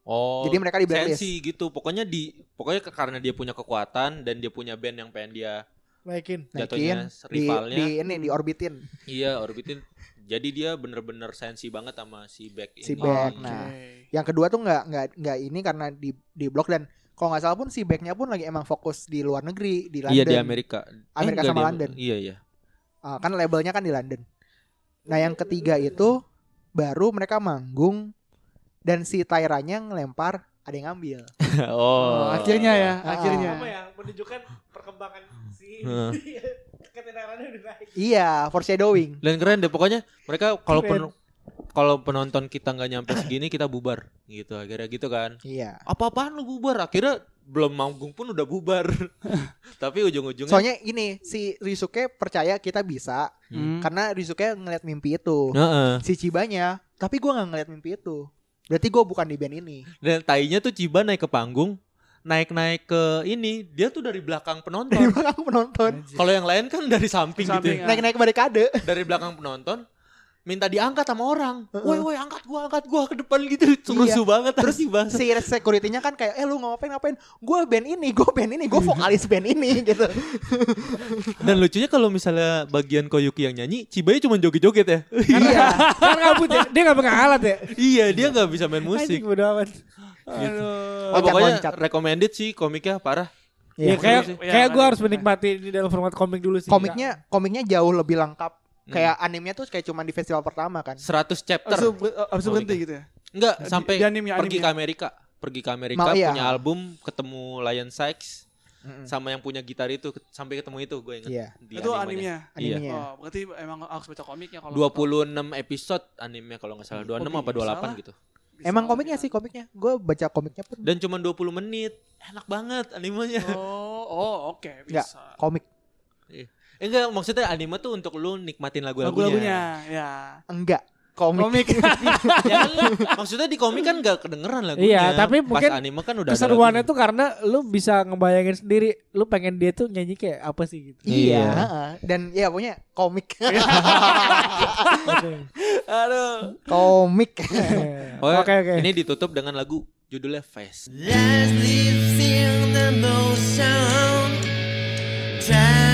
Oh Jadi mereka di blacklist. sensi gitu pokoknya di pokoknya ke- karena dia punya kekuatan dan dia punya band yang pengen dia Naikin. naikin Jatuhnya di, rivalnya. di ini di orbitin Iya, orbitin. Jadi dia bener-bener sensi banget sama si Beck ini. Si Beck, Oke. nah. yang kedua tuh nggak nggak nggak ini karena di di blok dan kalau nggak salah pun si backnya pun lagi emang fokus di luar negeri di London Iya di Amerika. Amerika enggak, sama di- London. Iya iya. Ah, kan labelnya kan di London nah yang ketiga itu baru mereka manggung dan si Tyranya ngelempar ada yang ngambil Oh, akhirnya ya, Ah. akhirnya. Apa ya? Menunjukkan perkembangan si Heeh. ketenarannya udah naik. iya foreshadowing Dan keren deh pokoknya mereka kalau pen- kalau penonton kita nggak nyampe segini kita bubar gitu akhirnya gitu kan. iya Apa-apaan lu bubar? Akhirnya belum manggung pun udah bubar. Tapi ujung-ujungnya soalnya ini si Ryusuke percaya kita bisa Hmm. karena Ryusuke ngeliat mimpi itu Heeh. si Chibanya tapi gua nggak ngeliat mimpi itu berarti gua bukan di band ini Dan tainya tuh Ciba naik ke panggung, naik-naik ke ini, dia tuh dari belakang dari penonton. belakang penonton Kalau yang lain kan dari samping, Samping, gitu. ya. naik-naik barikade Dari belakang penonton minta diangkat sama orang. Woi, woi, angkat gua, angkat gua ke depan gitu. Rusuh banget terus sih banget. si security-nya kan kayak eh lu ngapain ngapain gue band ini gue band ini gue vokalis band ini gitu Dan lucunya kalau misalnya bagian Koyuki yang nyanyi, Cibanya cuma joget-joget ya. iya Kan rambut ya. Dia gak pegang alat ya. iya, dia nggak bisa main Musik musik. bodo amat. Gitu. Oh, pokoknya Loncat-loncat. recommended sih komiknya parah. Ya, Iya. kayak kayak Iya, gue ada. harus menikmati ini dalam format komik dulu sih. komiknya komiknya jauh lebih lengkap Hmm. kayak animenya tuh kayak cuma di festival pertama kan 100 chapter. Abis itu berhenti gitu ya. Enggak, Di- sampai di anime- pergi anime ke ya? Amerika. Pergi ke Amerika Mau, iya. punya album, ketemu Lion Sykes Mm-mm. sama yang punya gitar itu sampai ketemu itu gue ingat. Iya. di Itu animenya. animenya. Iya. Oh, berarti emang harus baca komiknya kalau 26 episode animenya kalau nggak salah 26 Oh, apa 28 bisa gitu. Bisa emang komiknya sih komiknya gue baca komiknya pun Dan cuma 20 menit. Enak banget animenya. Oh, oh oke, Nggak, bisa. komik Eh, enggak, maksudnya anime tuh untuk lu nikmatin lagu-lagunya. Lagu-lagunya, ya. enggak komik, Komik. ya maksudnya di komik kan gak kedengeran lagunya. Iya, tapi Pas mungkin anime kan udah ada Keseruannya tuh karena lu bisa ngebayangin sendiri lu pengen dia tuh nyanyi kayak apa sih gitu. iya Iya. heeh. dan ya pokoknya komik Aduh. komik Oh, Oke oke. Ini ditutup dengan lagu judulnya Face. Lives in the motion, trying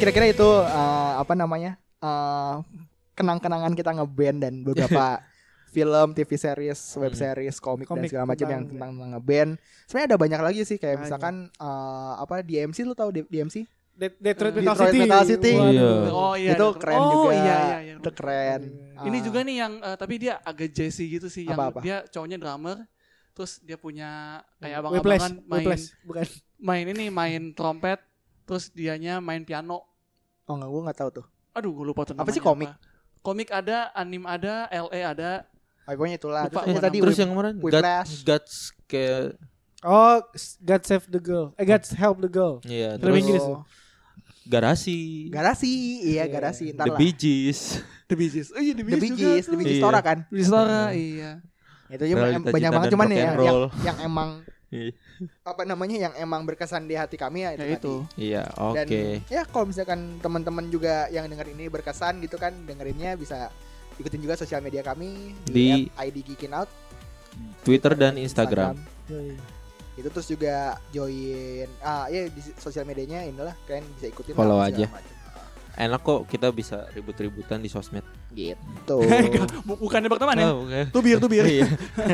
kira-kira itu eh, apa namanya eh, kenang-kenangan kita ngeband dan beberapa film, TV series, web series, komik, dan Komik segala macam yang tentang- tentang, ngeband. Sebenarnya ada banyak lagi sih kayak misalkan eh, apa DMC lu tahu DMC? Det- Detroit Metal Detroit City. Metal City. Iya. Oh iya. itu keren oh, juga. iya iya iya. Itu keren. Ini Ah, juga nih yang eh, tapi dia agak jazzy gitu sih yang Apa-apa? dia cowoknya drummer terus dia punya kayak abang-abangan main Whiplash, bukan. main ini main trompet terus dianya main piano. Oh enggak, gua enggak tahu tuh. Aduh, gue lupa tuh Apa sih komik? Komik ada, anim ada, LA ada. Oh, pokoknya itulah. Lupa Terus gua tadi Terus yang kemarin God. God's kayak Oh, God Save the Girl. Eh, God Help the Girl. iya Film terus Inggris. Oh, garasi. Garasi, iya Iya. garasi. Ntar The lah. Bee Gees. The Bee Gees. Oh iya, The The Bee Bee Gees The Bee. Gees Iya. Tora kan? Di Stora, iya. Itu juga Realita banyak banget cuman ya yang, yang emang Iya. Apa namanya yang emang berkesan di hati kami ya itu. Ya tadi. itu. Iya, oke. Dan ya kalau misalkan teman-teman juga yang denger ini berkesan gitu kan dengerinnya bisa ikutin juga sosial media kami Di- di @id Geekin Out Twitter dan Instagram. Yoi. Itu terus juga join ah ya di sosial medianya inilah kalian bisa ikutin Follow aja. macam. Enak kok kita bisa ribut-ributan di sosmed. Gitu. Bukan nebak teman ya. Oh, oke. Tubir, tubir. Iya.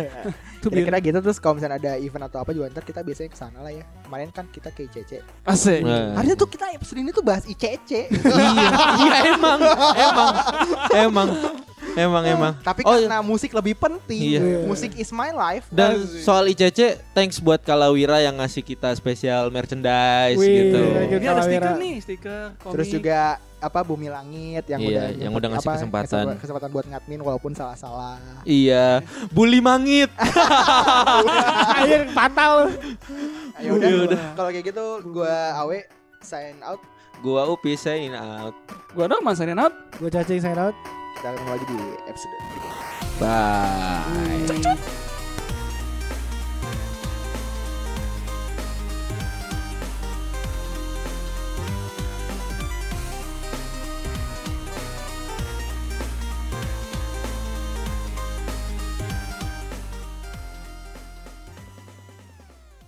Tubir. Kira-kira gitu terus kalau misalnya ada event atau apa juga ntar kita biasanya ke sana lah ya. Kemarin kan kita ke ICC. Asik. Nah. Harusnya tuh kita episode ini tuh bahas ICC. iya, iya emang, emang, emang, emang, emang. Tapi Oh, karena musik lebih penting. Iya. Musik is my life. Dan soal ICC, thanks buat Kalawira yang ngasih kita spesial merchandise Wih, gitu. Ini ada stiker nih, stiker. komik. Terus juga apa Bumi Langit yang Iya, udah yang udah ngasih apa, kesempatan. kesempatan buat ngadmin walaupun salah-salah. Iya, bully mangit. Akhir fatal. Ayo udah. Kalau kayak gitu gua Awe sign out. Gua Upi sign out. Gua Norman signing out. Gue cacing sign out. Kita ketemu lagi di episode berikutnya. Bye. Hmm.